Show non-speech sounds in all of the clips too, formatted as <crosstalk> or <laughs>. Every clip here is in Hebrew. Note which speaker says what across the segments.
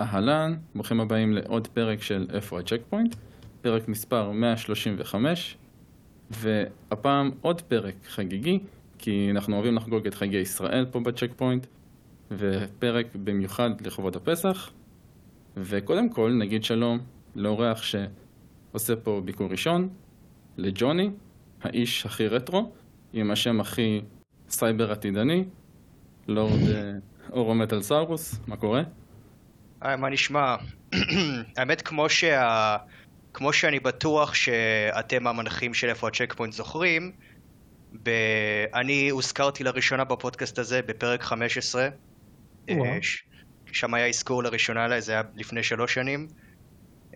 Speaker 1: אהלן, ברוכים הבאים לעוד פרק של איפה הצ'ק פוינט, פרק מספר 135, והפעם עוד פרק חגיגי, כי אנחנו אוהבים לחגוג את חגי ישראל פה בצ'ק פוינט, ופרק במיוחד לכבוד הפסח, וקודם כל נגיד שלום לאורח שעושה פה ביקור ראשון, לג'וני, האיש הכי רטרו, עם השם הכי סייבר עתידני, לורד אה, אורו מטל סאורוס, מה קורה?
Speaker 2: היי, מה נשמע? <clears throat> האמת, כמו, שה... כמו שאני בטוח שאתם המנחים של איפה הצ'ק פוינט זוכרים, ב... אני הוזכרתי לראשונה בפודקאסט הזה בפרק 15. אה, ש... שם היה אזכור לראשונה, זה היה לפני שלוש שנים.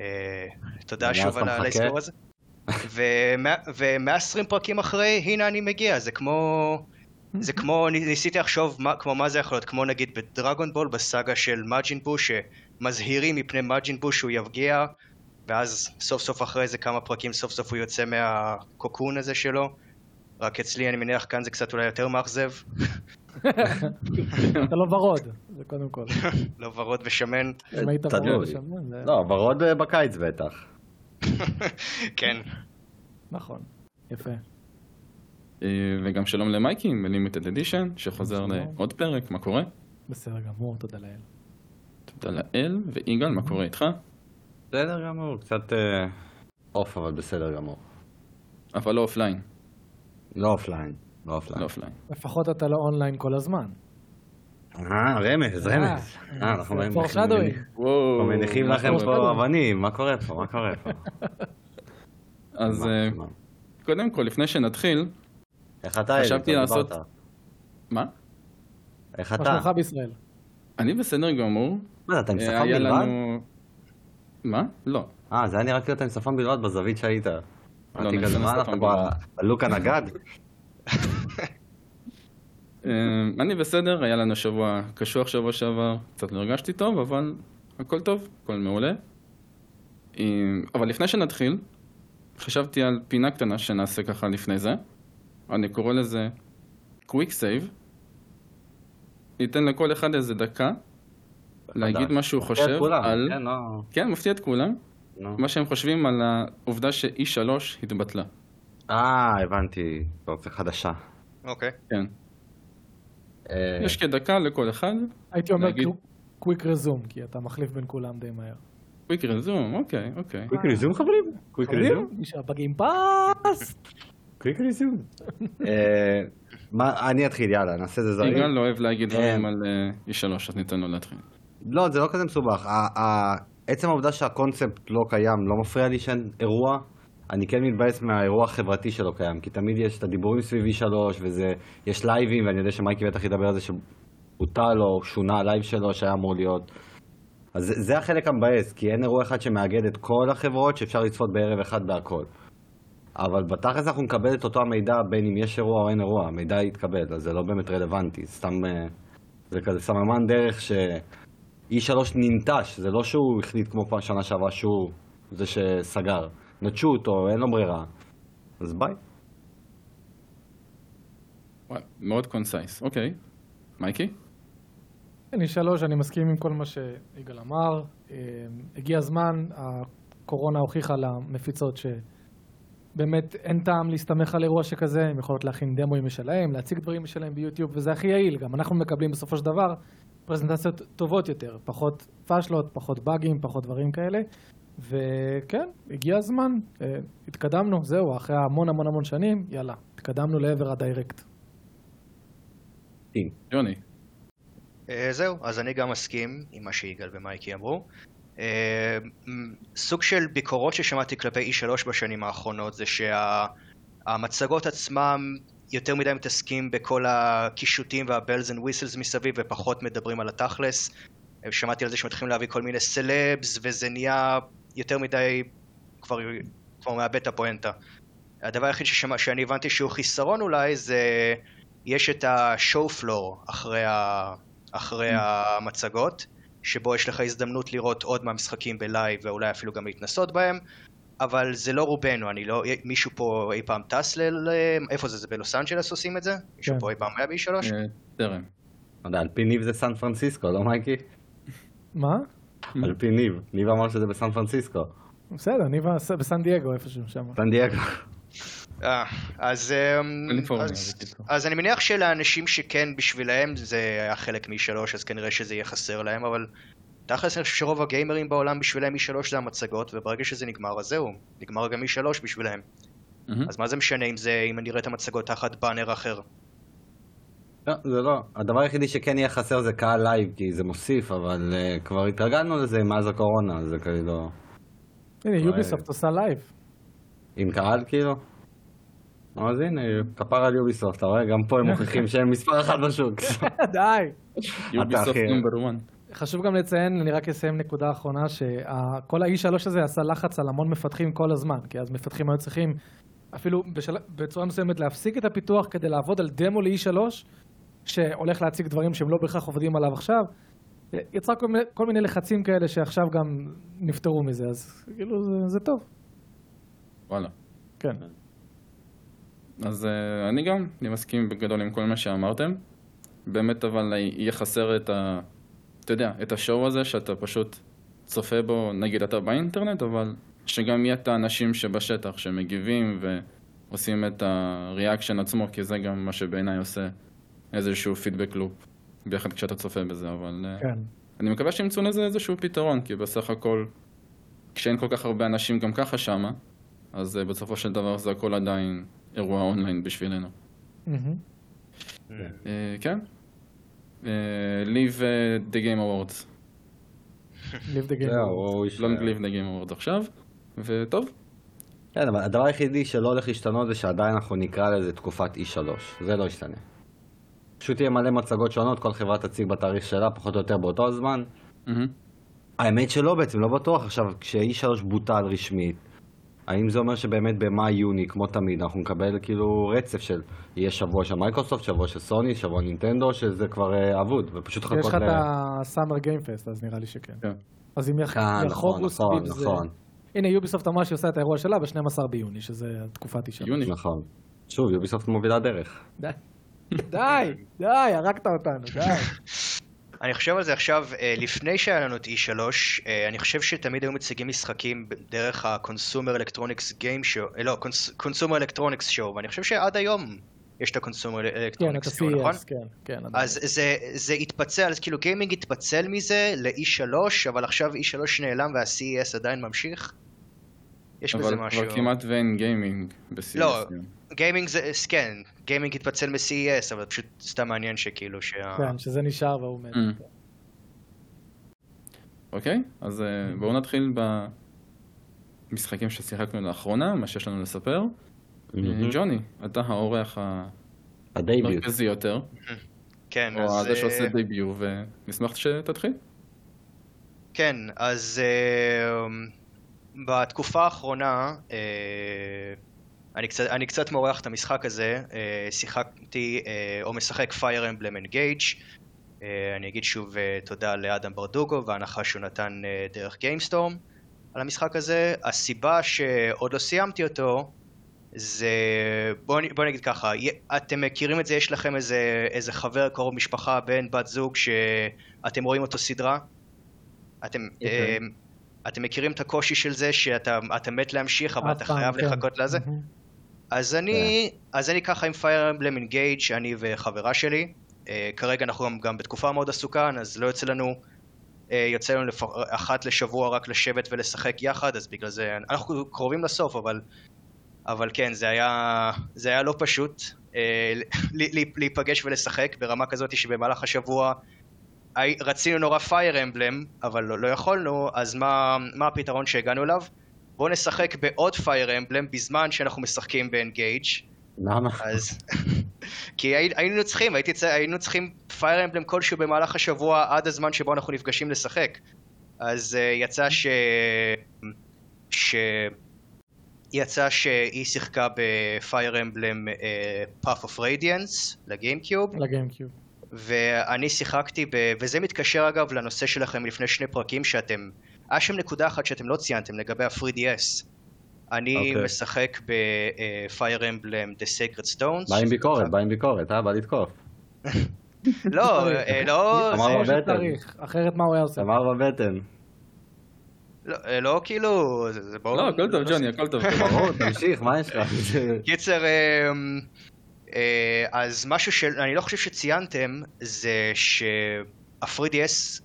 Speaker 2: אה, תודה שוב על האזכור הזה. ו-120 פרקים אחרי, הנה אני מגיע, זה כמו... זה <laughs> כמו, ניסיתי לחשוב מה, כמו מה זה יכול להיות, כמו נגיד בדרגון בול, בסאגה של מאג'ין בו, שמזהירים מפני מאג'ין בו שהוא יפגיע, ואז סוף סוף אחרי איזה כמה פרקים, סוף סוף הוא יוצא מהקוקון הזה שלו. רק אצלי, אני מניח, כאן זה קצת אולי יותר מאכזב.
Speaker 3: אתה לא ורוד, זה קודם כל.
Speaker 2: לא ורוד ושמן.
Speaker 3: אם היית ורוד ושמן, זה...
Speaker 4: לא, ורוד אה, בקיץ בטח. <laughs>
Speaker 2: כן.
Speaker 3: נכון, יפה.
Speaker 1: אה, וגם שלום למייקי מ Limited Edition, שחוזר לעוד פרק, מה קורה?
Speaker 3: בסדר גמור, תודה לאל.
Speaker 1: תודה לאל, ויגאל, מה קורה איתך?
Speaker 4: בסדר גמור, קצת אה, off, אבל בסדר גמור.
Speaker 1: אבל לא אופליין.
Speaker 4: לא אופליין, לא אופליין.
Speaker 1: לא אופליין.
Speaker 3: לפחות אתה לא אונליין כל הזמן.
Speaker 4: אה, רמז, רמז. אה, אנחנו
Speaker 3: foreshadowing.
Speaker 4: אנחנו מניחים לכם פה אבנים, מה קורה פה, מה קורה פה? <laughs>
Speaker 1: אז אה, קודם כל, לפני שנתחיל,
Speaker 4: איך אתה,
Speaker 1: חשבתי לעשות... מה?
Speaker 4: איך
Speaker 3: מה
Speaker 4: אתה?
Speaker 3: שלומך בישראל?
Speaker 1: אני בסדר גמור.
Speaker 4: מה, אתה עם
Speaker 1: אה,
Speaker 4: שפם בלבד?
Speaker 1: לנו... מה? לא.
Speaker 4: אה, זה היה נראה כאילו אתה עם שפם בלבד בזווית שהיית. אמרתי
Speaker 1: אני
Speaker 4: כזה,
Speaker 1: עם
Speaker 4: מה,
Speaker 1: שפם
Speaker 4: אנחנו. בלוק הנגד?
Speaker 1: אה, אני בסדר, היה לנו שבוע קשוח שבוע שעבר, קצת לא הרגשתי טוב, אבל הכל טוב, הכל מעולה. אה, אבל לפני שנתחיל, חשבתי על פינה קטנה שנעשה ככה לפני זה. אני קורא לזה Quick Save. ניתן לכל אחד איזה דקה להגיד מה שהוא
Speaker 4: מפתיע את
Speaker 1: חושב
Speaker 4: כולם,
Speaker 1: על...
Speaker 4: כן, לא...
Speaker 1: כן, מפתיע את כולם.
Speaker 4: נו.
Speaker 1: מה שהם חושבים על העובדה ש-E3 התבטלה.
Speaker 4: אה, הבנתי, אופציה חדשה.
Speaker 2: אוקיי.
Speaker 1: כן.
Speaker 4: אה,
Speaker 1: יש כדקה לכל אחד.
Speaker 3: הייתי אומר quick resume, כי אתה מחליף בין כולם די מהר.
Speaker 1: quick resume, אוקיי, אוקיי.
Speaker 4: קוויק ריזום חברים? קוויק ריזום?
Speaker 3: מי שהבגים פס!
Speaker 4: quick resume. אה, מה, אני אתחיל, יאללה, נעשה את זה זריז.
Speaker 1: יגאל לא אוהב להגיד דברים
Speaker 4: אה.
Speaker 1: על אה, E3, אז ניתן לו להתחיל.
Speaker 4: לא, זה לא כזה מסובך. עצם העובדה שהקונספט לא קיים לא מפריע לי שאין אירוע. אני כן מתבאס מהאירוע החברתי שלא קיים, כי תמיד יש את הדיבורים סביב E3 וזה, יש live ים, ואני יודע שמייקי בטח ידבר על זה שבוטל או שונה ה live שלו שהיה אמור להיות. אז זה, זה החלק המבאס, כי אין אירוע אחד שמאגד את כל החברות שאפשר לצפות בערב אחד בהכל. אבל בתכלס אנחנו נקבל את אותו המידע בין אם יש אירוע או אין אירוע, המידע יתקבל, אז זה לא באמת רלוונטי, סתם אה, זה כזה סממן דרך ש... E3 ננטש, זה לא שהוא החליט כמו פעם שנה שעברה שהוא זה שסגר. נטשו אותו, אין לו ברירה. אז ביי.
Speaker 1: מאוד concise, אוקיי. מייקי?
Speaker 3: אני שלוש, אני מסכים עם כל מה שיגאל אמר. אה, הגיע הזמן, הקורונה הוכיחה למפיצות שבאמת אין טעם להסתמך על אירוע שכזה, הם יכולות להכין דמוים משלהם, להציג דברים משלהם ביוטיוב, וזה הכי יעיל. גם אנחנו מקבלים בסופו של דבר פרזנטציות טובות יותר, פחות פאשלות, פחות באגים, פחות דברים כאלה. וכן, הגיע הזמן, אה, התקדמנו, זהו, אחרי המון המון המון שנים, יאללה, התקדמנו לעבר ה direct.
Speaker 1: ג'וני.
Speaker 2: אה, זהו, אז אני גם מסכים עם מה שיגאל ומייקי אמרו. אה, סוג של ביקורות ששמעתי כלפי E3 בשנים האחרונות זה שהמצגות עצמם יותר מדי מתעסקים בכל הקישוטים וה bells and whistles מסביב ופחות מדברים על התכלס. שמעתי על זה שמתחילים להביא כל מיני סלבס וזה נהיה יותר מדי, כבר, כבר מאבד את הפואנטה. הדבר היחיד ששמע, שאני הבנתי שהוא חיסרון אולי זה יש את ה show floor אחרי, ה, אחרי המצגות, שבו יש לך הזדמנות לראות עוד מהמשחקים ב live ואולי אפילו גם להתנסות בהם, אבל זה לא רובנו, אני לא, מישהו פה אי פעם טס ל... איפה זה, זה בלוס אנג'לס עושים את זה? מישהו
Speaker 3: כן.
Speaker 2: פה אי פעם היה ב-E3?
Speaker 1: אה, טרם.
Speaker 4: לא יודע, על פי ניב זה סן פרנסיסקו, לא מייקי?
Speaker 3: מה?
Speaker 4: על פי ניב. ניב אמר שזה בסן פרנסיסקו.
Speaker 3: בסדר, אני בס- בסן דייגו איפשהו שם.
Speaker 4: סן דייגו.
Speaker 2: אה, אז, אמ, אז,
Speaker 1: בקיצור.
Speaker 2: אז אני מניח שלאנשים שכן בשבילם זה היה חלק מ-3 אז כנראה שזה יהיה חסר להם אבל תכלס אני חושב שרוב הגיימרים בעולם בשבילם מ-3 זה המצגות וברגע שזה נגמר אז זהו נגמר גם מ-3 בשבילם
Speaker 1: מהמם.
Speaker 2: אז מה זה משנה אם זה אם אני אראה את המצגות תחת banner אחר
Speaker 4: לא, זה לא. הדבר היחידי שכן יהיה חסר זה קהל live, כי זה מוסיף, אבל uh, כבר התרגלנו לזה מאז הקורונה, זה כאילו...
Speaker 3: הנה,
Speaker 4: וואי.
Speaker 3: יוביסופט עושה live.
Speaker 4: עם קהל כאילו? אז הנה, כפר על יוביסופט, אתה רואה? גם פה הם מוכיחים <laughs> שהם מספר אחת בשוק.
Speaker 3: די.
Speaker 1: יוביסופט
Speaker 4: אחי.
Speaker 1: number 1.
Speaker 3: חשוב גם לציין, אני רק אסיים נקודה אחרונה, שכל ה-E3 הזה עשה לחץ על המון מפתחים כל הזמן, כי אז מפתחים היו צריכים אפילו בשל... בצורה מסוימת להפסיק את הפיתוח כדי לעבוד על דמו ל-E3, שהולך להציג דברים שהם לא בהכרח עובדים עליו עכשיו. יצרה כל מיני, כל מיני לחצים כאלה שעכשיו גם נפטרו מזה, אז כאילו זה, זה טוב.
Speaker 1: וואלה.
Speaker 3: כן.
Speaker 1: אז אה, אני גם, אני מסכים בגדול עם כל מה שאמרתם. באמת אבל יהיה חסר את ה... אתה יודע, את השואו הזה שאתה פשוט צופה בו, נגיד אתה באינטרנט, אבל שגם יהיה את האנשים שבשטח שמגיבים ועושים את הריאקשן עצמו, כי זה גם מה שבעיניי עושה איזשהו פידבק לופ, ביחד כשאתה צופה בזה, אבל... אה,
Speaker 3: כן.
Speaker 1: אני מקווה שימצאו לזה איזשהו פתרון, כי בסך הכל, כשאין כל כך הרבה אנשים גם ככה שמה, אז אה, בסופו של דבר זה הכל עדיין אירוע אונליין בשבילנו.
Speaker 3: מהמם.
Speaker 1: אה, כן. אה, Live אה, the Game Awards. <laughs>
Speaker 3: Live the game.
Speaker 4: איש...
Speaker 1: Long Live the Game Awards עכשיו, וטוב,
Speaker 4: כן, אבל הדבר היחידי שלא הולך להשתנות זה שעדיין אנחנו נקרא לזה תקופת E3. זה לא ישתנה. פשוט יהיה מלא מצגות שונות, כל חברה תציג בתאריך שלה, פחות או יותר באותו הזמן. האמת שלא בעצם, לא בטוח. עכשיו, כש-E3 בוטל רשמית, האם זה אומר שבאמת במאי-יוני, כמו תמיד, אנחנו נקבל כאילו רצף של יהיה שבוע של מייקרוסופט, שבוע של סוני, שבוע נינטנדו, שזה כבר אה, אבוד, ופשוט
Speaker 3: יש
Speaker 4: לחכות
Speaker 3: לך את ה-Summer Game Fest, אז נראה לי שכן.
Speaker 1: כן.
Speaker 3: אז אם יח-
Speaker 4: אה,
Speaker 3: יחוגו
Speaker 4: נכון,
Speaker 3: סביב
Speaker 4: נכון,
Speaker 3: זה...
Speaker 4: נכון,
Speaker 3: הנה, יוביסופט אמרה שהיא עושה את האירוע שלה ב-12 ביוני, שזה תקופת אישה.
Speaker 1: יוני.
Speaker 4: נכון. שוב, יוביסופט מובילה דרך.
Speaker 3: די, די, די, הרגת אותנו, די. <laughs>
Speaker 2: אני חושב על זה עכשיו, אה, לפני שהיה לנו את E3, אה, אני חושב שתמיד היו מציגים משחקים דרך ה-Consumer Electronics Game Show, אה, לא, Cons- Consumer Electronics Show, ואני חושב שעד היום יש את ה-Consumer
Speaker 3: כן,
Speaker 2: Electronics Show, נכון?
Speaker 3: כן, כן.
Speaker 2: אז זה, זה התפצל, אז כאילו גיימינג התפצל מזה ל-E3, אבל עכשיו E3 נעלם וה-CES עדיין ממשיך? יש בזה
Speaker 1: אבל
Speaker 2: משהו.
Speaker 1: כבר כמעט ואין גיימינג ב-CES.
Speaker 2: לא. גיימינג זה, כן, גיימינג התפצל מ-CES, אבל פשוט סתם מעניין שכאילו שה...
Speaker 3: כן, שזה נשאר והוא מת.
Speaker 1: Mm. אוקיי, אז אה, בואו נתחיל במשחקים ששיחקנו לאחרונה, מה שיש לנו לספר. אה, ג'וני, אתה האורח. המרכזי יותר,
Speaker 2: כן,
Speaker 1: או
Speaker 2: אז...
Speaker 1: זה שעושה
Speaker 2: אה,
Speaker 1: debut, ונשמח שתתחיל.
Speaker 2: כן, אז אה, בתקופה האחרונה, אה, אני קצת, אני קצת מורח את המשחק הזה, אה, שיחקתי אה, או משחק Fire Emblem Engage, אני אגיד שוב תודה לאדם ברדוגו וההנחה שהוא נתן דרך GameStorm על המשחק הזה. הסיבה שעוד לא סיימתי אותו זה, בוא, נ- בוא נגיד ככה, אתם מכירים את זה, יש לכם איזה, איזה חבר, קרוב משפחה, בן, בת זוג, שאתם רואים אותו סדרה? אתם,
Speaker 1: אוקיי.
Speaker 2: אתם מכירים את הקושי של זה שאתה אתה מת להמשיך אבל אתה חייב
Speaker 3: כן.
Speaker 2: לחכות לזה? אז אני, אז אני ככה עם Fire Emblem Engage, אני וחברה שלי. Uh, כרגע אנחנו גם, גם בתקופה מאוד עסוקה, אז לא יוצא לנו, uh, יוצא לנו לפ... אחת לשבוע רק לשבת ולשחק יחד, אז בגלל זה, אנחנו קרובים לסוף, אבל, אבל כן, זה היה, זה היה לא פשוט uh, ל- ל- להיפגש ולשחק ברמה כזאת שבמהלך השבוע רצינו נורא Fire Emblem, אבל לא, לא יכולנו, אז מה, מה הפתרון שהגענו אליו? בואו נשחק בעוד Fire Emblem בזמן שאנחנו משחקים ב-Engage.
Speaker 4: למה?
Speaker 2: אז... <laughs> כי הי- היינו צריכים, הייתי, היינו צריכים פייר אמבלם כלשהו במהלך השבוע עד הזמן שבו אנחנו נפגשים לשחק. אז uh, יצא ש... ש... יצא שהיא שיחקה בפייר אמבלם Path of Radiance לגיימקיוב,
Speaker 3: לגיימקיוב.
Speaker 2: ואני שיחקתי ב... וזה מתקשר אגב לנושא שלכם לפני שני פרקים שאתם... היה שם נקודה אחת שאתם לא ציינתם לגבי ה-3DS. אני
Speaker 4: אוקיי.
Speaker 2: משחק ב-Fire Emblem The Sacred Stones.
Speaker 4: בא עם ביקורת, בא עם ביקורת, אה? בא לתקוף. <laughs>
Speaker 2: לא, אה, לא,
Speaker 4: אמר
Speaker 2: זה-
Speaker 4: בבטן.
Speaker 3: אחרת מה הוא היה עושה?
Speaker 4: אמר בבטן.
Speaker 2: לא, אה, לא כאילו, זה זה ברור.
Speaker 1: לא, הכל טוב, ג'וני, הכל טוב.
Speaker 4: ברור, תמשיך, מה יש לך? <laughs>
Speaker 2: קיצר, אה, אז משהו שאני לא חושב שציינתם, זה שה-3DS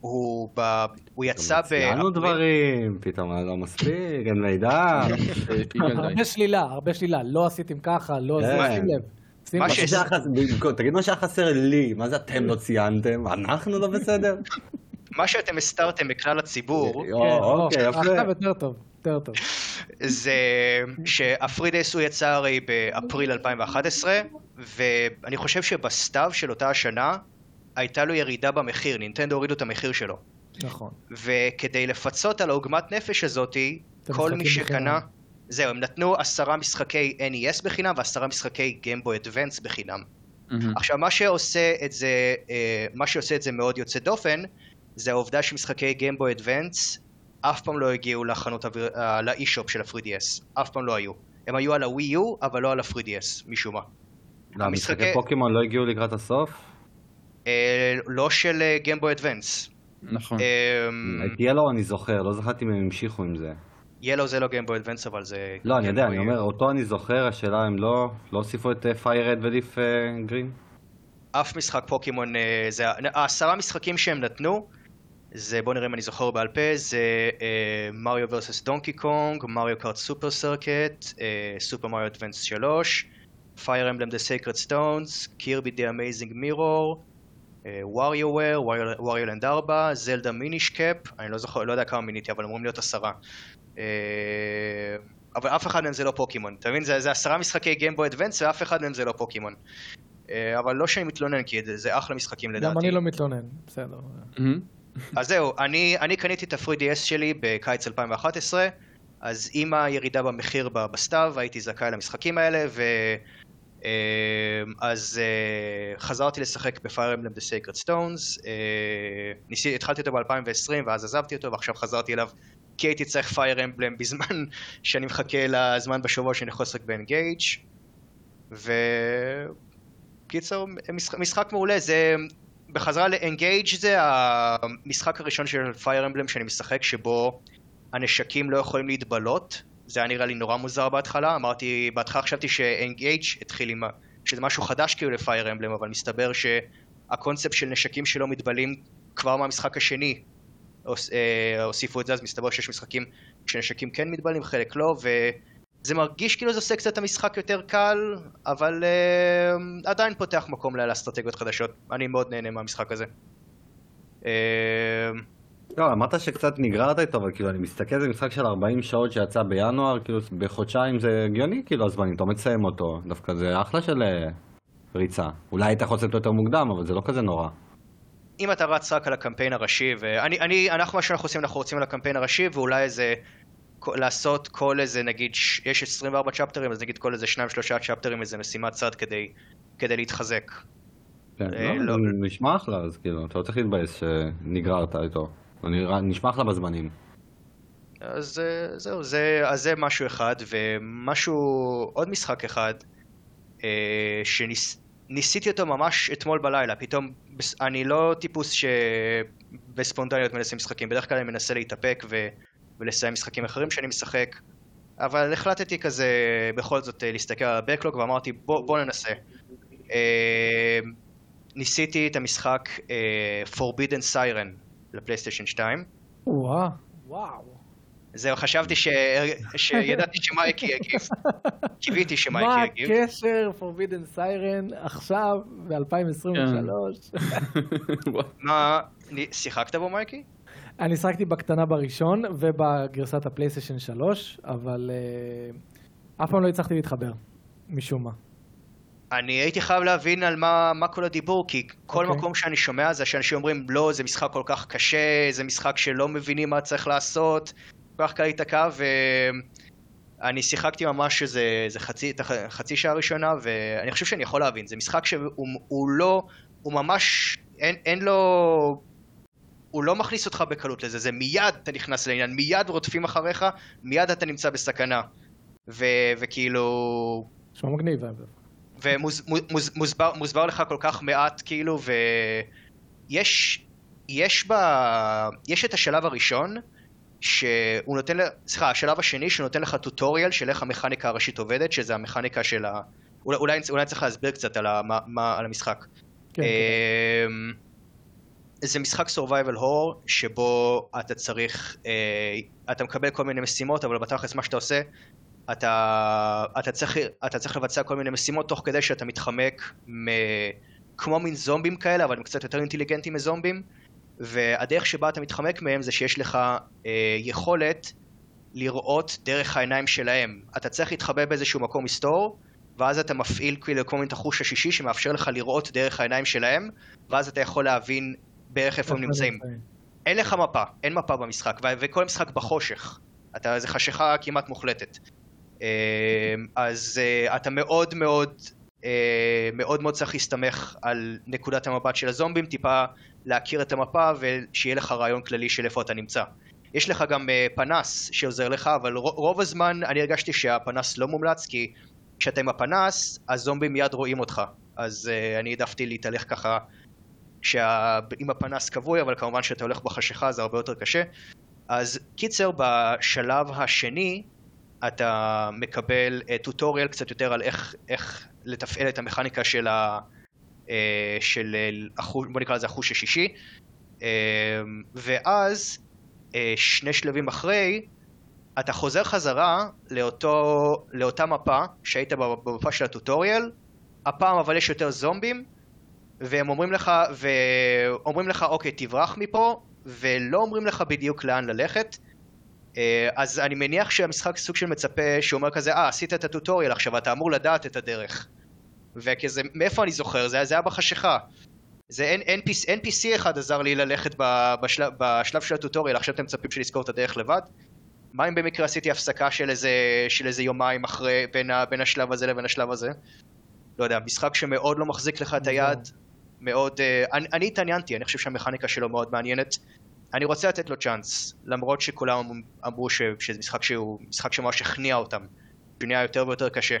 Speaker 2: הוא, ב... הוא יצא ב...
Speaker 4: ציינו דברים, פתאום היה לא מספיק, אין מידע.
Speaker 1: די. <laughs> <laughs>
Speaker 3: הרבה שלילה, הרבה שלילה. לא עשיתם ככה, לא
Speaker 4: כן.
Speaker 3: שים לב.
Speaker 4: תגיד מה שהיה חסר לי, מה זה אתם לא ציינתם? אנחנו לא בסדר? <laughs>
Speaker 2: מה שאתם הסתרתם מכלל הציבור,
Speaker 3: כן,
Speaker 4: או, אוקיי,
Speaker 3: או,
Speaker 4: יפה.
Speaker 3: עכשיו יותר טוב, יותר טוב.
Speaker 2: זה שהפרידס הוא יצא הרי באפריל 2011, ואני חושב שבסתיו של אותה השנה הייתה לו ירידה במחיר, נינטנדו הורידו את המחיר שלו.
Speaker 3: נכון.
Speaker 2: וכדי לפצות על העוגמת נפש הזאתי,
Speaker 3: את
Speaker 2: כל מי שקנה... זהו, הם נתנו עשרה משחקי NES בחינם ועשרה משחקי גיימבוי אדוונס בחינם.
Speaker 1: מהמם.
Speaker 2: עכשיו, מה שעושה את זה, אה, מה שעושה את זה מאוד יוצא דופן, זה העובדה שמשחקי גיימבוי אדוונס אף פעם לא הגיעו לחנות, אה, לאי-שופ של ה-3DS. אף פעם לא היו. הם היו על הווי יו, אבל לא על ה-3DS, משום מה.
Speaker 4: לא, המשחקי
Speaker 2: המשחקי-
Speaker 4: פוקימון לא הגיעו לקראת הסוף?
Speaker 2: אה, לא של גיימבוי אדוונס.
Speaker 1: נכון.
Speaker 4: את Yellow אני זוכר, לא זכרתי אם הם המשיכו עם זה.
Speaker 2: Yellow זה לא גיימבוי Advance, אבל זה...
Speaker 4: לא, אני יודע, אני. אומר, אותו אני זוכר, השאלה אם לא לא הוסיפו את Fire Red ו Leaf Green?
Speaker 2: אף משחק פוקימון, אה, זה העשרה משחקים שהם נתנו, זה בוא נראה אם אני זוכר בעל פה, זה אה, Mario vs. Donkey Kong, Mario Kart Super Circuit, Super Mario Advance 3, Fire Emblem The Sacred Stones, Kirby The Amazing Mirror, וואריו וויר, Wario Land 4, Zelda Minish Cap, אני לא זוכר, לא יודע כמה מניתי, אבל אמורים להיות עשרה. אה, אבל אף אחד מהם זה לא פוקימון, אתה מבין? זה, זה עשרה משחקי גיימבוי Advance ואף אחד מהם זה לא פוקימון. אה, אבל לא שאני מתלונן, כי זה, זה אחלה משחקים לדעתי.
Speaker 3: גם אני לא מתלונן, בסדר.
Speaker 1: מהמם.
Speaker 2: אז זהו, אני, אני קניתי את ה-3DS שלי בקיץ 2011, אז עם הירידה במחיר בסתיו, הייתי זכאי למשחקים האלה, ו... אה, אז אה, חזרתי לשחק ב-Fire Emblem The Sacred Stones, אה, ניסי, התחלתי אותו ב-2020 ואז עזבתי אותו ועכשיו חזרתי אליו כי הייתי צריך Fire Emblem בזמן <laughs> שאני מחכה לזמן בשבוע שאני יכול לשחק ב-Engage וקיצר, משחק, משחק מעולה, זה בחזרה ל-Engage זה המשחק הראשון של Fire Emblem שאני משחק שבו הנשקים לא יכולים להתבלות. זה היה נראה לי נורא מוזר בהתחלה, אמרתי, בהתחלה חשבתי ש-Engage התחיל עם, שזה משהו חדש כאילו לפייר אמבלם, אבל מסתבר שהקונספט של נשקים שלא מתבלים כבר מהמשחק השני אה, הוסיפו את זה, אז מסתבר שיש משחקים שנשקים כן מתבלים, חלק לא, וזה מרגיש כאילו זה עושה קצת את המשחק יותר קל, אבל אה, עדיין פותח מקום לאסטרטגיות חדשות, אני מאוד נהנה מהמשחק הזה. אה,
Speaker 4: לא, אמרת שקצת נגררת איתו, אבל כאילו אני מסתכל, זה משחק של 40 שעות שיצא בינואר, כאילו בחודשיים זה הגיוני, כאילו הזמנים, אתה עומד לסיים אותו, דווקא זה אחלה של אה, ריצה. אולי היית יכול אותו יותר מוקדם, אבל זה לא כזה נורא.
Speaker 2: אם אתה רץ רק על הקמפיין הראשי, ואני, אני, אנחנו, מה שאנחנו עושים, אנחנו רוצים על הקמפיין הראשי, ואולי איזה, לעשות כל איזה, נגיד, יש 24 צ'פטרים, אז נגיד כל איזה שניים שלושה צ'פטרים, איזה משימת צד כדי, כדי להתחזק.
Speaker 4: כן,
Speaker 2: אה,
Speaker 4: לא,
Speaker 2: לא.
Speaker 4: נשמע אחלה, אז כאילו, אתה לא צריך להתבאס שנגררת איתו. נשמע אחלה בזמנים.
Speaker 2: אז אה, זהו, זה, אז זה משהו אחד, ומשהו, עוד משחק אחד, אה, שניסיתי אותו ממש אתמול בלילה, פתאום, אני לא טיפוס שבספונטניות מנסה משחקים, בדרך כלל אני מנסה להתאפק ו, ולסיים משחקים אחרים שאני משחק, אבל החלטתי כזה בכל זאת אה, להסתכל על הבקלוג ואמרתי בוא, בוא ננסה. אה, ניסיתי את המשחק אה, Forbidden Siren לפלייסטיישן 2.
Speaker 3: וואו. וואו.
Speaker 2: זהו, חשבתי ש... שידעתי שמייקי יגיב. <laughs> קיוויתי
Speaker 3: מה
Speaker 2: שמייקי יגיב.
Speaker 3: הקשר Forbidden Siren עכשיו, ב-2023?
Speaker 1: וואו.
Speaker 2: מה, שיחקת בו מייקי?
Speaker 3: אני שחקתי בקטנה בראשון ובגרסת הפלייסטיישן 3, אבל אה, אף פעם לא הצלחתי להתחבר, משום מה.
Speaker 2: אני הייתי חייב להבין על מה, מה כל הדיבור, כי כל
Speaker 3: אוקיי.
Speaker 2: מקום שאני שומע זה שאנשים אומרים, לא, זה משחק כל כך קשה, זה משחק שלא מבינים מה צריך לעשות, כל כך קל להיתקע, ואני שיחקתי ממש איזה, חצי, חצי שעה ראשונה, ואני חושב שאני יכול להבין, זה משחק שהוא הוא לא, הוא ממש, אין, אין לו, הוא לא מכניס אותך בקלות לזה, זה מיד אתה נכנס לעניין, מיד רודפים אחריך, מיד אתה נמצא בסכנה. ו, וכאילו,
Speaker 3: נשמע מגניב.
Speaker 2: ומוסבר מוסבר לך כל כך מעט כאילו ויש יש ב... יש את השלב הראשון שהוא נותן, סליחה, השלב השני שנותן לך טוטוריאל של איך המכניקה הראשית עובדת, שזה המכניקה של ה... אולי, אולי, אולי צריך להסביר קצת על, ה, מה, מה, על המשחק.
Speaker 3: כן, כן.
Speaker 2: זה משחק survival horror שבו אתה צריך, אה, אתה מקבל כל מיני משימות, אבל בתכלס מה שאתה עושה, אתה, אתה, צריך, אתה צריך לבצע כל מיני משימות תוך כדי שאתה מתחמק מ, כמו מין זומבים כאלה, אבל הם קצת יותר אינטליגנטים מזומבים, והדרך שבה אתה מתחמק מהם זה שיש לך אה, יכולת לראות דרך העיניים שלהם. אתה צריך להתחבא באיזשהו מקום מסתור, ואז אתה מפעיל כאילו כל מיני את החוש השישי שמאפשר לך לראות דרך העיניים שלהם, ואז אתה יכול להבין בערך איפה הם נמצאים. אין לך מפה, אין מפה במשחק, וכל המשחק בחושך. אתה, זה חשיכה כמעט מוחלטת. אה, אז אה, אתה מאוד מאוד, אה, מאוד מאוד צריך להסתמך על נקודת המבט של הזומבים, טיפה להכיר את המפה ושיהיה לך רעיון כללי של איפה אתה נמצא. יש לך גם אה, פנס שעוזר לך, אבל רוב הזמן אני הרגשתי שהפנס לא מומלץ, כי כשאתה עם הפנס, הזומבים מיד רואים אותך. אז אני העדפתי להתהלך ככה עם הפנס כבוי, אבל כמובן שאתה הולך בחשיכה זה הרבה יותר קשה. אז קיצר, בשלב השני אתה מקבל טוטוריאל קצת יותר על איך, איך לתפעל את המכניקה של ה... uh, של uh, החוש, בוא נקרא לזה החוש השישי. ואז שני שלבים אחרי, אתה חוזר חזרה לאותו, לאותה מפה שהיית במפה של הטוטוריאל, הפעם אבל יש יותר זומבים, והם אומרים לך, ואומרים לך, אוקיי, תברח מפה, ולא אומרים לך בדיוק לאן ללכת. אה, אז אני מניח שהמשחק סוג של מצפה, שאומר כזה, אה, עשית את הטוטוריאל עכשיו, אתה אמור לדעת את הדרך. וכזה, מאיפה אני זוכר? זה, זה היה בחשיכה. זה NPC, NPC אחד עזר לי ללכת ב- בשלב, בשלב של הטוטוריאל, עכשיו אתם מצפים שנזכור את הדרך לבד? מה אם במקרה עשיתי הפסקה של איזה, של איזה יומיים אחרי, בין, ה, בין השלב הזה לבין השלב הזה? לא יודע, משחק שמאוד לא מחזיק לך את היד, מאוד... Uh, אני, אני התעניינתי, אני חושב שהמכניקה שלו מאוד מעניינת. אני רוצה לתת לו צ'אנס, למרות שכולם אמרו ש, שזה משחק שהוא משחק שממש הכניע אותם. שהוא נהיה יותר ויותר קשה.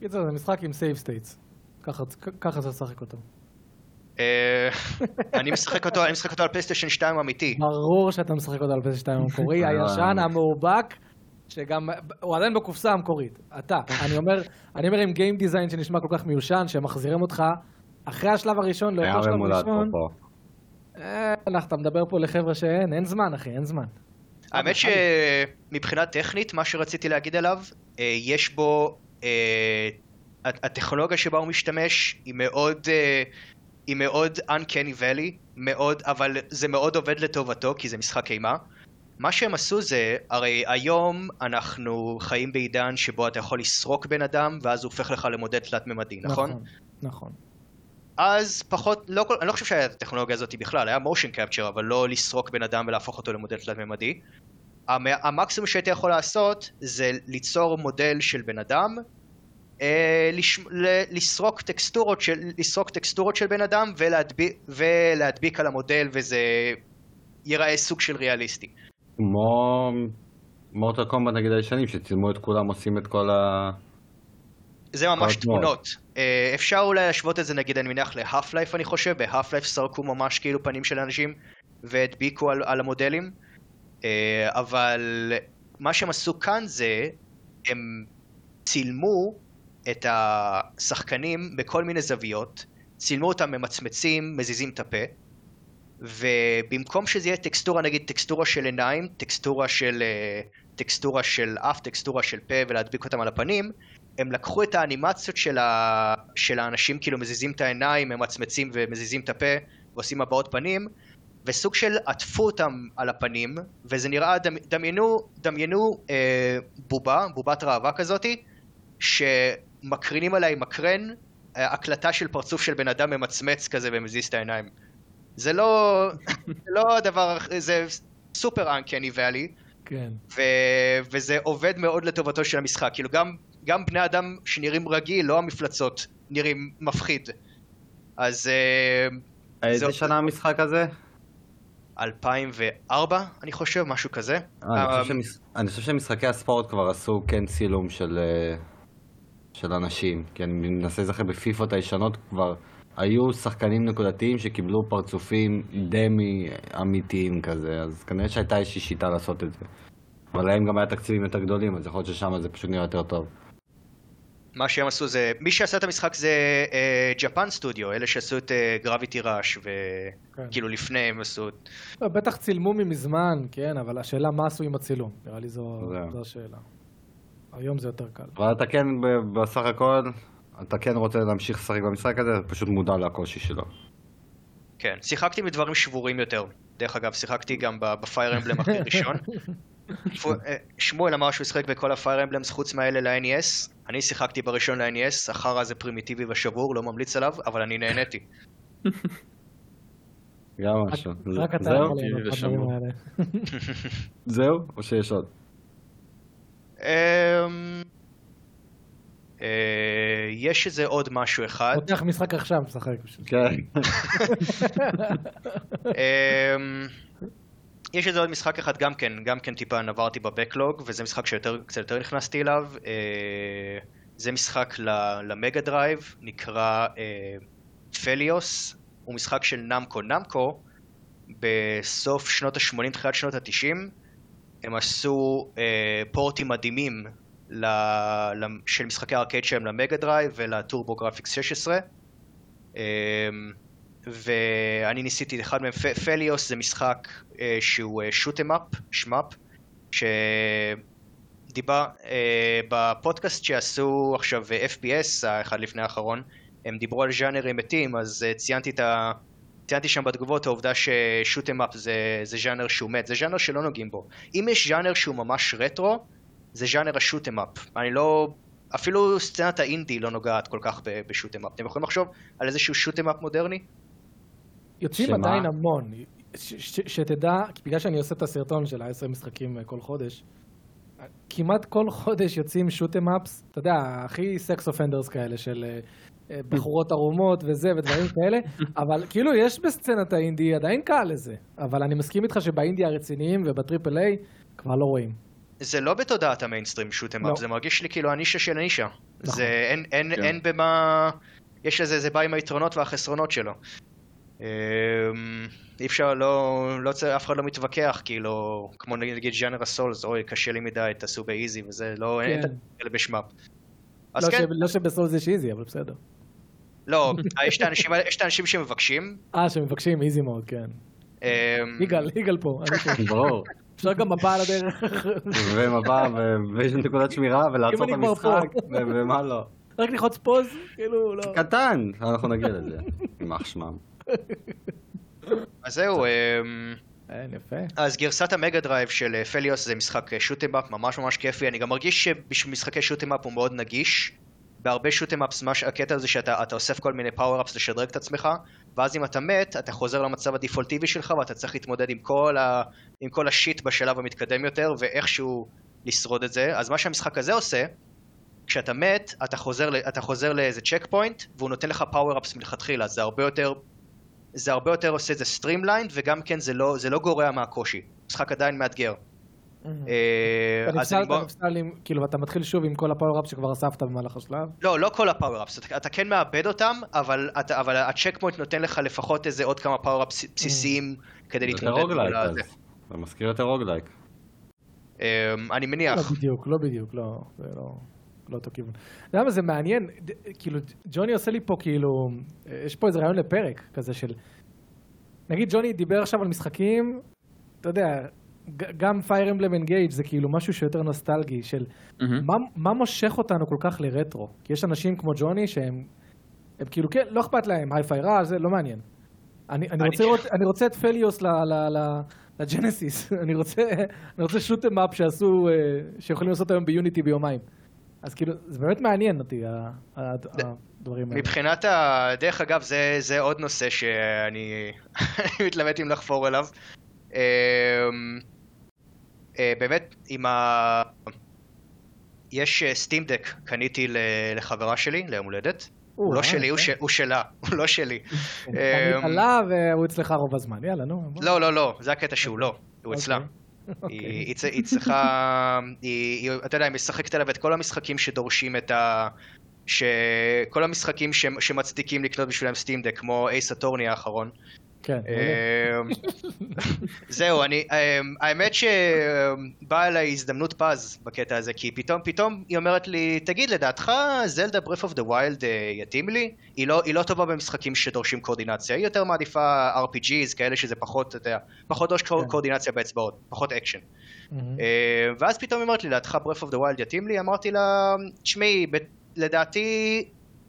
Speaker 3: קיצר, זה משחק עם save states. ככה ככה צריך לשחק אותו.
Speaker 2: אה, <laughs> אני משחק אותו, אני משחק אותו על פלייסטיישן 2 אמיתי.
Speaker 3: ברור שאתה משחק אותו על פלייסטיישן 2 המקורי, הישן, המאובק, שגם, הוא עדיין בקופסה המקורית. אתה. אני אומר, אני אומר עם game design שנשמע כל כך מיושן, שמחזירים אותך אחרי השלב הראשון לאותו שלב ראשון.
Speaker 4: פה.
Speaker 3: אה, לך, אתה מדבר פה לחבר'ה שאין, אין זמן, אחי, אין זמן.
Speaker 2: האמת שמבחינה טכנית, מה שרציתי להגיד עליו, אה, יש בו, אה, הט- הטכנולוגיה שבה הוא משתמש היא מאוד, היא מאוד uncanny valley, מאוד, אבל זה מאוד עובד לטובתו, כי זה משחק אימה. מה שהם עשו זה, הרי היום אנחנו חיים בעידן שבו אתה יכול לסרוק בן אדם, ואז הוא הופך לך למודל תלת-ממדי, נכון?
Speaker 3: נכון.
Speaker 2: אז פחות, לא, אני לא חושב שהיה את הטכנולוגיה הזאת בכלל, היה motion capture, אבל לא לסרוק בן אדם ולהפוך אותו למודל תלת-ממדי. המ- המקסימום שהיית יכול לעשות זה ליצור מודל של בן אדם, אה, לש, לסרוק, טקסטורות של, לסרוק טקסטורות של בן אדם ולהדביק, ולהדביק על המודל וזה ייראה סוג של ריאליסטי.
Speaker 4: כמו מורטל קומבט נגיד הישנים, שצילמו את כולם עושים את כל ה...
Speaker 2: זה ממש. תמונות. אה, אפשר אולי להשוות את זה נגיד אני מניח להאף לייף אני חושב, בהאף לייף סרקו ממש כאילו פנים של אנשים והדביקו על, על המודלים. אה, אבל מה שהם עשו כאן זה, הם צילמו את השחקנים בכל מיני זוויות, צילמו אותם ממצמצים, מזיזים את הפה, ובמקום שזה יהיה טקסטורה, נגיד טקסטורה של עיניים, טקסטורה של, אה, טקסטורה של אף, טקסטורה של פה ולהדביק אותם על הפנים, הם לקחו את האנימציות של, ה... של האנשים, כאילו מזיזים את העיניים, ממצמצים ומזיזים את הפה ועושים הבעות פנים, וסוג של עטפו אותם על הפנים, וזה נראה, דמ... דמיינו, דמיינו אה, בובה, בובת ראווה כזאתי, שמקרינים עליה עם מקרן, אה, הקלטה של פרצוף של בן אדם ממצמץ כזה ומזיז את העיניים. זה לא, <laughs> זה לא הדבר, זה סופר אנקני ואלי,
Speaker 3: כן.
Speaker 2: ו... וזה עובד מאוד לטובתו של המשחק. כאילו גם, גם בני אדם שנראים רגיל, לא המפלצות, נראים מפחיד. אז אה,
Speaker 4: איזה
Speaker 2: זה-
Speaker 4: שנה המשחק הזה?
Speaker 2: 2004, אני חושב, משהו כזה.
Speaker 4: אה, אני חושב שמש- אני חושב שמשחקי הספורט כבר עשו כן צילום של... אה, של אנשים, כי אני מנסה להיזכר בפיפות הישנות כבר היו שחקנים נקודתיים שקיבלו פרצופים דמי אמיתיים כזה, אז כנראה שהייתה איזושהי שיטה לעשות את זה. אבל להם גם היה תקציבים יותר גדולים, אז יכול להיות ששם זה פשוט נראה יותר טוב.
Speaker 2: מה שהם עשו זה, מי שעשה את המשחק זה ג'פן סטודיו, אלה שעשו את גרביטי ראש, וכאילו
Speaker 3: כן.
Speaker 2: לפני הם עשו...
Speaker 3: לא, בטח צילמו ממזמן, כן, אבל השאלה מה עשו עם הצילום, נראה לי זו. זו השאלה. היום זה יותר קל.
Speaker 4: אבל אתה כן, בסך הכל, אתה כן רוצה להמשיך לשחק במשחק הזה, אתה פשוט מודע לקושי שלו.
Speaker 2: כן, שיחקתי מדברים שבורים יותר. דרך אגב, שיחקתי גם בפייר אמבלם הכי ראשון. <laughs> אה, שמואל אמר שהוא שיחק בכל הפייר אמבלמס חוץ מהאלה ל-NES. אני שיחקתי בראשון ל-NES, החרא הזה פרימיטיבי ושבור, לא ממליץ עליו, אבל אני נהניתי.
Speaker 4: גם משהו.
Speaker 3: רק אתה
Speaker 4: זהו?
Speaker 3: יכול ליהנות
Speaker 1: ושמור.
Speaker 3: מהדברים האלה. <laughs>
Speaker 4: זהו? או שיש עוד?
Speaker 2: אמ, אה, יש איזה עוד משהו אחד.
Speaker 3: פותח משחק עכשיו, משחק.
Speaker 4: כן. <laughs>
Speaker 2: יש איזה עוד משחק אחד גם כן, גם כן טיפה נברתי ב backlog, וזה משחק שקצת יותר נכנסתי אליו. אה, זה משחק ל Mega Drive, נקרא אה, Phelios, הוא משחק של Namco. Namco, בסוף שנות ה-80, תחילת שנות ה-90, הם עשו אה, פורטים מדהימים של משחקי הארקייד שלהם ל Mega Drive ול TurboGrafx 16. ואני ניסיתי את אחד מהם, Phelios זה משחק אה, שהוא shoot 'em up, shmup, שדיבר, אה, בפודקאסט שעשו עכשיו אה, FPS, האחד לפני האחרון, הם דיברו על ז'אנרים מתים, אז אה, ציינתי את ה... ציינתי שם בתגובות העובדה ש shoot 'em up זה, זה ז'אנר שהוא מת, זה ז'אנר שלא נוגעים בו. אם יש ז'אנר שהוא ממש רטרו, זה ז'אנר ה shoot 'em up. אני לא... אפילו סצנת האינדי לא נוגעת כל כך ב- ב shoot 'em up. אתם יכולים לחשוב על איזשהו shoot 'em up מודרני?
Speaker 3: יוצאים
Speaker 4: שמה?
Speaker 3: עדיין המון. ש- ש- שתדע, כי בגלל שאני עושה את הסרטון של ה-10 משחקים אה, כל חודש, כמעט כל חודש יוצאים shoot 'em ups, אתה יודע, הכי sex offenders כאלה של אה, אה, בחורות ערומות וזה ודברים <laughs> כאלה, אבל כאילו יש בסצנת האינדי עדיין קהל לזה, אבל אני מסכים איתך שבאינדי הרציניים וב triple A כבר לא רואים.
Speaker 2: זה לא בתודעת המיינסטרים שוטם
Speaker 3: לא.
Speaker 2: זה מרגיש לי כאילו הנישה של הנישה.
Speaker 3: נכון.
Speaker 2: זה אין, אין,
Speaker 1: כן.
Speaker 2: אין במה... יש לזה, זה בא עם היתרונות והחסרונות שלו. אמ, אי אפשר, לא, לא צריך, אף אחד לא מתווכח, כאילו, כמו נגיד ז'אנר הסולס, אוי, קשה לי מדי, תעשו באיזי וזה, לא, אין
Speaker 3: כן.
Speaker 2: את כאלה בשמאפ. אז
Speaker 3: לא
Speaker 2: כן,
Speaker 3: ש- לא שבסול זה שאיזי, אבל בסדר.
Speaker 2: לא, יש את האנשים האלה- יש את האנשים שמבקשים.
Speaker 3: אה, שמבקשים איזי מוד, כן.
Speaker 2: אמ,
Speaker 3: יגאל, יגאל פה. <laughs>
Speaker 4: ברור.
Speaker 3: אפשר גם מפה על הדרך.
Speaker 4: ומבע, ו- ויש נקודת שמירה, ולעצור את. המשחק, ומה לא.
Speaker 3: רק ללחוץ pause, כאילו, לא.
Speaker 4: קטן, אנחנו נגיע לזה. יימח שמם. <laughs>
Speaker 2: אז זהו, אמ,
Speaker 3: אין, יפה.
Speaker 2: אז גרסת ה Mega Drive של אה, Phelios זה משחק shoot 'em up ממש ממש כיפי, אני גם מרגיש שבשביל משחקי shoot 'em up הוא מאוד נגיש. בהרבה shoot 'em ups, הקטע הזה שאתה אתה אוסף כל מיני power ups לשדרג את עצמך, ואז אם אתה מת, אתה חוזר למצב הדיפולטיבי שלך ואתה צריך להתמודד עם כל, ה, עם כל ה shit בשלב המתקדם יותר, ואיכשהו לשרוד את זה. אז מה שהמשחק הזה עושה, כשאתה מת, אתה חוזר, אתה חוזר לאיזה checkpoint, והוא נותן לך power ups מלכתחילה, זה הרבה יותר... זה הרבה יותר עושה את זה streamlined, וגם כן זה לא, זה לא גורע מהקושי. משחק עדיין מאתגר. אה,
Speaker 3: עם, כאילו, אתה מתחיל שוב עם כל ה power-up שכבר אספת במהלך השלב.
Speaker 2: לא, לא כל ה power-ups, אתה, כן מאבד אותם, אבל, ה checkpoint נותן לך לפחות איזה עוד כמה power-ups בסיסיים כדי
Speaker 4: זה יותר
Speaker 2: להתמודד
Speaker 4: roguelike
Speaker 2: מול
Speaker 4: אז.
Speaker 2: הזה.
Speaker 4: זה מזכיר יותר roguelike.
Speaker 2: אמ, אני
Speaker 3: לא
Speaker 2: מניח.
Speaker 3: בדיוק, לא בדיוק, לא, זה לא, לא אותו כיוון. אתה יודע מה, זה מעניין, כאילו, ג'וני עושה לי פה כאילו, יש פה איזה רעיון לפרק כזה של, נגיד ג'וני דיבר עכשיו על משחקים, אתה יודע, גם Fire Emblem Engage זה כאילו משהו שיותר נוסטלגי, של. מה, מה מושך אותנו כל כך לרטרו? כי יש אנשים כמו ג'וני שהם, הם כאילו, כן, לא אכפת להם, היי-פיי רע, זה לא מעניין. אני, רוצה לראות, אני רוצה את פליוס ל- ל- ל- לג'נסיס, <laughs> אני רוצה, אני רוצה שוטם אפ שעשו, אה, שיכולים לעשות היום ביוניטי ביומיים. אז כאילו, זה באמת מעניין אותי, הדברים האלה.
Speaker 2: מבחינת ה... דרך אגב, זה, זה עוד נושא שאני <laughs> אני מתלבט אם לחפור אליו. אמ, אה, באמת, עם ה... יש סטים דק, קניתי לחברה שלי, ליום הולדת. הוא לא
Speaker 3: אה,
Speaker 2: שלי, הוא שלה, <laughs> הוא לא שלי.
Speaker 3: עלה והוא אצלך רוב הזמן, יאללה, נו.
Speaker 2: לא, לא, לא, זה הקטע שהוא לא, הוא אצלה.
Speaker 3: אוקיי.
Speaker 2: היא, היא, היא צריכה, היא, היא, אתה יודע, היא משחקת עליו את כל המשחקים שדורשים את, ה, שכל המשחקים ש... שמצדיקים לקנות בשבילם סטים דק, כמו אייס הטורני האחרון.
Speaker 3: כן.
Speaker 2: אמ, <laughs> זהו, אני, אמ, האמת שבאה אליי הזדמנות פז בקטע הזה, כי פתאום, פתאום היא אומרת לי, תגיד, לדעתך Zelda Breath of the Wild יתאים לי? היא לא, היא לא טובה במשחקים שדורשים קואורדינציה, היא יותר מעדיפה RPGs, כאלה שזה פחות, אתה יודע, פחות דורש
Speaker 3: כן.
Speaker 2: קואורדינציה באצבעות, פחות אקשן. אה, ואז פתאום היא אומרת לי, לדעתך Breath of the Wild יתאים לי? אמרתי לה, תשמעי, לדעתי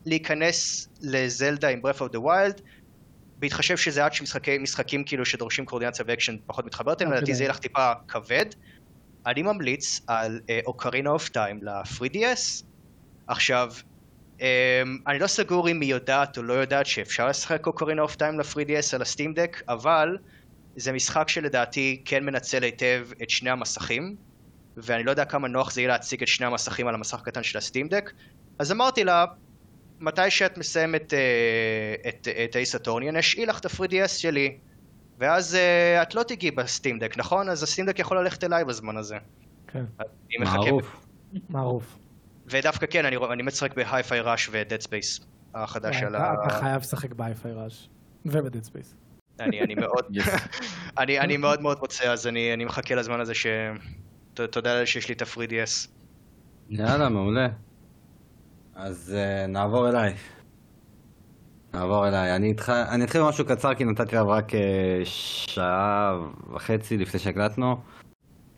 Speaker 2: להיכנס לזלדה עם Breath of the Wild, בהתחשב שזה עד שמשחקים משחקים כאילו שדורשים קואורדינציה ואקשן פחות מתחברת אליהם,
Speaker 3: לא
Speaker 2: לדעתי. זה יהיה לך טיפה כבד. אני ממליץ על Ocarina of Time ל-3DS. עכשיו, אמ, אני לא סגור אם היא יודעת או לא יודעת שאפשר לשחק Ocarina of Time ל-3DS על ה Steam Deck, אבל זה משחק שלדעתי כן מנצל היטב את שני המסכים, ואני לא יודע כמה נוח זה יהיה להציג את שני המסכים על המסך הקטן של ה Steam Deck, אז אמרתי לה, מתי שאת מסיימת אה, את, את Ace Attorney, אני אשאיל לך את ה-3DS שלי, ואז אה, את לא תגיעי ב Steam Deck, נכון? אז ה Steam Deck יכול ללכת אליי בזמן הזה.
Speaker 3: כן.
Speaker 4: מערוף.
Speaker 3: מערוף.
Speaker 2: ודווקא כן, אני, אני משחק ב Hi-Fi Rush ו Dead Space החדש
Speaker 3: אתה
Speaker 2: על ה...
Speaker 3: אתה חייב לשחק ב Hi-Fi Rush. וב Dead Space.
Speaker 2: אני, אני מאוד. <laughs> <laughs> אני, אני מאוד מאוד רוצה, אז אני, אני מחכה לזמן הזה ש... ת- תודה שיש לי את ה-3DS.
Speaker 4: יאללה, מעולה. אז uh, נעבור אליי. נעבור אליי. אני, איתך, אני אתחיל במשהו קצר כי נתתי עליו רק uh, שעה וחצי לפני שהקלטנו.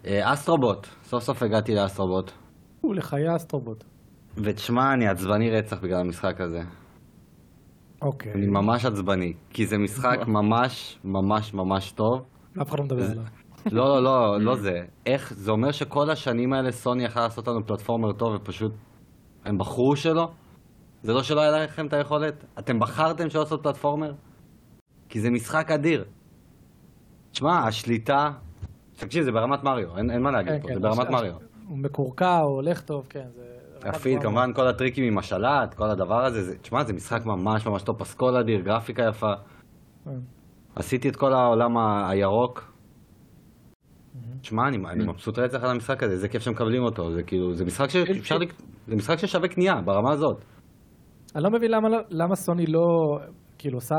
Speaker 4: Uh, Astro Bot, סוף סוף הגעתי ל Astro Bot.
Speaker 3: הוא לחיי אסטרובוט.
Speaker 4: ותשמע, אני עצבני רצח בגלל המשחק הזה.
Speaker 3: אוקיי.
Speaker 4: אני ממש עצבני, כי זה משחק <laughs> ממש ממש ממש טוב.
Speaker 3: אף אחד לא מדבר עליו.
Speaker 4: לא, לא, לא, לא <laughs> זה. איך, זה אומר שכל השנים האלה סוני יכלה לעשות לנו פלטפורמר טוב ופשוט הם בחרו שלא? זה לא שלא היה לכם את היכולת? אתם בחרתם שלא לעשות פלטפורמר? כי זה משחק אדיר. תשמע, השליטה... תקשיב, זה ברמת מריו, אין, אין מה להגיד
Speaker 3: כן,
Speaker 4: פה,
Speaker 3: כן.
Speaker 4: זה ברמת
Speaker 3: הש-
Speaker 4: מריו.
Speaker 3: הוא מקורקע, הוא הולך טוב, כן. זה גבוהה
Speaker 4: כמובן כל הטריקים עם השלט, כל הדבר הזה, זה, תשמע, זה משחק ממש ממש טוב, פסקול אדיר, גרפיקה יפה.
Speaker 3: מאוד.
Speaker 4: עשיתי את כל העולם הירוק. תשמע, אני, אני מבסוט רצח על המשחק הזה, איזה כיף שמקבלים אותו, זה כאילו, זה משחק שאפשר, לק- זה משחק ששווה קנייה, ברמה הזאת.
Speaker 3: אני לא מבין למה, לא- למה סוני לא, כאילו, עושה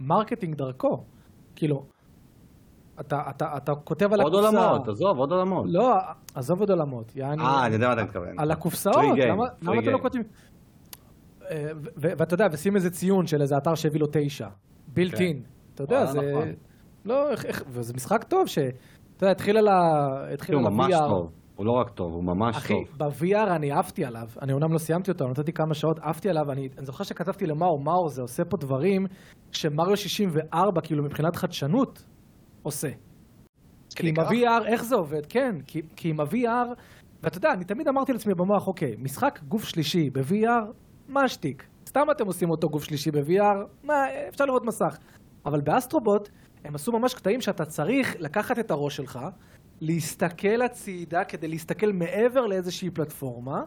Speaker 3: marketing דרכו. כאילו, אתה, אתה, אתה כותב על
Speaker 4: עוד
Speaker 3: הקופסה...
Speaker 4: עולמות, עזוב, עוד עולמות.
Speaker 3: לא, עזוב עוד עולמות. יעני,
Speaker 4: אה, אני יודע מה אתה מתכוון.
Speaker 3: על הקופסאות, למה, למה אתה לא. כותבים... אה, ואתה יודע, ושים איזה ציון של איזה אתר שהביא לו תשע. בילט
Speaker 4: כן.
Speaker 3: אין. אתה יודע,
Speaker 4: וואלה,
Speaker 3: זה...
Speaker 4: נכון.
Speaker 3: לא, איך, וזה משחק טוב ש... אתה יודע, התחיל על ה... התחיל
Speaker 4: הוא ממש
Speaker 3: ה-VR.
Speaker 4: טוב, הוא לא רק טוב, הוא ממש
Speaker 3: אחי,
Speaker 4: טוב.
Speaker 3: ב-VR אני עפתי עליו, אני אומנם לא סיימתי אותו, נתתי כמה שעות, עפתי עליו, אני, אני זוכר שכתבתי למאור, מאור זה עושה פה דברים שמריו 64, כאילו מבחינת חדשנות, עושה. כי עם? ה-VR, איך זה עובד? כן, כי, כי עם ה-VR, ואתה יודע, אני תמיד אמרתי לעצמי במוח, אוקיי, משחק גוף שלישי ב-VR, מה השטיק? סתם אתם עושים אותו גוף שלישי ב-VR, מה, אפשר לראות מסך. אבל באסטרובוט, הם עשו ממש קטעים שאתה צריך לקחת את הראש שלך, להסתכל הצידה כדי להסתכל מעבר לאיזושהי פלטפורמה,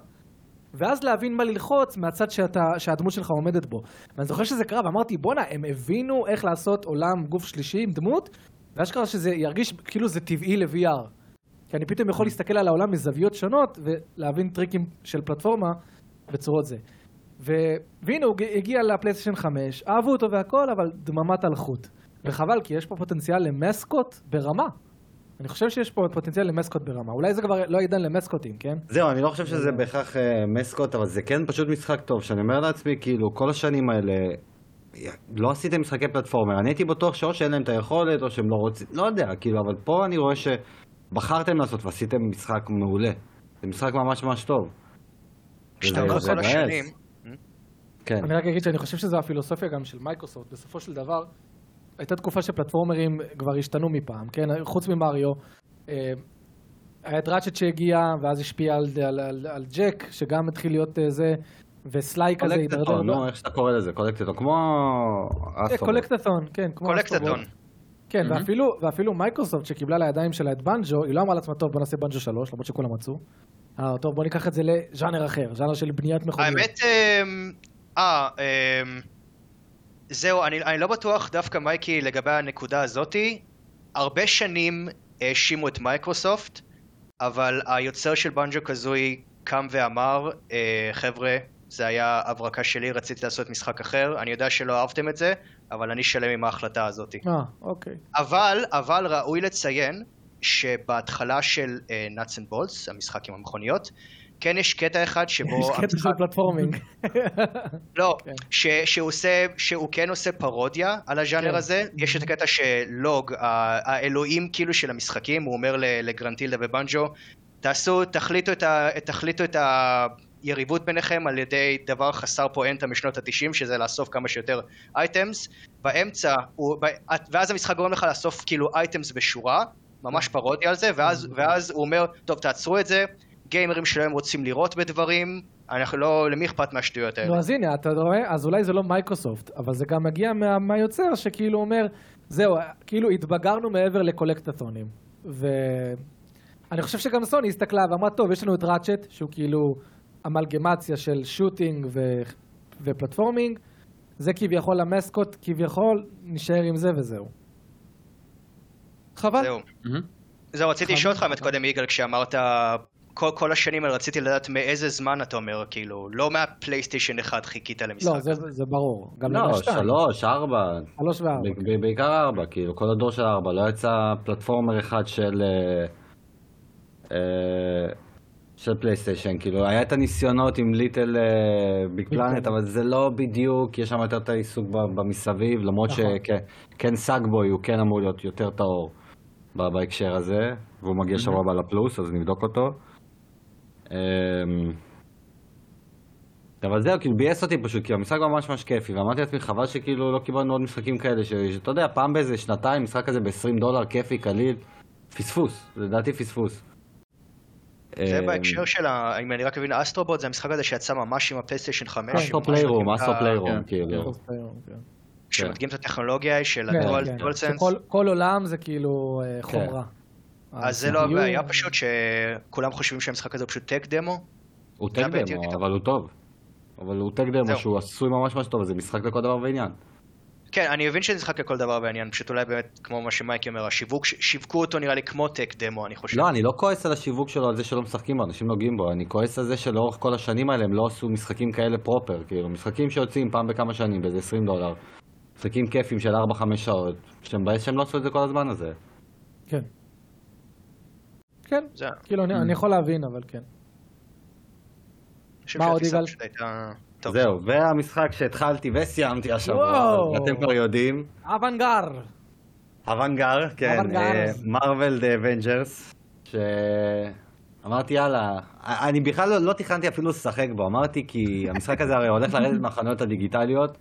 Speaker 3: ואז להבין מה ללחוץ מהצד שאתה, שהדמות שלך עומדת בו. ואני זוכר שזה קרה, ואמרתי, בואנה, הם הבינו איך לעשות עולם גוף שלישי עם דמות, ואשכרה שזה ירגיש כאילו זה טבעי ל-VR. כי אני פתאום יכול להסתכל על העולם מזוויות שונות, ולהבין טריקים של פלטפורמה בצורות זה. ו... והנה, הוא הגיע לפלייסטיישן 5, אהבו אותו והכל, אבל דממת אלחוט. וחבל, כי יש פה פוטנציאל למסקוט ברמה. אני חושב שיש פה פוטנציאל למסקוט ברמה. אולי זה כבר לא עידן למסקוטים, כן?
Speaker 4: זהו, אני לא חושב שזה בהכרח אה, מסקוט, אבל זה כן פשוט משחק טוב, שאני אומר לעצמי, כאילו, כל השנים האלה, לא עשיתם משחקי פלטפורמר, אני הייתי בטוח שאו שאין להם את היכולת, או שהם לא רוצים, לא יודע, כאילו, אבל פה אני רואה שבחרתם לעשות ועשיתם משחק מעולה. זה משחק ממש ממש טוב. זה
Speaker 2: כל. השנים,
Speaker 4: כן.
Speaker 3: אני רק אגיד שאני חושב שזו הפילוסופיה גם של מייקרוסופט. בסופו של דבר, הייתה תקופה שפלטפורמרים כבר השתנו מפעם, כן? חוץ ממריו. אה, היה את ראצ'ט שהגיע, ואז השפיע על, על, על, על ג'ק, שגם התחיל להיות אה, זה, וסליי כזה הידרדר.
Speaker 4: collectathon, נו, איך שאתה קורא לזה, collectathon, כמו...
Speaker 3: אה,
Speaker 4: Astro
Speaker 3: Bot. collectathon, כן, כמו
Speaker 2: collectathon.
Speaker 3: Astro Bot. כן, ואפילו, ואפילו מייקרוסופט שקיבלה לידיים שלה את Banjo, היא לא אמרה לעצמה, טוב, בוא נעשה Banjo 3, למרות שכולם רצו. אה, טוב, בוא ניקח את זה לז'אנר אחר, ז'אנר של בניית מכוניות.
Speaker 2: האמת, אמ, אה, אמ, זהו, אני, אני לא בטוח דווקא מייקי לגבי הנקודה הזאתי. הרבה שנים האשימו את מייקרוסופט, אבל היוצר של בנג'ו קזוי קם ואמר, אה, חבר'ה, זה היה הברקה שלי, רציתי לעשות משחק אחר, אני יודע שלא אהבתם את זה, אבל אני שלם עם ההחלטה הזאת.
Speaker 3: אה, אוקיי.
Speaker 2: אבל, אבל ראוי לציין שבהתחלה של uh, Nuts and Bolts, המשחק עם המכוניות, כן יש קטע אחד שבו...
Speaker 3: יש קטע של פלטפורמינג.
Speaker 2: לא, <laughs>
Speaker 3: כן.
Speaker 2: שהוא, כן עושה פרודיה על הז'אנר
Speaker 3: כן.
Speaker 2: הזה. יש את הקטע שלוג, ה- האלוהים כאילו של המשחקים, הוא אומר לגרנטילדה ובנג'ו, תעשו, תחליטו את, ה, תחליטו את היריבות ביניכם על ידי דבר חסר פואנטה משנות התשעים, שזה לאסוף כמה שיותר items. באמצע, הוא, ואז המשחק גורם לך לאסוף כאילו items בשורה, ממש פרודיה על זה, ואז, ואז הוא אומר, טוב תעצרו את זה, גיימרים שלהם רוצים לראות בדברים, אנחנו לא, למי אכפת מהשטויות האלה?
Speaker 3: נו, אז הנה, אתה רואה? אז אולי זה לא מייקרוסופט, אבל זה גם מגיע מה- מהיוצר שכאילו אומר, זהו, כאילו התבגרנו מעבר לקולקטתונים. ואני חושב שגם סוני הסתכלה ואמרה, טוב, יש לנו את ראצ'ט, שהוא כאילו אמלגמציה של שוטינג ו... ופלטפורמינג, זה כביכול המסקוט, כביכול, נשאר עם זה וזהו. חבל.
Speaker 2: זהו.
Speaker 1: מהמם.
Speaker 2: זהו, רציתי. לשאול אותך באמת קודם, יגאל, כשאמרת כל, כל השנים האלה רציתי לדעת מאיזה זמן אתה אומר, כאילו, לא מהפלייסטיישן 1 חיכית למשחק.
Speaker 3: לא, זה, זה ברור. גם
Speaker 4: לא. שלוש, ארבע,
Speaker 3: שלוש וארבע.
Speaker 4: ב- ב- בעיקר ארבע, כאילו, כל הדור של ארבע, לא יצא platformer אחד של... אה, אה, של פלייסטיישן, כאילו, היה את הניסיונות עם Little Big
Speaker 3: Planet.
Speaker 4: אבל זה לא בדיוק, יש שם יותר את העיסוק במסביב, למרות
Speaker 3: נכון.
Speaker 4: שכן Sackboy הוא כן אמור להיות יותר טהור בהקשר הזה, והוא מגיע שבוע הבא לפלוס, אז נבדוק אותו. אמ, אבל זהו, כאילו ביאס אותי פשוט, כי המשחק ממש ממש כיפי, ואמרתי לעצמי, חבל שכאילו לא קיבלנו עוד משחקים כאלה, שאתה יודע, פעם באיזה שנתיים, משחק כזה ב-20 דולר, כיפי, קליל, פספוס, לדעתי פספוס.
Speaker 2: זה
Speaker 4: אמ,
Speaker 2: בהקשר של, אם אני רק מבין, Astro Bot זה המשחק הזה שיצא ממש עם הפלייסטיישן 5.
Speaker 4: אסטרו פליירום, אסטרו פליירום,
Speaker 1: כן.
Speaker 4: כאילו.
Speaker 3: כן.
Speaker 2: שמדגים את הטכנולוגיה של
Speaker 3: כן, ה
Speaker 2: Dual כן.
Speaker 3: DualSense. כל עולם זה כאילו אה, חומרה.
Speaker 2: אז זה לא הבעיה פשוט שכולם חושבים שהמשחק הזה הוא פשוט tech demo.
Speaker 4: הוא
Speaker 2: זה
Speaker 4: tech
Speaker 2: demo.
Speaker 4: אבל הוא טוב. אבל הוא טק דמו. שהוא עשוי ממש ממש טוב, זה משחק לכל דבר ועניין.
Speaker 2: כן, אני מבין שזה משחק לכל דבר בעניין, פשוט אולי באמת, כמו מה שמייקי אומר, השיווק, שיווקו אותו נראה לי כמו טק דמו, אני חושב.
Speaker 4: לא, אני לא כועס על השיווק שלו, על זה שלא משחקים בו, אנשים נוגעים בו, אני כועס על זה שלאורך כל השנים האלה הם לא עשו משחקים כאלה proper, כאילו, משחקים שיוצאים פעם בכמה שנים, באיזה 20 דולר. משחקים כיפים של 4-5 שעות, שאתה מבואס שהם לא עשו את זה כל הזמן הזה.
Speaker 3: כן. כן,
Speaker 2: זה,
Speaker 3: כאילו אני אני יכול להבין, אבל כן. מה עוד, יגאל?
Speaker 4: זהו, והמשחק שהתחלתי וסיימתי השבוע,
Speaker 3: וואו.
Speaker 4: אתם כבר יודעים,
Speaker 3: אבנגר.
Speaker 4: אבנגר, כן. Marvel's Avengers, שאמרתי יאללה, אני בכלל לא, לא תכננתי אפילו לשחק בו, אמרתי כי המשחק הזה הרי הולך לרדת מהחנויות הדיגיטליות,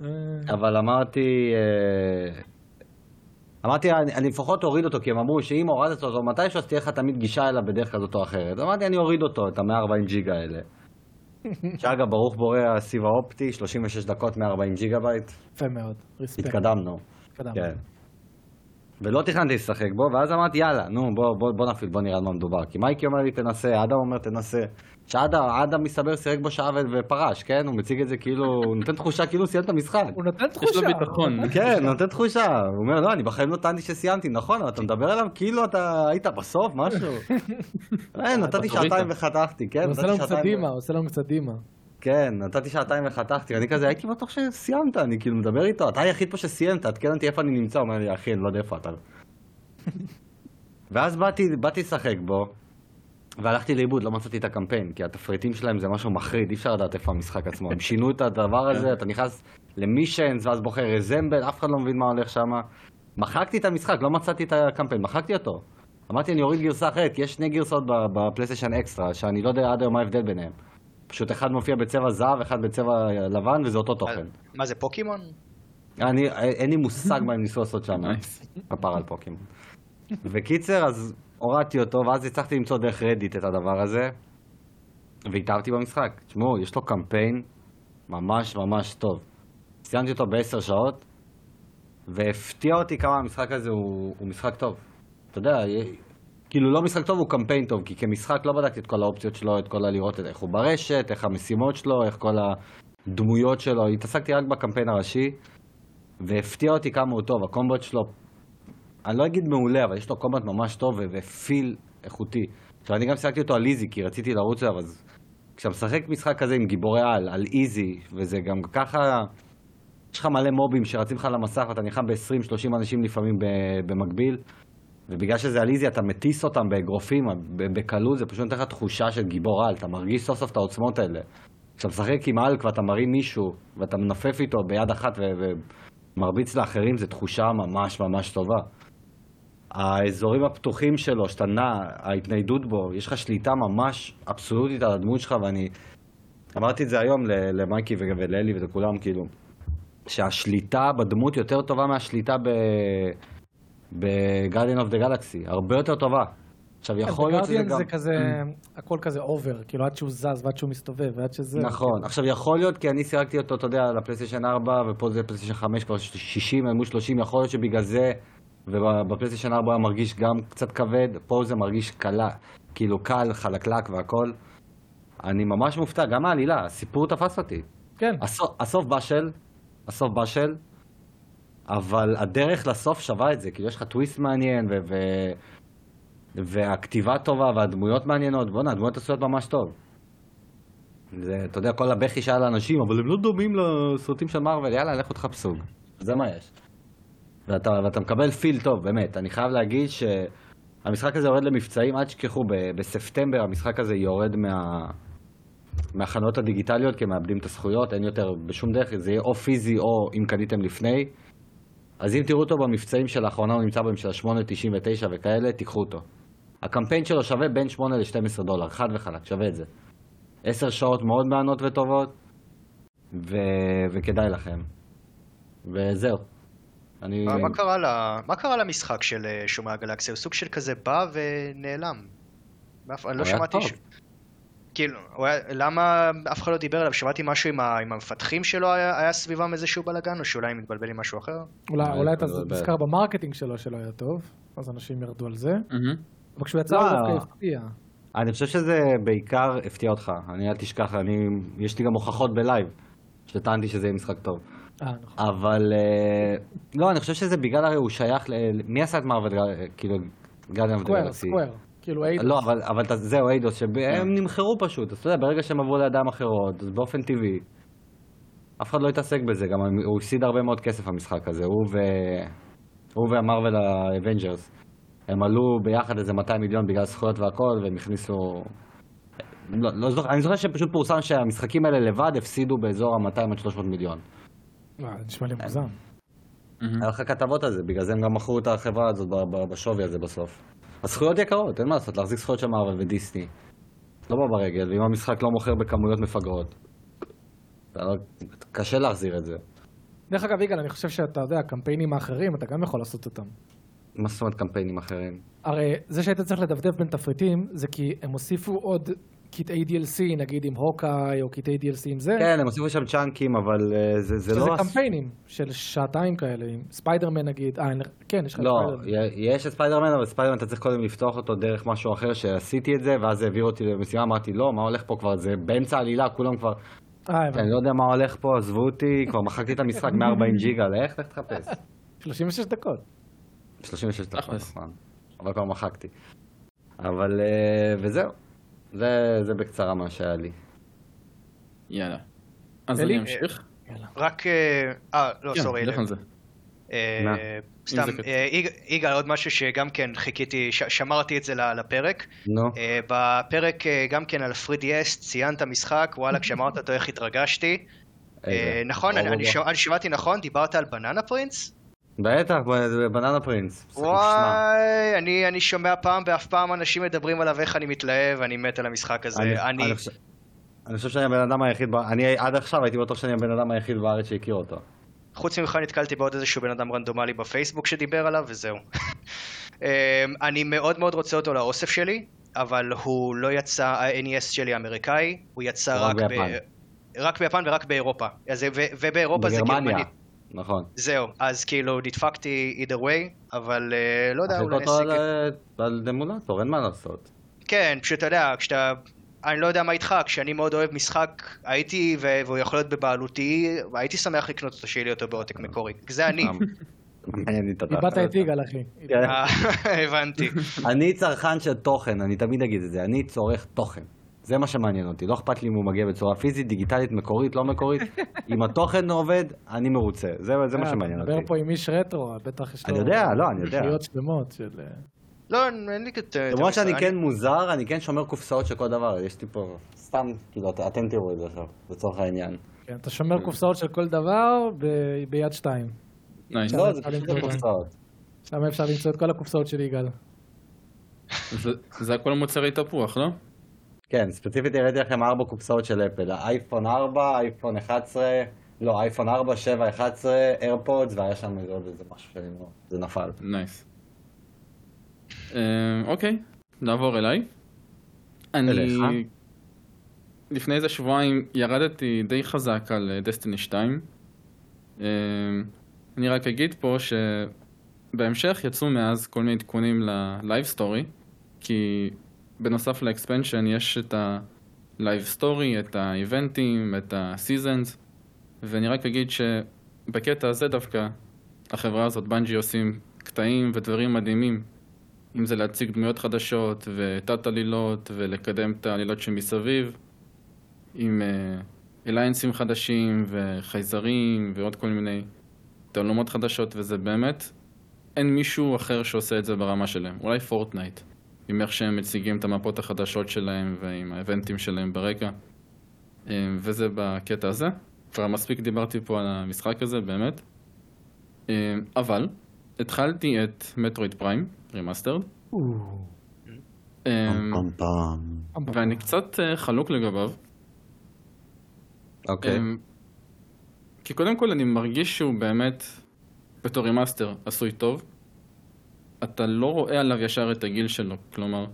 Speaker 3: אה,
Speaker 4: אבל אמרתי, אה, אמרתי אני, אני לפחות אוריד אותו, כי הם אמרו שאם הורדת אותו מתישהו אז תהיה לך תמיד גישה אליו בדרך כזאת או אחרת, אמרתי אני אוריד אותו, את ה-140 ג'יגה האלה. <laughs> שאגב, ברוך בורא הסיב האופטי, 36 דקות 140 ג'יגה בייט,
Speaker 3: יפה מאוד. respect.
Speaker 4: התקדמנו.
Speaker 3: התקדמנו.
Speaker 4: כן. ולא תכננתי לשחק בו, ואז אמרתי יאללה, נו בוא, בוא, בוא נפעיל, בוא נראה על מה מדובר. כי מייקי אומר לי תנסה, אדם אומר תנסה. שאדם, אדם מסתבר שיחק בו שעה ו- ופרש, כן? הוא מציג את זה כאילו, הוא נותן תחושה כאילו הוא סיים את המשחק.
Speaker 3: הוא נותן
Speaker 1: יש
Speaker 3: תחושה.
Speaker 1: לו ביטחון.
Speaker 4: כן, נותן תחושה. הוא אומר, לא, אני בחיים לא טענתי שסיימתי, נכון, אבל אתה מדבר עליו כאילו אתה היית בסוף, משהו. <laughs> אה, נתתי שעתיים וחתכתי, כן,
Speaker 3: הוא עושה
Speaker 4: נתתי
Speaker 3: לנו קצת דימה, הוא עושה לנו קצת דימה.
Speaker 4: כן, נתתי שעתיים וחתכתי, אני כזה הייתי בטוח שסיימת, אני כאילו מדבר איתו, אתה היחיד פה שסיים, תעדכן אותי איפה אני נמצא, הוא אומר לי, אחי, אני לא יודע איפה אתה. <laughs> ואז באתי, באתי לשחק בו, והלכתי לאיבוד, לא מצאתי את הקמפיין, כי התפריטים שלהם זה משהו מחריד, אי אפשר לדעת איפה המשחק עצמו. הם שינו את הדבר הזה, אתה נכנס למישנס, ואז בוחר רזמבל, אף אחד לא מבין מה הולך שם. מחקתי את המשחק, לא מצאתי את הקמפיין, מחקתי אותו. אמרתי, אני אוריד גרסה אחרת, כי יש שני גרסאות בפלייסטיישן אקסטרה, שאני לא יודע עד היום מה ההבדל ביניהם. פשוט אחד מופיע בצבע זהב, אחד בצבע לבן, וזה אותו תוכן.
Speaker 2: מה זה, פוקימון?
Speaker 4: אני, אין לי מושג מה הם ניסו לעשות שם. <laughs> כפר על פוקימון. וקיצר, אז הורדתי אותו, ואז הצלחתי למצוא דרך רדיט את הדבר הזה, והתאהבתי במשחק. תשמעו, יש לו קמפיין ממש ממש טוב. סיימתי אותו בעשר שעות, והפתיע אותי כמה המשחק הזה הוא, הוא משחק טוב. אתה יודע, כאילו לא משחק טוב, הוא קמפיין טוב, כי כמשחק לא בדקתי את כל האופציות שלו, את כל הלראות איך הוא ברשת, איך המשימות שלו, איך כל הדמויות שלו, התעסקתי רק בקמפיין הראשי, והפתיע אותי כמה הוא טוב, הקומבוט שלו, אני לא אגיד מעולה, אבל יש לו קומבט ממש טוב ופיל איכותי. עכשיו, אני גם שיחקתי אותו על איזי, כי רציתי לרוץ אליו, אז כשאתה משחק משחק כזה עם גיבורי על, על איזי, וזה גם ככה, יש לך מלא מובים שרצים לך למסך ואתה נלחם ב-20-30 אנשים לפעמים במקביל, ובגלל שזה על איזי אתה מטיס אותם באגרופים, בקלות, זה פשוט נותן לך תחושה של גיבור על, אתה מרגיש סוף סוף את העוצמות האלה. כשאתה משחק עם אלק ואתה מרים מישהו, ואתה מנופף איתו ביד אחת ומרביץ לאחרים, זו תחושה ממש ממש טובה. האזורים הפתוחים שלו, שאתה נע, ההתניידות בו, יש לך שליטה ממש אבסולוטית על הדמות שלך, ואני אמרתי את זה היום למייקי ו- ולאלי ולכולם, כאילו, שהשליטה בדמות יותר טובה מהשליטה ב... ב-Guardian of the Galaxy, הרבה יותר טובה. עכשיו, יכול להיות שזה
Speaker 3: בגרדיאן
Speaker 4: גם...
Speaker 3: זה כזה, הכל כזה אובר, כאילו עד שהוא זז ועד שהוא מסתובב ועד שזה...
Speaker 4: נכון, עכשיו יכול להיות כי אני סירקתי אותו, אתה יודע, לפלייסטיישן 4 ופה זה פלייסטיישן 5 כבר 60 אל מול 30, יכול להיות שבגלל זה ובפלייסטיישן 4 היה מרגיש גם קצת כבד, פה זה מרגיש קלה, כאילו קל, חלקלק והכל. אני ממש מופתע, גם העלילה, הסיפור תפס אותי.
Speaker 3: כן,
Speaker 4: הסוף, הסוף בשל, הסוף בשל, אבל הדרך לסוף שווה את זה, כאילו יש לך טוויסט מעניין ו... ו... והכתיבה טובה והדמויות מעניינות, בואנה, הדמויות עשויות ממש טוב. זה, אתה יודע, כל הבכי שהיה לאנשים, אבל הם לא דומים לסרטים של מארוול, יאללה, לכו תחפשו. זה מה יש. ואתה, ואתה מקבל פיל טוב, באמת. אני חייב להגיד שהמשחק הזה יורד למבצעים, אל תשכחו, ב- בספטמבר המשחק הזה יורד מה... מהחנויות הדיגיטליות, כי הם מאבדים את הזכויות, אין יותר בשום דרך, זה יהיה או פיזי או אם קניתם לפני. אז אם תראו אותו במבצעים של האחרונה, הוא נמצא בהם של ה-8.99 וכאלה, תיקחו אותו. הקמפיין שלו שווה בין 8 ל-12 דולר, חד וחלק, שווה את זה. 10 שעות מאוד מענות וטובות, ו... וכדאי לכם. וזהו. אני...
Speaker 2: מה- מה קרה ל- מה קרה למשחק של אה, שומרי הגלקסיה? הוא סוג של כזה בא ונעלם. אני לא שמעתי... ש- כאילו, היה- למה אף אחד לא דיבר עליו? שמעתי משהו עם ה- עם המפתחים שלו, היה היה סביבם איזשהו בלאגן, או שאולי אני מתבלבל עם משהו אחר?
Speaker 3: אולי
Speaker 4: אה,
Speaker 3: אולי אתה
Speaker 4: אתה מדבר.
Speaker 3: נזכר ב marketing שלו שלא היה טוב, אז אנשים ירדו על זה,
Speaker 1: מהמם.
Speaker 3: אבל כשהוא יצא
Speaker 4: לא.
Speaker 3: הוא דווקא הפתיע.
Speaker 4: אני חושב שזה בעיקר הפתיע אותך. אני, אל תשכח, אני... יש לי גם הוכחות ב live, שטענתי שזה יהיה משחק טוב.
Speaker 3: אה, נכון.
Speaker 4: אבל... אה, לא, אני חושב שזה בגלל הרי הוא שייך ל... מי עשה את Marvel, כאילו, Guardians of
Speaker 3: Square, Square. כאילו Eidos.
Speaker 4: לא, אבל, אבל זהו, Eidos, שהם נמכרו פשוט, אז אתה יודע, ברגע שהם עברו לידיים אחרות, אז באופן טבעי, אף אחד לא התעסק בזה, גם הוא הפסיד הרבה מאוד כסף המשחק הזה, הוא ו... הוא וה Marvel's Avengers. הם עלו ביחד איזה 200 מיליון בגלל זכויות והכל, והם הכניסו... לא, לא זוכר, אני זוכר שפשוט פורסם שהמשחקים האלה לבד הפסידו באזור ה-200 עד 300 מיליון.
Speaker 3: אה, נשמע לי מוגזם.
Speaker 1: מהמם.
Speaker 4: היה לך כתבות על זה, בגלל זה הם גם מכרו את החברה הזאת בשווי הזה בסוף. הזכויות יקרות, אין מה לעשות, להחזיק זכויות של מארוול ודיסני. לא בא ברגל, ואם המשחק לא מוכר בכמויות מפגרות. לא- קשה להחזיר את זה.
Speaker 3: דרך אגב, יגאל, אני חושב שאתה יודע, הקמפיינים האחרים, אתה גם יכול לעשות אותם.
Speaker 4: מה זאת אומרת קמפיינים אחרים?
Speaker 3: הרי זה שהיית צריך לדפדף בין תפריטים, זה כי הם הוסיפו עוד קטעי DLC, נגיד עם Hawkeye, או קטעי DLC עם זה,
Speaker 4: כן, הם הוסיפו שם צ'אנקים, אבל אה, זה זה
Speaker 3: שזה
Speaker 4: לא...
Speaker 3: קמפיינים של שעתיים כאלה, עם ספיידרמן נגיד, אה, כן, יש לך
Speaker 4: לא,
Speaker 3: ספיידרמן.
Speaker 4: יש את ספיידרמן, אבל ספיידרמן אתה צריך קודם לפתוח אותו דרך משהו אחר, שעשיתי את זה, ואז זה העביר אותי למשימה, אמרתי, לא, מה הולך פה כבר? זה באמצע העלילה, כולם כבר...
Speaker 3: אה, הבנתי.
Speaker 4: אני לא יודע מה הולך פה, עזבו אותי, כבר מחקתי את המשחק 140 ג'יגה, לך, לך תחפש.
Speaker 3: 36 דקות.
Speaker 4: 36 דקות. נכון. אבל כבר מחקתי. אבל, אה, וזהו. זה, זה בקצרה מה שהיה לי.
Speaker 1: יאללה. אז
Speaker 3: אלי?
Speaker 1: אני אמשיך.
Speaker 2: רק... אה, אה, לא, סורי. אה? סתם. אה, יג- יגאל, עוד משהו שגם כן חיכיתי, ש- שמרתי את זה ל- לפרק.
Speaker 4: נו,
Speaker 2: בפרק גם כן על 3DS ציינת משחק, וואלה, כשאמרת אותו איך התרגשתי. נכון, אני שמעתי נכון, דיברת על בננה פרינס?
Speaker 4: בטח, בננה פרינס.
Speaker 2: וואי, אני, אני שומע פעם ואף פעם אנשים מדברים עליו איך אני מתלהב, אני מת על המשחק הזה.
Speaker 4: אני-
Speaker 2: אני,
Speaker 4: אני חושב- אני חושב שאני הבן אדם היחיד, אני עד עכשיו הייתי בטוח שאני הבן אדם היחיד בארץ שהכיר אותו.
Speaker 2: חוץ ממך נתקלתי בעוד איזשהו בן אדם רנדומלי בפייסבוק שדיבר עליו, וזהו. <laughs> אמ, אני מאוד מאוד רוצה אותו לאוסף שלי, אבל הוא לא יצא, ה-NES שלי האמריקאי, הוא יצא
Speaker 4: רק
Speaker 2: רק,
Speaker 4: ביפן.
Speaker 2: ב... רק ביפן ורק באירופה. אז, ו... ובאירופה זה
Speaker 4: בגרמניה.
Speaker 2: גרמנית.
Speaker 4: נכון.
Speaker 2: זהו, אז כאילו נדפקתי either way, אבל אה, לא יודע, אולי
Speaker 4: אותו
Speaker 2: נשיג...
Speaker 4: על, אה, על דמולטור, אין מה לעשות.
Speaker 2: כן, פשוט אתה יודע, כשאתה... אני לא יודע מה איתך, כשאני מאוד אוהב משחק, הייתי, ו- והוא יכול להיות בבעלותי, הייתי שמח לקנות אותו, שיהיה לי אותו בעותק מקורי. זה אני.
Speaker 3: איבדת את יגאל, אחי.
Speaker 2: אה, <laughs> הבנתי.
Speaker 4: אני צרכן של תוכן, אני תמיד אגיד את זה, אני צורך תוכן. זה מה שמעניין אותי. לא אכפת לי אם הוא מגיע בצורה פיזית, דיגיטלית, מקורית, לא מקורית. <laughs> אם התוכן עובד, אני מרוצה. זה, זה מה
Speaker 3: אה,
Speaker 4: שמעניין
Speaker 3: אתה מדבר
Speaker 4: אותי.
Speaker 3: פה עם איש רטרו, בטח יש לו...
Speaker 4: אני יודע, לא, אני יודע.
Speaker 3: קריאות שלמות של... אה,
Speaker 2: לא, אין לי את...
Speaker 4: למרות שאני
Speaker 2: אני-
Speaker 4: כן מוזר, אני כן שומר קופסאות של כל דבר. יש לי פה, סתם, כאילו, את- אתם תראו את זה עכשיו, לצורך העניין.
Speaker 3: כן, אתה שומר קופסאות של כל דבר ב- ביד שתיים. לא,
Speaker 4: לא, זה פשוט
Speaker 3: למצוא
Speaker 4: קופסאות.
Speaker 3: שם אפשר למצוא את כל הקופסאות של יגאל.
Speaker 1: זה- זה הכל מוצרי תפוח, לא?
Speaker 4: כן, ספציפית הראיתי לכם ארבע קופסאות של אפל. אייפון 4, אייפון 11, לא, אייפון 4, 7, 11, AirPods, והיה שם עוד איזה משהו שאני לא... זה נפל.
Speaker 1: nice. אה, אוקיי, נעבור אליי. אני... לפני איזה שבועיים ירדתי די חזק על Destiny 2. אה, אני רק אגיד פה שבהמשך יצאו מאז כל מיני עדכונים ל live story, כי בנוסף ל expansion יש את ה live story, את האיבנטים, את ה seasons, ואני רק אגיד שבקטע הזה דווקא החברה הזאת, בנג'י, עושים קטעים ודברים מדהימים. אם זה להציג דמויות חדשות ותת עלילות ולקדם את העלילות שמסביב, עם אליינסים חדשים וחייזרים ועוד כל מיני תעלומות חדשות, וזה באמת, אין מישהו אחר שעושה את זה ברמה שלהם. אולי פורטנייט, עם איך שהם מציגים את המפות החדשות שלהם ועם האבנטים שלהם ברקע. אה, וזה בקטע הזה. כבר מספיק דיברתי פה על המשחק הזה, באמת. אה, אבל, התחלתי את Metroid
Speaker 4: Prime, Remastered.
Speaker 1: ואני קצת אה, חלוק לגביו.
Speaker 4: אוקיי.
Speaker 1: אמ, כי קודם כל אני מרגיש שהוא באמת, בתור remaster, עשוי טוב. אתה לא רואה עליו ישר את הגיל שלו, כלומר,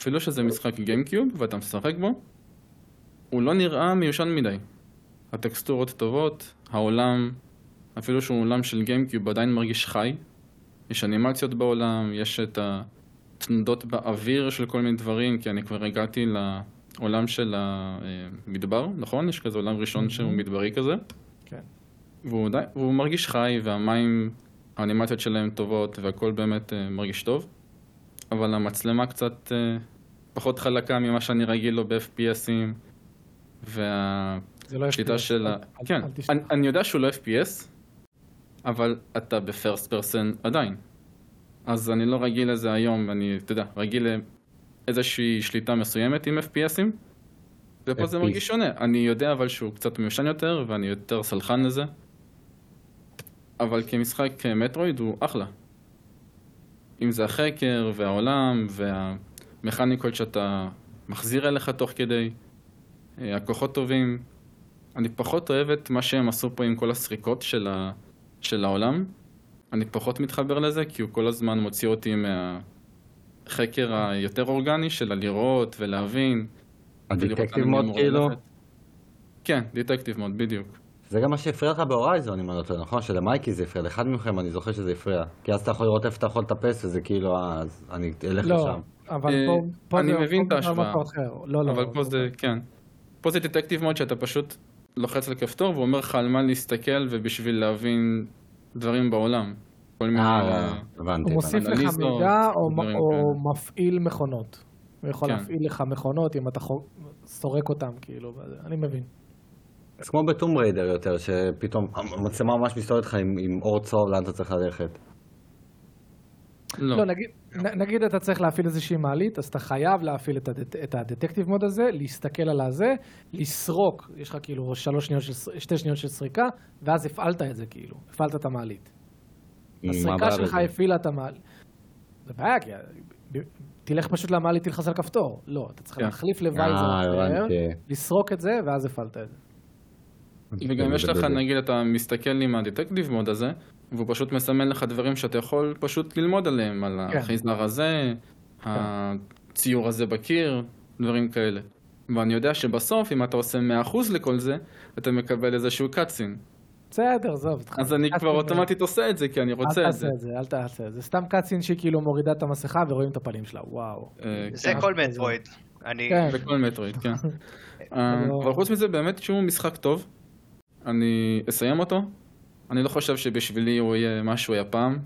Speaker 1: אפילו שזה משחק GameCube ואתה משחק בו, הוא לא נראה מיושן מדי. הטקסטורות טובות, העולם, אפילו שהוא עולם של גיימקיוב עדיין מרגיש חי. יש אנימציות בעולם, יש את התנודות באוויר של כל מיני דברים, כי אני כבר הגעתי לעולם של המדבר, נכון? יש כזה עולם ראשון שהוא מדברי כזה.
Speaker 3: כן.
Speaker 1: והוא, די, והוא מרגיש חי, והמים, האנימציות שלהם טובות, והכל באמת uh, מרגיש טוב. אבל המצלמה קצת uh, פחות חלקה ממה שאני רגיל לו ב-FPSים,
Speaker 3: זה לא
Speaker 1: והשליטה
Speaker 3: FPS,
Speaker 1: של ה...
Speaker 3: אל-
Speaker 1: כן,
Speaker 3: אל.
Speaker 1: אני, אני יודע שהוא לא FPS, אבל אתה בפרסט פרסן עדיין. אז אני לא רגיל לזה היום, אני, אתה יודע, רגיל לאיזושהי שליטה מסוימת עם FPSים, ופה זה
Speaker 4: FPS.
Speaker 1: מרגיש שונה. אני יודע אבל שהוא קצת מיושן יותר, ואני יותר סלחן לזה. אבל כמשחק אה, מטרואיד הוא אחלה. אם זה החקר והעולם והמכניקות שאתה מחזיר אליך תוך כדי, אה, הכוחות טובים. אני פחות אוהב את מה שהם עשו פה עם כל הסריקות של, ה... של העולם. אני פחות מתחבר לזה, כי הוא כל הזמן מוציא אותי מהחקר היותר אורגני של הלראות ולהבין.
Speaker 4: הדטקטיב מוד כאילו?
Speaker 1: כן, דטקטיב מוד, בדיוק.
Speaker 4: זה גם מה שהפריע לך בהורייזון, אם אני לא טועה, נכון? שלמייקי זה הפריע, לאחד מכם אני זוכר שזה הפריע. כי אז אתה יכול לראות איפה אתה יכול לטפס, וזה כאילו, אה, אז אני אלך
Speaker 3: לא,
Speaker 4: לשם.
Speaker 3: אבל
Speaker 1: אה,
Speaker 3: פה, פה
Speaker 1: אני
Speaker 3: זה...
Speaker 1: מבין את ההשוואה.
Speaker 3: לא, לא.
Speaker 1: אבל פה זה, כן. פה זה דטקטיב מוד שאתה פשוט לוחץ על כפתור והוא אומר לך על מה להסתכל ובשביל להבין דברים בעולם. כל מיני...
Speaker 4: אה, הבנתי.
Speaker 3: הוא. מוסיף לך מידע או. מפעיל מכונות. הוא יכול
Speaker 1: כן.
Speaker 3: להפעיל לך מכונות אם אתה סורק אותם, כאילו, אני מבין.
Speaker 4: זה כמו בטום ריידר יותר, שפתאום המצלמה ממש מסתובבת לך עם עם אור צהוב לאן אתה צריך ללכת.
Speaker 1: לא.
Speaker 3: לא, נגיד, נגיד אתה צריך להפעיל איזושהי מעלית, אז אתה חייב להפעיל את, הדט, את הדטקטיב מוד הזה, להסתכל על הזה, לסרוק, יש לך כאילו שלוש שניות של, שתי שניות של סריקה, ואז הפעלת את זה כאילו, הפעלת את המעלית. הסריקה שלך? הפעילה את המעלית. זה בעיה, כי תלך פשוט למעלית, תלחץ על כפתור. לא, אתה צריך
Speaker 1: כן.
Speaker 3: להחליף לווייזר
Speaker 4: אה.
Speaker 3: לסרוק את זה, ואז הפעלת את זה.
Speaker 1: וגם יש לך. נגיד, אתה מסתכל עם הדטקטיב מוד הזה, והוא פשוט מסמן לך דברים שאתה יכול פשוט ללמוד עליהם, על
Speaker 3: כן.
Speaker 1: החייזר הזה, הציור הזה בקיר, דברים כאלה. ואני יודע שבסוף, אם אתה עושה 100% לכל זה, אתה מקבל איזשהו קאצין.
Speaker 3: בסדר, עזוב.
Speaker 1: אז אני כבר אוטומטית עושה את זה, כי אני רוצה
Speaker 3: אל
Speaker 1: את זה.
Speaker 3: תעשה את זה, אל תעשה את זה. סתם קאצין שהיא כאילו מורידה את המסכה ורואים את הפנים שלה, וואו.
Speaker 1: אה,
Speaker 2: זה
Speaker 1: כן.
Speaker 2: כל מטרואיד. אני...
Speaker 3: כן.
Speaker 1: בכל מטרואיד, כן. <laughs> אה,
Speaker 3: לא-
Speaker 1: אבל חוץ מזה, באמת שהוא משחק טוב. אני אסיים אותו. אני לא חושב שבשבילי הוא יהיה מה שהוא היה פעם.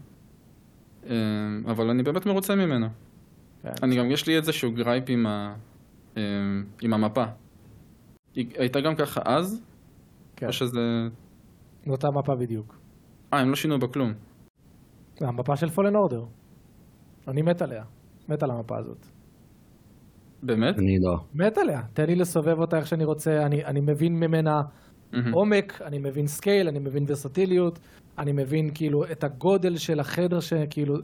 Speaker 1: אבל אני באמת מרוצה ממנו.
Speaker 3: כן.
Speaker 1: אני גם, יש לי איזשהו gripe עם אה, עם המפה. היא הייתה גם ככה אז?
Speaker 3: כן.
Speaker 1: או שזה...
Speaker 3: באותה מפה בדיוק.
Speaker 1: אה, הם לא שינו בה כלום.
Speaker 3: זה המפה של Fallen Order. אני מת עליה. מת על המפה הזאת.
Speaker 1: באמת?
Speaker 4: אני לא.
Speaker 3: מת עליה. תן לי לסובב אותה איך שאני רוצה. אני, אני מבין ממנה
Speaker 1: מהמם.
Speaker 3: עומק, אני מבין scale, אני מבין ורסטיליות, אני מבין כאילו את הגודל של החדר שכאילו...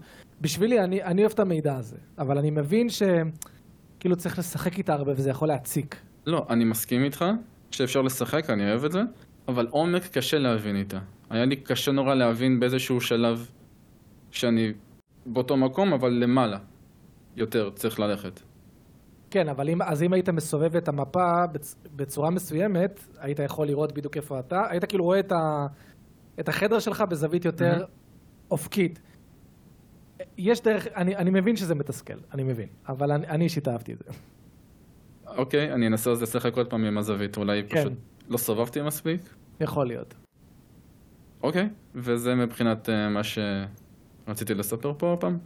Speaker 3: בשבילי, אני, אני אוהב את המידע הזה, אבל אני מבין שכאילו צריך לשחק איתה הרבה וזה יכול להציק.
Speaker 1: לא, אני מסכים איתך שאפשר לשחק, אני אוהב את זה, אבל עומק קשה להבין איתה. היה לי קשה נורא להבין באיזשהו שלב שאני באותו מקום, אבל למעלה. יותר צריך ללכת.
Speaker 3: כן, אבל אם, אז אם היית מסובב את המפה בצ, בצורה מסוימת, היית יכול לראות בדיוק איפה אתה, היית כאילו רואה את, ה, את החדר שלך בזווית יותר אופקית. יש דרך, אני, אני מבין שזה מתסכל, אני מבין, אבל אני, אני אישית אהבתי את זה.
Speaker 1: אוקיי, אני אנסה אז לשחק עוד פעם עם הזווית, אולי
Speaker 3: כן.
Speaker 1: פשוט לא סובבתי מספיק.
Speaker 3: יכול להיות.
Speaker 1: אוקיי, וזה מבחינת אה, מה שרציתי לספר פה הפעם.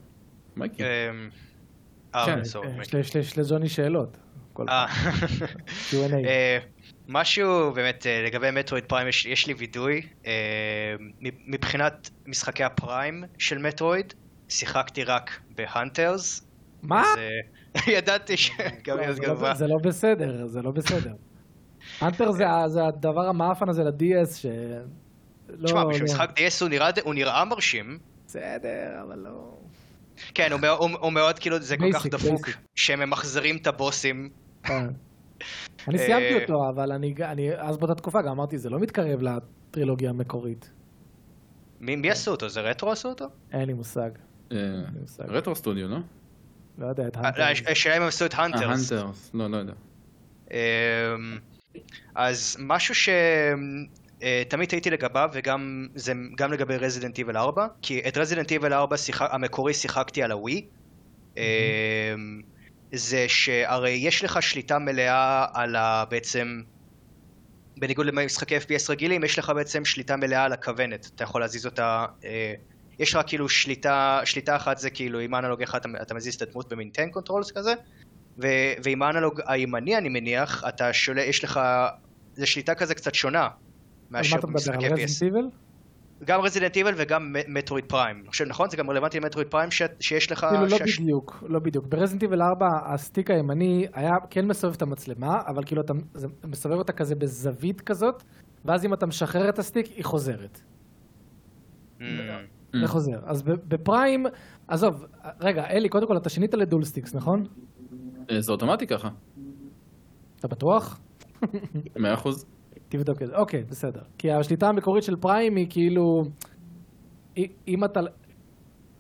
Speaker 1: מייקי.
Speaker 2: אמ.
Speaker 3: יש ל- יש ל- יש לג'וני שאלות.
Speaker 2: אה. <laughs> אה, משהו באמת אה, לגבי מטרואיד פריים יש, יש לי וידוי אה, מבחינת משחקי הפריים של מטרואיד שיחקתי רק בהאנטרס.
Speaker 3: מה?
Speaker 2: אז, אה, <laughs> ידעתי שגם <laughs> אז
Speaker 3: זה לא-
Speaker 2: גרבה.
Speaker 3: זה לא בסדר, זה לא בסדר. אנטר זה הדבר המאפן הזה ל-DS ש...
Speaker 2: תשמע, בשביל
Speaker 3: לא-
Speaker 2: משחק DS הוא נראה- הוא נראה מרשים.
Speaker 3: בסדר, אבל לא...
Speaker 2: כן, הוא מאוד- הוא הוא מאוד כאילו, זה כל כך דפוק,
Speaker 3: basic.
Speaker 2: שהם ממחזרים את הבוסים.
Speaker 3: כן. <laughs> אני סיימתי
Speaker 2: אה,
Speaker 3: אותו, אבל אני, אני אז באותה תקופה גם אמרתי, זה לא מתקרב לטרילוגיה המקורית.
Speaker 2: מי מי עשו אותו? זה רטרו עשו אותו?
Speaker 3: אין לי מושג,
Speaker 1: אה. רטרו סטודיו, לא?
Speaker 3: לא יודע, את
Speaker 2: אה,
Speaker 3: האנטר.
Speaker 2: השאלה אם הם עשו את
Speaker 1: אה,
Speaker 2: האנטרס.
Speaker 1: לא, לא יודע.
Speaker 2: אמ, אז משהו שתמיד הייתי לגביו, וגם זה גם לגבי Resident Evil 4, כי את Resident Evil 4 שיחק, המקורי שיחקתי על הווי, אמ, זה שהרי יש לך שליטה מלאה על ה... בעצם, בניגוד למשחקי FPS רגילים, יש לך בעצם שליטה מלאה על הכוונת, אתה יכול להזיז אותה, אה, יש לך כאילו שליטה, שליטה אחת זה כאילו עם אנלוג אחד אתה, אתה מזיז את הדמות במין tank controls כזה, ו, ועם האנלוג הימני אני מניח, אתה שולט, יש לך, זה שליטה כזה קצת שונה מאשר.
Speaker 3: Resident Evil?
Speaker 2: גם Resident Evil וגם Metroid Prime. אני חושב, נכון? זה גם רלוונטי ל Metroid Prime ש... שיש לך...
Speaker 3: כאילו לא
Speaker 2: שהש-
Speaker 3: בדיוק, לא בדיוק. ב Resident Evil 4 ה stick הימני היה כן מסובב את המצלמה, אבל כאילו אתה מסובב אותה כזה בזווית כזאת, ואז אם אתה משחרר את ה stick, היא חוזרת.
Speaker 2: Mm.
Speaker 3: זה חוזר. אז ב- ב Prime, עזוב, רגע, אלי, קודם כל אתה שינית ל dual sticks, נכון?
Speaker 1: אה, זה אוטומטי ככה,
Speaker 3: אתה בטוח?
Speaker 1: מאה אחוז.
Speaker 3: תבדוק את זה. אוקיי, בסדר. כי השליטה המקורית של Prime היא כאילו... אם אתה...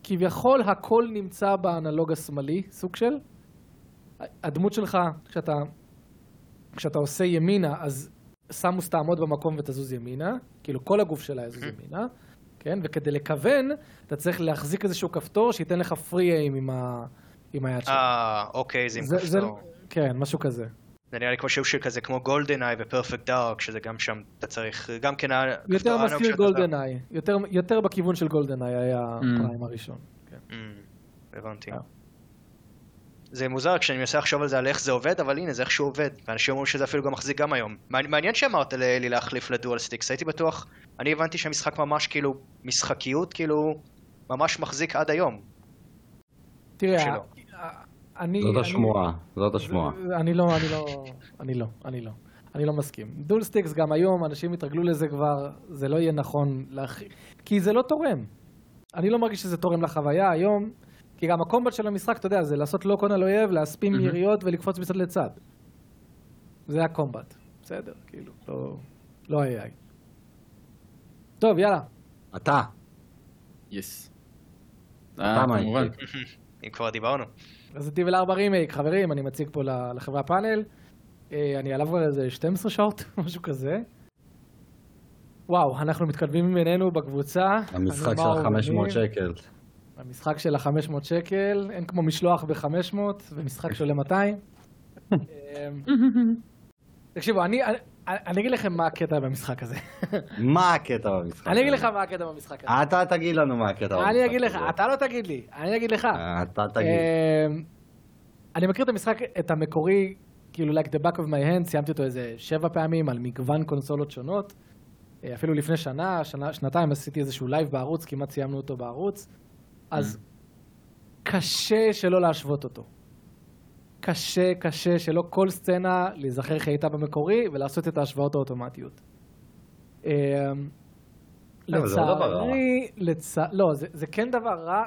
Speaker 3: כביכול הכל נמצא באנלוג השמאלי, סוג של. הדמות שלך, כשאתה, כשאתה עושה ימינה, אז Samus תעמוד במקום ותזוז ימינה. כאילו כל הגוף שלה יזוז ימינה. כן? וכדי לכוון, אתה צריך להחזיק איזשהו כפתור שייתן לך free aim עם, ה... עם היד שלך.
Speaker 2: אה, אוקיי, זה עם
Speaker 3: זה- זה-
Speaker 2: כפתור.
Speaker 3: כן, משהו כזה.
Speaker 2: זה נראה לי כמו שהוא כזה, כמו GoldenEye ו Perfect Dark, שזה גם שם, אתה צריך, גם כן... ה-
Speaker 3: יותר מזכיר איי. יותר, יותר בכיוון של GoldenEye היה
Speaker 1: Mm.
Speaker 3: ה Prime הראשון. כן.
Speaker 2: Mm, הבנתי.
Speaker 3: אה.
Speaker 2: זה מוזר כשאני מנסה לחשוב על זה, על איך זה עובד, אבל הנה, זה איכשהו עובד. ואנשים אומרים שזה אפילו גם מחזיק גם היום. מעניין- מעניין שאמרת לי לי להחליף ל dual sticks, הייתי בטוח, אני הבנתי שהמשחק ממש כאילו, משחקיות כאילו, ממש מחזיק עד היום.
Speaker 3: תראה, אני...
Speaker 4: זאת
Speaker 3: אני-
Speaker 4: השמועה, זאת השמועה.
Speaker 3: אני לא, אני לא, אני לא, אני לא. אני לא מסכים. dual sticks גם היום, אנשים התרגלו לזה כבר, זה לא יהיה נכון להכ... כי זה לא תורם. אני לא מרגיש שזה תורם לחוויה היום, כי גם ה combat של המשחק, אתה יודע, זה לעשות lock on על אויב, להספים
Speaker 1: מהמם.
Speaker 3: יריות ולקפוץ מצד לצד. זה הקומבט. בסדר, כאילו, לא, לא AI. טוב, יאללה.
Speaker 4: אתה,
Speaker 1: יס.
Speaker 4: אתה
Speaker 1: אה,
Speaker 4: מה,
Speaker 1: כמובן.
Speaker 2: אם כבר דיברנו.
Speaker 3: רזיטיב 4 רימייק, חברים, אני מציג פה לחברי הפאנל. אה, אני עליו כבר איזה 12 שעות, <laughs> משהו כזה. וואו, אנחנו מתכתבים בינינו בקבוצה.
Speaker 4: המשחק של
Speaker 3: מאור
Speaker 4: ה-500
Speaker 3: וניב.
Speaker 4: שקל.
Speaker 3: המשחק של ה-500 שקל, אין כמו משלוח ב-500 ומשחק שעולה 200. <laughs> אמ, תקשיבו, אני, אני, אגיד לכם מה הקטע במשחק הזה.
Speaker 4: מה הקטע במשחק?
Speaker 3: אני אגיד
Speaker 4: הזה?
Speaker 3: לך מה הקטע במשחק הזה.
Speaker 4: אתה תגיד לנו מה הקטע במשחק.
Speaker 3: אני אגיד לך,
Speaker 4: הזה.
Speaker 3: אתה לא תגיד לי, אני אגיד לך.
Speaker 4: אתה תגיד.
Speaker 3: אמ, אני מכיר את המשחק, את המקורי, כאילו like the back of my hand, סיימתי אותו איזה שבע פעמים על מגוון קונסולות שונות. אה, אפילו לפני שנה, שנה, שנתיים עשיתי איזשהו לייב בערוץ, כמעט סיימנו אותו בערוץ. אז קשה שלא להשוות אותו. קשה, קשה שלא כל סצנה להיזכר איך הייתה במקורי ולעשות את ההשוואות האוטומטיות. אה,
Speaker 4: לא, לא.
Speaker 3: לצערי, לצ... לא, זה, זה כן דבר רע,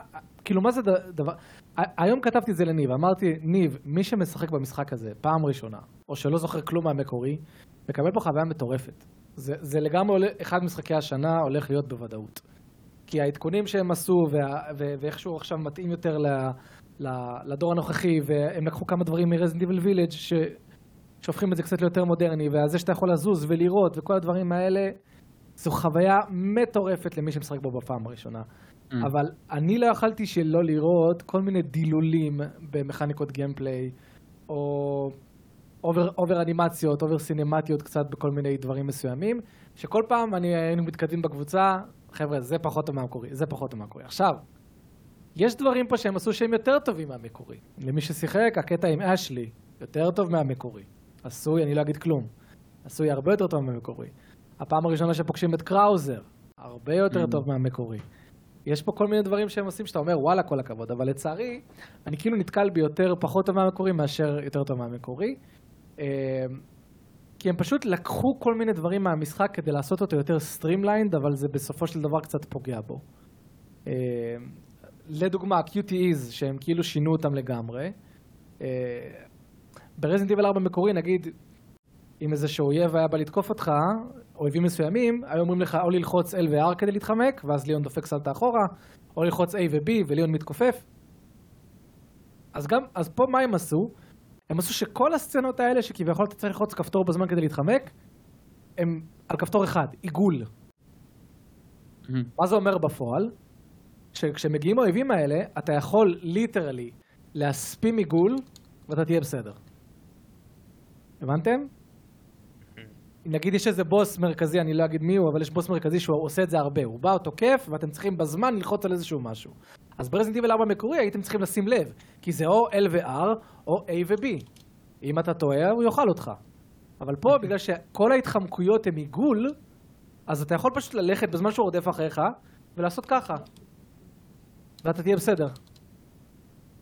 Speaker 3: כאילו מה זה דבר, היום כתבתי את זה לניב, אמרתי, ניב, מי שמשחק במשחק הזה פעם ראשונה, או שלא זוכר כלום מהמקורי, מקבל פה חוויה מטורפת. זה, זה לגמרי אחד משחקי השנה הולך להיות בוודאות. כי העדכונים שהם עשו, וה, ו, ואיכשהו עכשיו מתאים יותר ל, לדור הנוכחי, והם לקחו כמה דברים מ Resident Evil Village ש... שהופכים את זה קצת ליותר מודרני, וזה שאתה יכול לזוז ולראות וכל הדברים האלה, זו חוויה מטורפת למי שמשחק בו בפעם הראשונה.
Speaker 1: Mm.
Speaker 3: אבל אני לא יכלתי שלא לראות כל מיני דילולים במכניקות גיימפליי, או over, over אנימציות, over סינמטיות קצת בכל מיני דברים מסוימים, שכל פעם אני, היינו מתכתבים בקבוצה, חבר'ה, זה פחות טוב מהמקורי, זה פחות טוב מהמקורי. עכשיו, יש דברים פה שהם עשו שהם יותר טובים מהמקורי. למי ששיחק, הקטע עם אשלי, יותר טוב מהמקורי. עשוי, אני לא אגיד כלום. עשוי הרבה יותר טוב מהמקורי. הפעם הראשונה שפוגשים את קראוזר, הרבה יותר
Speaker 1: Mm.
Speaker 3: טוב מהמקורי. יש פה כל מיני דברים שהם עושים שאתה אומר וואלה כל הכבוד, אבל לצערי, אני כאילו נתקל ביותר פחות טוב מהמקורי מאשר יותר טוב מהמקורי. אה, כי הם פשוט לקחו כל מיני דברים מהמשחק כדי לעשות אותו יותר streamlined, אבל זה בסופו של דבר קצת פוגע בו. לדוגמה, QTEs, שהם כאילו שינו אותם לגמרי. ב Resident Evil 4 מקורי, נגיד, אם איזשהו אויב היה בא לתקוף אותך, אויבים מסוימים, היו אומרים לך או ללחוץ L ו-R כדי להתחמק, ואז ליאון דופק סלטה אחורה, או ללחוץ A ו-B וליאון מתכופף. אז גם, אז פה מה הם עשו? הם עשו שכל הסצנות האלה שכביכול אתה צריך ללחוץ כפתור בזמן כדי להתחמק, הם על כפתור אחד, עיגול. מה זה אומר בפועל? שכשמגיעים האויבים האלה, אתה יכול ליטרלי להספים עיגול, ואתה תהיה בסדר. הבנתם? אם נגיד יש איזה בוס מרכזי, אני לא אגיד מי הוא, אבל יש בוס מרכזי שהוא עושה את זה הרבה. הוא בא, הוא תוקף, ואתם צריכים בזמן ללחוץ על איזשהו משהו. אז ברזנט איבל 4 מקורי הייתם צריכים לשים לב, כי זה או L ו-R, או A ו-B. אם אתה טועה, הוא יאכל אותך. אבל פה, בגלל שכל ההתחמקויות הן עיגול, אז אתה יכול פשוט ללכת בזמן שהוא רודף אחריך, ולעשות ככה. ואתה תהיה בסדר.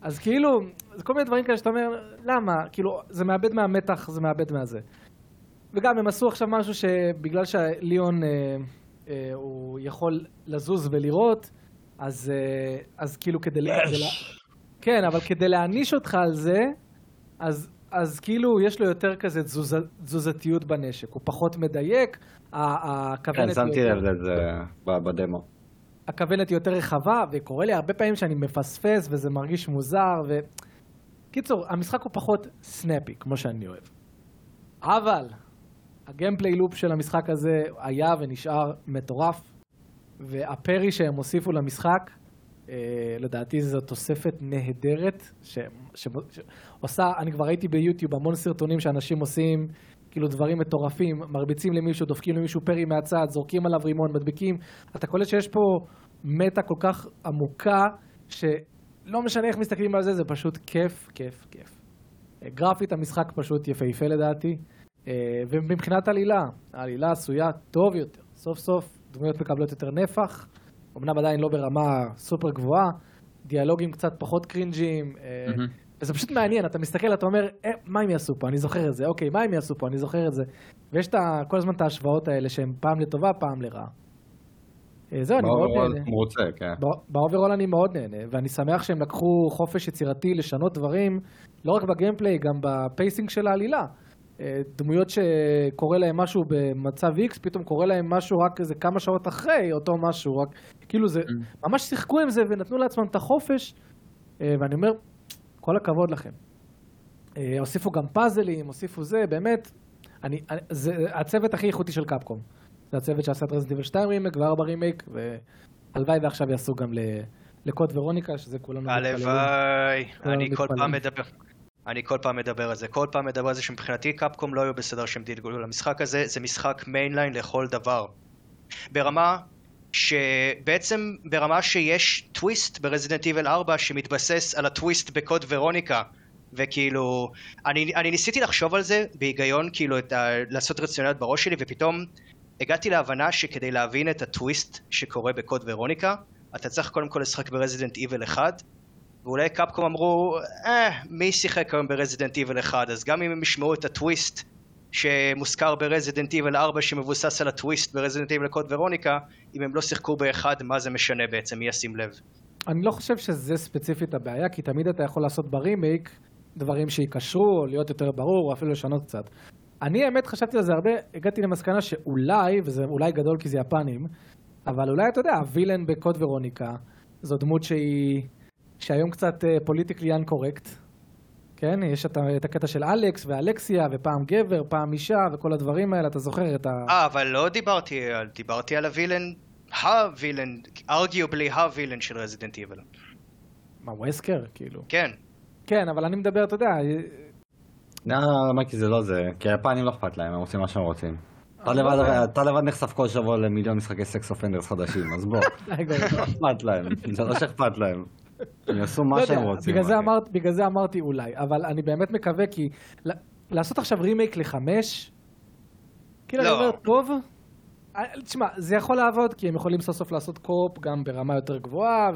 Speaker 3: אז כאילו, זה כל מיני דברים כאלה שאתה אומר, למה? כאילו, זה מאבד מהמתח, זה מאבד מהזה. וגם הם עשו עכשיו משהו שבגלל שליאון אה, אה, הוא יכול לזוז ולראות, אז, אה, אז כאילו כדי... ל- כדי לה- כן, אבל כדי להעניש אותך על זה, אז, אז כאילו יש לו יותר כזה תזוז, תזוזתיות בנשק. הוא פחות מדייק, הכוונת...
Speaker 4: כן, שמתי לב לזה בדמו.
Speaker 3: הכוונת יותר רחבה, וקורה לי הרבה פעמים שאני מפספס וזה מרגיש מוזר, ו... קיצור, המשחק הוא פחות סנאפי, כמו שאני אוהב. אבל, הגיימפליי לופ של המשחק הזה היה ונשאר מטורף, והפרי שהם הוסיפו למשחק, אה, לדעתי זו תוספת נהדרת, ש... ש... ש... אני כבר ראיתי ביוטיוב המון סרטונים שאנשים עושים, כאילו דברים מטורפים, מרביצים למישהו, דופקים למישהו פרי מהצד, זורקים עליו רימון, מדביקים. אתה קולט שיש פה מטה כל כך עמוקה, שלא משנה איך מסתכלים על זה, זה פשוט כיף, כיף, כיף. אה, גרפית המשחק פשוט יפהפה לדעתי, אה, ומבחינת עלילה, העלילה עשויה טוב יותר. סוף סוף דמויות מקבלות יותר נפח, אמנם עדיין לא ברמה סופר גבוהה, דיאלוגים קצת פחות קרינג'יים, אה, וזה פשוט מעניין, אתה מסתכל, אתה אומר, אה, מה הם יעשו פה? אני זוכר את זה. אוקיי, מה הם יעשו פה? אני זוכר את זה. ויש את ה- כל הזמן את ההשוואות האלה שהן פעם לטובה, פעם לרעה. אה, זהו, אני מאוד נהנה.
Speaker 4: מרוצה, כן.
Speaker 3: בא- ב overall אני מאוד נהנה, ואני שמח שהם לקחו חופש יצירתי לשנות דברים, לא רק בגיימפליי, גם ב pacing של העלילה. אה, דמויות שקורה להם משהו במצב X, פתאום קורה להם משהו רק איזה כמה שעות אחרי אותו משהו, רק כאילו זה, ממש שיחקו עם זה ונתנו לעצמם את החופש, אה, ואני אומר, כל הכבוד לכם. אה, הוסיפו גם פאזלים, הוסיפו זה, באמת, אני, זה הצוות הכי איכותי של קפקום. זה הצוות שעשה את Resident Evil 2 רימייק ו-4 רימייק, והלוואי ועכשיו יעשו גם ל- ל Code Veronica, שזה כולנו.
Speaker 2: הלוואי, אני כל. פעם מדבר. אני כל פעם מדבר על זה, כל פעם מדבר על זה שמבחינתי קפקום לא היו בסדר שהם דילגו למשחק הזה, זה משחק mainline לכל דבר. ברמה שבעצם ברמה שיש טוויסט ב Resident Evil 4 שמתבסס על הטוויסט ב Code Veronica וכאילו, אני, אני ניסיתי לחשוב על זה בהיגיון, כאילו, את ה, לעשות רציונליות בראש שלי, ופתאום הגעתי להבנה שכדי להבין את הטוויסט שקורה ב Code Veronica, אתה צריך קודם כל לשחק ב Resident Evil 1, ואולי קפקום אמרו, אה, מי שיחק היום ב Resident Evil 1, אז גם אם הם ישמעו את הטוויסט שמוזכר ב Resident Evil 4 שמבוסס על הטוויסט ב Resident Evil Code Veronica, אם הם לא שיחקו באחד, מה זה משנה בעצם, מי ישים לב.
Speaker 3: אני לא חושב שזה ספציפית הבעיה, כי תמיד אתה יכול לעשות ברימייק דברים שיקשרו, או להיות יותר ברור, או אפילו לשנות קצת. אני האמת חשבתי על זה הרבה, הגעתי למסקנה שאולי, וזה אולי גדול כי זה יפנים, אבל אולי אתה יודע, ה villain ב Code Veronica, זו דמות שהיא, שהיום קצת politically incorrect, כן? יש את, את הקטע של אלכס ואלקסיה, ופעם גבר, פעם אישה, וכל הדברים האלה, אתה זוכר את ה...
Speaker 2: אה, אבל לא דיברתי על, דיברתי על ה villain, ה villain, arguably ה villain של Resident Evil.
Speaker 3: מה, וסקר? כאילו.
Speaker 2: כן.
Speaker 3: כן, אבל אני מדבר, אתה יודע,
Speaker 4: לא, מייקי זה לא זה, כי היפנים לא אכפת להם, הם עושים מה שהם רוצים. אתה
Speaker 3: לא
Speaker 4: לבד-. אתה לבד נחשף כל שבוע למיליון משחקי Sex Offenders חדשים, אז בוא. <laughs> לא <laughs> אכפת להם, זה לא שאכפת להם. הם יעשו מה
Speaker 3: לא
Speaker 4: שהם רוצים.
Speaker 3: בגלל זה. אמרת, בגלל זה אמרתי אולי, אבל אני באמת מקווה כי ל- לעשות עכשיו רימייק לחמש, כאילו אני
Speaker 2: לא.
Speaker 3: אומר, טוב, אה, תשמע, זה יכול לעבוד כי הם יכולים סוף סוף לעשות co-op גם ברמה יותר גבוהה,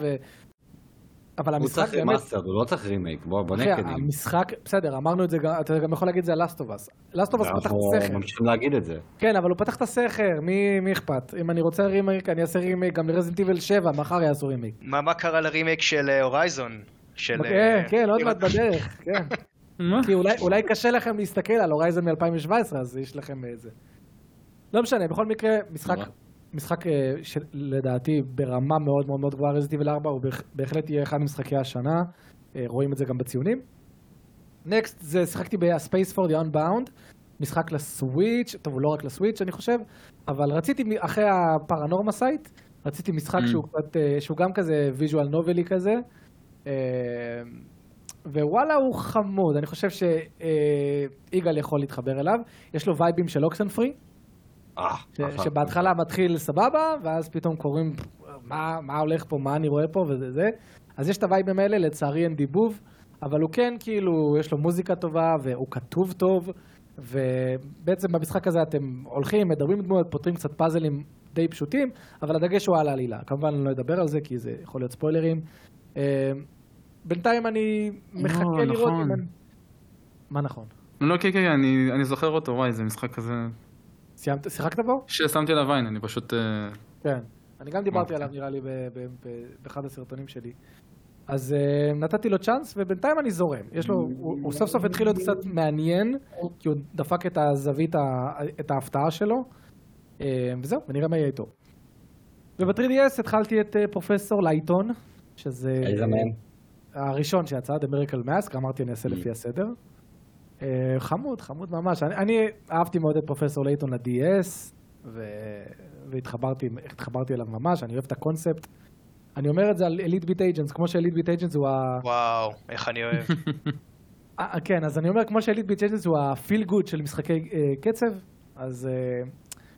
Speaker 3: אבל
Speaker 4: הוא
Speaker 3: המשחק
Speaker 4: צריך
Speaker 3: באמת,
Speaker 4: רימאסטר, הוא לא צריך רימייק, בוא בוא נהיה כנים.
Speaker 3: המשחק, בסדר, אמרנו את זה, אתה גם יכול להגיד את זה על לאסטובס. לאסטובס פתח
Speaker 4: אנחנו
Speaker 3: את הסכר,
Speaker 4: ממשיכים להגיד את זה.
Speaker 3: כן, אבל הוא פתח את הסכר, מי מי אכפת? אם אני רוצה רימייק, אני אעשה רימייק גם ל Resident Evil 7, מחר יעשו רימייק.
Speaker 2: מה, מה קרה לרימייק של אה, Horizon? של...
Speaker 3: כן,
Speaker 2: אה,
Speaker 3: כן, עוד מעט בדרך, כן. <laughs> כי אולי, אולי קשה לכם להסתכל על Horizon מ-2017, אז יש לכם איזה. לא משנה, בכל מקרה, משחק. משחק אה, שלדעתי ברמה מאוד מאוד מאוד גבוהה, Resident Evil 4, הוא בהח- בהחלט יהיה אחד ממשחקי השנה, אה, רואים את זה גם בציונים. next, זה שיחקתי ב-Space for the Unbound, משחק לסוויץ', טוב, הוא לא רק לסוויץ' אני חושב, אבל רציתי, אחרי ה Paranormasight, רציתי משחק
Speaker 1: Mm.
Speaker 3: שהוא קצת, אה, שהוא גם כזה visual novelי כזה. ווואלה הוא חמוד, אני חושב שיגאל יכול להתחבר אליו. יש לו vibeים של
Speaker 4: Oxenfree.
Speaker 3: שבהתחלה מתחיל סבבה, ואז פתאום קוראים מה, מה הולך פה, מה אני רואה פה וזה זה. אז יש את הווייבים האלה, לצערי אין דיבוב, אבל הוא כן כאילו, יש לו מוזיקה טובה, והוא כתוב טוב, ובעצם במשחק הזה אתם הולכים, מדברים עם דמויות, פותרים קצת פאזלים די פשוטים, אבל הדגש הוא על העלילה. כמובן אני לא אדבר על זה, כי זה יכול להיות ספוילרים. אה, בינתיים אני מחכה
Speaker 1: לא,
Speaker 3: לראות
Speaker 1: נכון.
Speaker 3: מה נכון?
Speaker 1: לא, כן, כן, אני, אני זוכר אותו, וואי, זה משחק כזה...
Speaker 3: סיימת, שיחקת בו?
Speaker 1: ששמתי עליו עין, אני פשוט... אה,
Speaker 3: כן. אני גם דיברתי. עליו נראה לי באחד הסרטונים שלי. אז uh, נתתי לו צ'אנס, ובינתיים אני זורם. יש לו, הוא, הוא סוף סוף התחיל להיות קצת מעניין, כי הוא דפק את הזווית, ה- את ההפתעה שלו, uh, וזהו, ונראה מה יהיה איתו. וב-3DS התחלתי את uh, פרופסור לייטון, שזה...
Speaker 4: איזה מהם?
Speaker 3: הראשון שיצא, The Miracle Mask, אמרתי אני אעשה לפי הסדר. Uh, חמוד, חמוד ממש. אני, אני אהבתי מאוד את פרופסור לייטון ל-DS, ו... והתחברתי התחברתי אליו ממש, אני אוהב את הקונספט. אני אומר את זה על Elite Beat Agents, כמו ש Elite Beat Agents הוא ה...
Speaker 2: וואו, איך אני אוהב. <laughs>
Speaker 3: אה, כן, אז אני אומר, כמו ש Elite Beat Agents הוא ה feel good של משחקי אה, קצב, אז אה,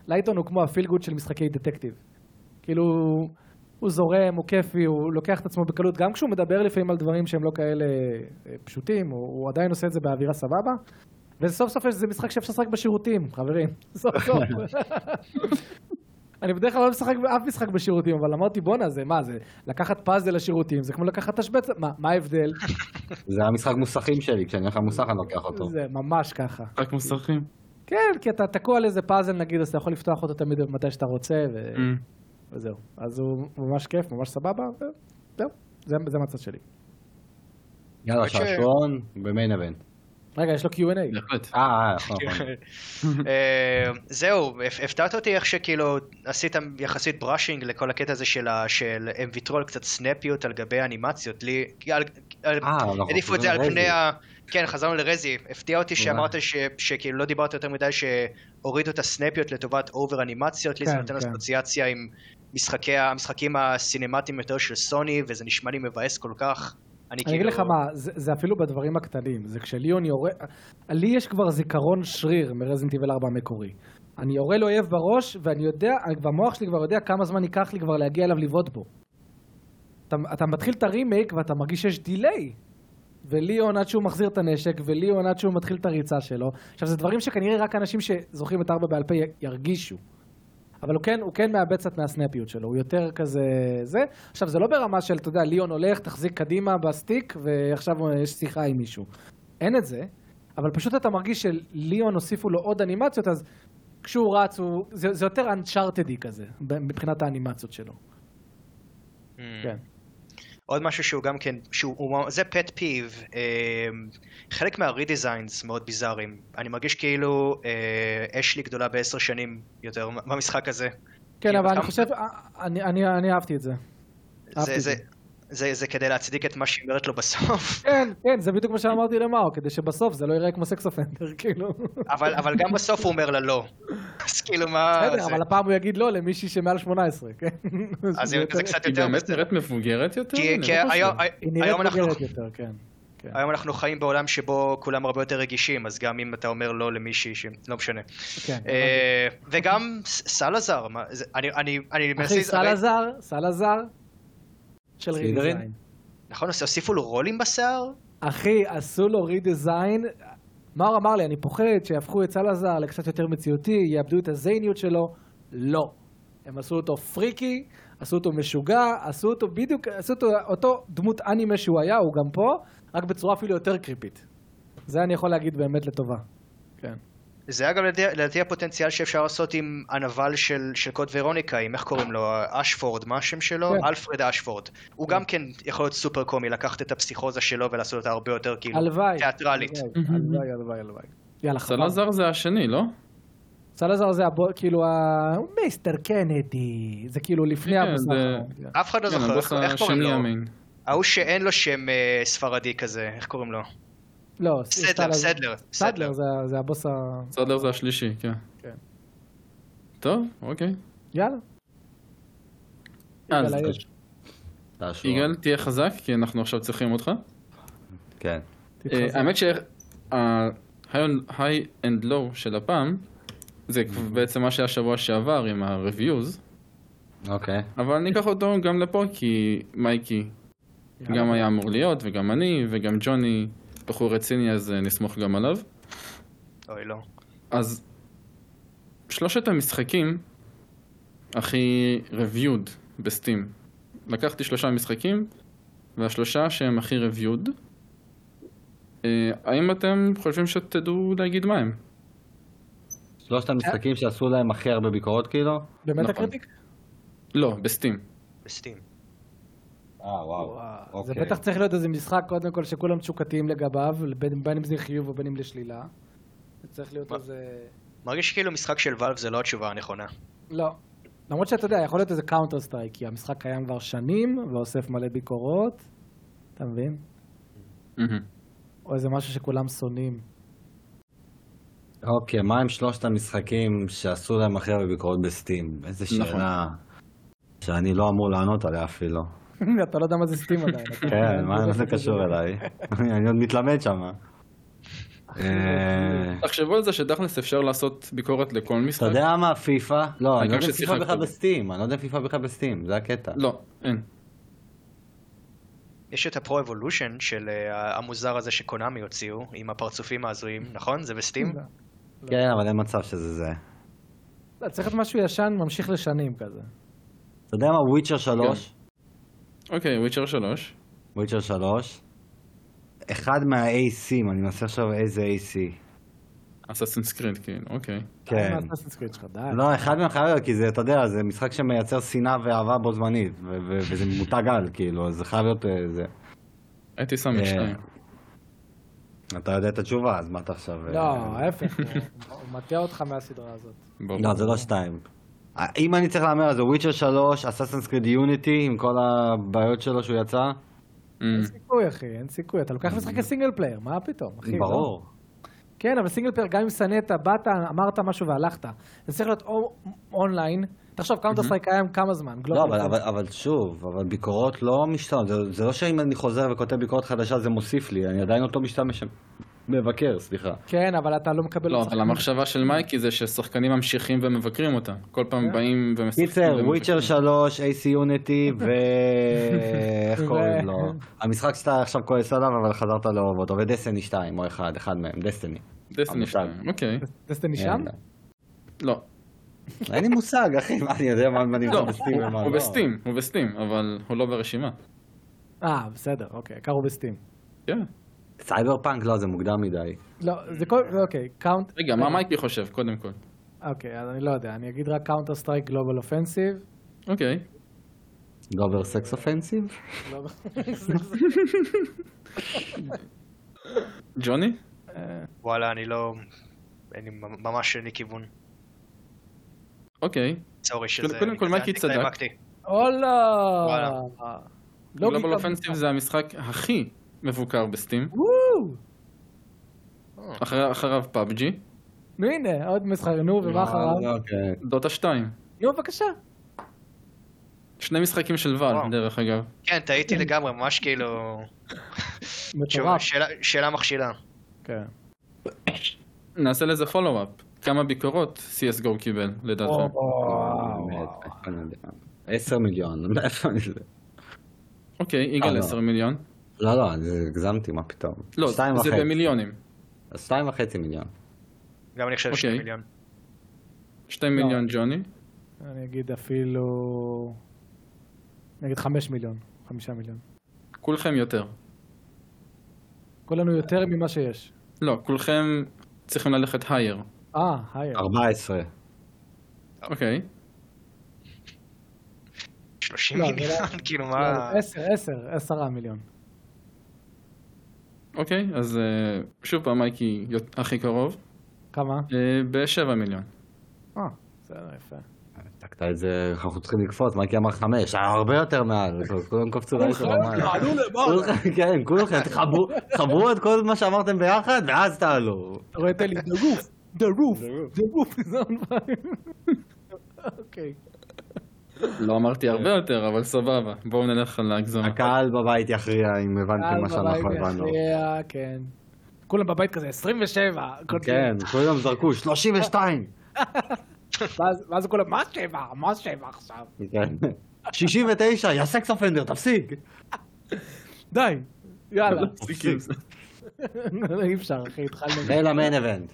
Speaker 3: לייטון הוא כמו ה feel good של משחקי דטקטיב. כאילו, הוא זורם, הוא כיפי, הוא לוקח את עצמו בקלות, גם כשהוא מדבר לפעמים על דברים שהם לא כאלה אה, פשוטים, הוא, הוא עדיין עושה את זה באווירה סבבה. וסוף סוף זה משחק שאפשר לשחק בשירותים, חברים. <laughs> סוף סוף. <laughs> אני בדרך כלל לא משחק באף משחק בשירותים, אבל אמרתי, בואנה, זה מה זה? לקחת פאזל לשירותים, זה כמו לקחת תשבץ, מה, מה ההבדל? <laughs>
Speaker 4: זה המשחק מוסכים שלי, כשאני הולך למוסך אני לוקח אותו.
Speaker 3: זה ממש ככה.
Speaker 1: רק מוסכים.
Speaker 3: כן, כי אתה תקוע על איזה פאזל נגיד, אז אתה יכול לפתוח אותו תמיד מתי שאתה רוצה, ו... וזהו. אז הוא ממש כיף, ממש סבבה, וזהו. זה, זה מהצד שלי.
Speaker 4: יאללה, שעשועון ב main event.
Speaker 3: רגע, יש לו Q&A.
Speaker 1: בהחלט.
Speaker 4: אה, אה, נכון, נכון.
Speaker 2: אה, זהו, הפ- הפתעת אותי איך שכאילו עשית יחסית brushing לכל הקטע הזה של ה- של הם ויתרו על קצת סנאפיות על גבי האנימציות. לי,
Speaker 4: אה, אנחנו
Speaker 2: העדיפו את זה על פני. ה... כן, חזרנו לרזי. הפתיע אותי. שאמרת ש- שכאילו לא דיברת יותר מדי שהורידו את הסנאפיות לטובת over אנימציות. לי זה נותן
Speaker 3: כן.
Speaker 2: אסוציאציה עם משחקי, המשחקים הסינמטיים יותר של סוני, וזה נשמע לי מבאס כל כך. אני
Speaker 3: אני אגיד
Speaker 2: כאילו...
Speaker 3: לך מה, זה, זה אפילו בדברים הקטנים. זה כשליאון יורה... לי יש כבר זיכרון שריר מרזנט איבל 4 המקורי. אני יורה לאויב בראש, ואני יודע, והמוח שלי כבר יודע כמה זמן ייקח לי כבר להגיע אליו לבעוט בו. אתה, אתה מתחיל את הרימייק ואתה מרגיש שיש דיליי. וליאון עד שהוא מחזיר את הנשק, וליאון עד שהוא מתחיל את הריצה שלו. עכשיו, זה דברים שכנראה רק אנשים שזוכרים את ארבע בעל פה ירגישו. אבל הוא כן, הוא כן מאבד קצת מהסנאפיות שלו, הוא יותר כזה זה. עכשיו, זה לא ברמה של, אתה יודע, ליאון הולך, תחזיק קדימה ב stick, ועכשיו יש שיחה עם מישהו. אין את זה, אבל פשוט אתה מרגיש שליאון הוסיפו לו עוד אנימציות, אז כשהוא רץ, הוא, זה, זה יותר אנצ'ארטדי כזה, מבחינת האנימציות שלו. כן.
Speaker 2: עוד משהו שהוא גם כן, שהוא, הוא, זה pet peeve, אה, חלק מה redesigns מאוד ביזאריים. אני מרגיש כאילו אה, אשלי גדולה בעשר שנים יותר במשחק הזה.
Speaker 3: כן, אבל אני חושב, אני, אני, אני אהבתי את זה.
Speaker 2: זה, זה,
Speaker 3: זה.
Speaker 2: זה, כדי להצדיק את מה שהיא אומרת לו בסוף. <laughs>
Speaker 3: כן, כן, זה בדיוק מה שאמרתי למאו, כדי שבסוף זה לא ייראה כמו סקס אופנדר, <laughs> כאילו.
Speaker 2: אבל, אבל גם בסוף הוא אומר לה לא. <laughs> אז כאילו מה...
Speaker 3: בסדר,
Speaker 2: זה,
Speaker 3: אבל הפעם הוא יגיד לא למישהי שמעל 18, כן?
Speaker 2: אז זה, זה קצת
Speaker 1: היא
Speaker 2: יותר
Speaker 1: באמת
Speaker 2: בסדר.
Speaker 1: נראית מבוגרת יותר?
Speaker 2: כי, כי
Speaker 1: לא.
Speaker 2: היום,
Speaker 3: היא
Speaker 2: היום,
Speaker 3: נראית
Speaker 2: אנחנו,
Speaker 3: בוגרת יותר, כן. כן.
Speaker 2: היום אנחנו חיים בעולם שבו כולם הרבה יותר רגישים, אז גם אם אתה אומר לא למישהי, ש... לא משנה.
Speaker 3: כן.
Speaker 2: אה, וגם ס- סלאזר, מה- זה- אני, אני, אני מנסה...
Speaker 3: אחי, סלאזר, סלאזר של? רידיזיין.
Speaker 2: נכון, אז הוסיפו לו רולים בשיער?
Speaker 3: אחי, עשו לו רידיזיין. מאור אמר לי, אני פוחד שיהפכו את סלאזר לקצת יותר מציאותי, יאבדו את הזייניות שלו. לא. הם עשו אותו פריקי, עשו אותו משוגע, עשו אותו בדיוק, עשו אותו אותו דמות אנימה שהוא היה, הוא גם פה, רק בצורה אפילו יותר קריפית. זה אני יכול להגיד באמת לטובה. כן.
Speaker 2: זה היה גם לדעתי- הפוטנציאל שאפשר לעשות עם הנבל של, של קוד ורוניקה, עם איך קוראים לו? אשפורד, מה השם שלו?
Speaker 3: כן.
Speaker 2: אלפרד אשפורד. הוא גם כן יכול להיות סופר קומי, לקחת את הפסיכוזה שלו ולעשות אותה הרבה יותר כאילו
Speaker 3: הלוואי.
Speaker 2: תיאטרלית.
Speaker 3: הלוואי, הלוואי, הלוואי, הלוואי. יאללה, חבל.
Speaker 1: סלאזר זה השני, לא?
Speaker 3: סלאזר זה הבו, כאילו ה... הוא מיסטר קנדי. זה כאילו לפני
Speaker 1: כן,
Speaker 3: הבוס
Speaker 1: זה-.
Speaker 3: כן.
Speaker 2: אף אחד לא
Speaker 1: כן,
Speaker 2: זוכר, איך קוראים לו? ההוא שאין לו שם אה, ספרדי כזה, איך קוראים לו?
Speaker 3: לא,
Speaker 2: סדלר, סדלר, סדלר.
Speaker 3: סדלר זה- זה הבוס ה...
Speaker 1: סלאזר זה השלישי, כן.
Speaker 3: כן.
Speaker 1: טוב, אוקיי.
Speaker 3: יאללה.
Speaker 1: אז. יגאל, תהיה חזק, כי אנחנו עכשיו צריכים אותך.
Speaker 4: כן.
Speaker 1: אה, האמת שה-high and low של הפעם, זה בעצם מה שהיה שבוע שעבר עם ה-reviews,
Speaker 4: אוקיי.
Speaker 1: אבל אני אקח אותו גם לפה, כי מייקי. גם היה אמור להיות, וגם אני, וגם ג'וני בחור רציני, אז אה, נסמוך גם עליו.
Speaker 2: אוי לא.
Speaker 1: אז שלושת המשחקים הכי reviewed בסטים. לקחתי שלושה משחקים, והשלושה שהם הכי reviewed, אה, האם אתם חושבים שתדעו להגיד מה הם?
Speaker 4: שלושת המשחקים שעשו להם הכי הרבה ביקורות כאילו?
Speaker 3: באמת
Speaker 1: נכון.
Speaker 3: ה critic?
Speaker 1: לא, ב
Speaker 2: Steam. ב Steam.
Speaker 4: אה, וואו.
Speaker 3: זה
Speaker 4: אוקיי.
Speaker 3: בטח צריך להיות איזה משחק, קודם כל, שכולם תשוקתיים לגביו, בין בין אם זה חיוב ובין אם לשלילה. זה צריך להיות? איזה...
Speaker 2: מרגיש כאילו משחק של Valve זה לא התשובה הנכונה.
Speaker 3: לא. למרות שאתה יודע, יכול להיות איזה Counter Strike, כי המשחק קיים כבר שנים, ואוסף מלא ביקורות. אתה מבין?
Speaker 1: מהמם.
Speaker 3: או איזה משהו שכולם שונאים.
Speaker 4: אוקיי, מה עם שלושת המשחקים שעשו להם הכי הרבה ביקורות בסטים? איזה
Speaker 1: נכון.
Speaker 4: שאלה שאני לא אמור לענות עליה אפילו. <laughs>
Speaker 3: אתה לא יודע מה זה סטים עדיין. אתה-
Speaker 4: כן, מה זה קשור אליי? אני עוד מתלמד שם.
Speaker 1: תחשבו על זה שתכלס אפשר לעשות ביקורת לכל
Speaker 4: אתה
Speaker 1: משחק.
Speaker 4: יודע מה, פיפא? לא, אני לא יודע אם פיפא בכלל. בסטים, אני לא יודע אם פיפא בכלל בסטים, זה הקטע.
Speaker 1: לא, אין.
Speaker 2: יש את ה Pro Evolution של אה, המוזר הזה ש Konami הוציאו, עם הפרצופים ההזויים, נכון? זה ב Steam?
Speaker 4: כן, אבל אין מצב שזה זה.
Speaker 3: לא, צריך להיות משהו ישן, ממשיך לשנים כזה.
Speaker 4: אתה יודע מה, Witcher 3?
Speaker 1: אוקיי, Witcher 3.
Speaker 4: Witcher 3? אחד מה-ACים, אני מנסה עכשיו איזה AC.
Speaker 1: Assassin's Creed, כאילו, אוקיי.
Speaker 4: כן.
Speaker 3: די.
Speaker 4: לא, אחד מהם חייב להיות, כי זה, אתה יודע, זה משחק שמייצר שנאה ואהבה בו זמנית, וזה מותג על, כאילו, אז זה חייב להיות אה, זה.
Speaker 1: הייתי שם את
Speaker 4: אה,
Speaker 1: שתיים.
Speaker 4: אתה יודע את התשובה, אז מה אתה עכשיו... אה,
Speaker 3: לא, ההפך, הוא- מטעה אותך מהסדרה הזאת.
Speaker 4: לא, זה לא שתיים. אם אני צריך להמר, אז זה Witcher 3, Assassin's Creed Unity, עם כל הבעיות שלו שהוא יצא.
Speaker 1: Mm.
Speaker 3: אין סיכוי, אחי, אין סיכוי. אתה לוקח משחקי single player, מה פתאום, אחי? לא?
Speaker 4: ברור.
Speaker 3: כן, אבל single player, גם אם שנאת, באת, אמרת משהו והלכת. זה צריך להיות או אונליין. תחשוב, Counter Strike קיים כמה זמן.
Speaker 4: לא, אבל שוב, אבל ביקורות לא משתנות, זה, זה לא שאם אני חוזר וכותב ביקורת חדשה זה מוסיף לי, אני עדיין אותו משתמש. מבקר, סליחה.
Speaker 3: כן, אבל אתה לא מקבל...
Speaker 1: לא, אבל. המחשבה של מייקי זה ששחקנים ממשיכים ומבקרים אותה. כל פעם באים ומשחקים.
Speaker 4: קיצר. Witcher 3, AC Unity ו... איך קוראים לו? המשחק שאתה עכשיו כועס עליו, אבל חזרת לאהוב אותו, ו Destiny 2 או 1, אחד מהם, Destiny.
Speaker 1: Destiny
Speaker 4: המושג.
Speaker 1: 2, אוקיי.
Speaker 3: Destiny שם?
Speaker 1: לא.
Speaker 4: אין לי מושג, אחי, מה אני יודע מה נמצא
Speaker 1: לא,
Speaker 4: ב Steam
Speaker 1: הוא-
Speaker 4: ומה
Speaker 1: הוא
Speaker 4: לא.
Speaker 1: ב Steam, הוא ב Steam, אבל הוא לא ברשימה.
Speaker 3: אה, בסדר, אוקיי, קראו ב Steam.
Speaker 1: כן.
Speaker 4: Cyber punk? לא, זה מוקדם מדי.
Speaker 3: לא, זה כל... אוקיי, Count...
Speaker 1: רגע, מה מייקי חושב, קודם כל?
Speaker 3: אוקיי, אז אני לא יודע, אני אגיד רק Counter Strike Global Offensive.
Speaker 1: אוקיי.
Speaker 4: Global sex offensive?
Speaker 1: ג'וני?
Speaker 2: וואלה, אני לא... אין לי ממש אין לי כיוון.
Speaker 1: אוקיי.
Speaker 2: sorry שזה...
Speaker 1: קודם כל, מייקי צדק.
Speaker 3: הולה!
Speaker 2: וואלה.
Speaker 3: Global
Speaker 1: Offensive זה המשחק הכי מבוקר
Speaker 3: ב
Speaker 1: Steam. אחריו PUBG,
Speaker 3: נו הנה, עוד משחק, נו, ומה אחריו?
Speaker 4: אוקיי.
Speaker 1: דוטה 2.
Speaker 3: נו, בבקשה.
Speaker 1: שני משחקים של
Speaker 2: Valve.
Speaker 1: דרך אגב.
Speaker 2: כן, טעיתי לגמרי, ממש כאילו...
Speaker 3: מטורף.
Speaker 2: שאלה- שאלה מכשילה.
Speaker 3: כן.
Speaker 1: נעשה לזה פולו-אפ. כמה ביקורות CSGO קיבל?
Speaker 4: באמת, אני יודע? 10 מיליון, מאיפה אני יודע?
Speaker 1: אוקיי,
Speaker 4: אה,
Speaker 1: יגאל
Speaker 4: לא.
Speaker 1: 10 מיליון.
Speaker 4: לא, לא, אני הגזמתי, מה פתאום.
Speaker 1: לא, זה
Speaker 4: וחצי.
Speaker 1: במיליונים.
Speaker 4: אז שתיים וחצי מיליון.
Speaker 2: גם אני חושב שני
Speaker 1: אוקיי.
Speaker 2: מיליון.
Speaker 1: 2
Speaker 3: לא.
Speaker 1: מיליון ג'וני.
Speaker 3: אני אגיד אפילו... נגיד חמש מיליון, חמישה מיליון.
Speaker 1: כולכם יותר.
Speaker 3: כולנו יותר ממה שיש.
Speaker 1: לא, כולכם צריכים ללכת הייר.
Speaker 3: אה, היי.
Speaker 4: 14.
Speaker 1: אוקיי.
Speaker 2: 30
Speaker 3: לא,
Speaker 2: מיליון, <laughs> כאילו
Speaker 3: לא,
Speaker 2: מה...
Speaker 3: עשר, עשר, עשרה מיליון.
Speaker 1: אוקיי, אז אה, שוב פעם מייקי הכי קרוב.
Speaker 3: כמה?
Speaker 1: ב-7 מיליון.
Speaker 3: אה, בסדר, יפה.
Speaker 4: העתקת את זה, אנחנו צריכים לקפוץ, מייקי אמר חמש, היה הרבה יותר מעל, <laughs> כולם קפצו לעשר כן, כולכם, תחברו- חברו את כל מה שאמרתם ביחד, ואז תעלו.
Speaker 3: אתה רואה את אלי, the roof, the roof, the roof is on fire. אוקיי.
Speaker 1: לא אמרתי הרבה יותר, אבל סבבה. בואו נלך על ההגזמה.
Speaker 4: הקהל בבית יכריע אם הבנתם מה שאנחנו
Speaker 3: בבית
Speaker 4: הבנו.
Speaker 3: יכריע, כן. כולם בבית כזה, 27. כל
Speaker 4: כן, כולם זרקו 32. <laughs>
Speaker 3: ואז- כולם, מה שבע? מה שבע עכשיו?
Speaker 4: כן. 69, יא סקס אופנדר, תפסיק.
Speaker 3: די, יאללה. <laughs>
Speaker 1: עם זה.
Speaker 3: אי אפשר, אחי, התחלנו.
Speaker 4: ולמיין אבנט.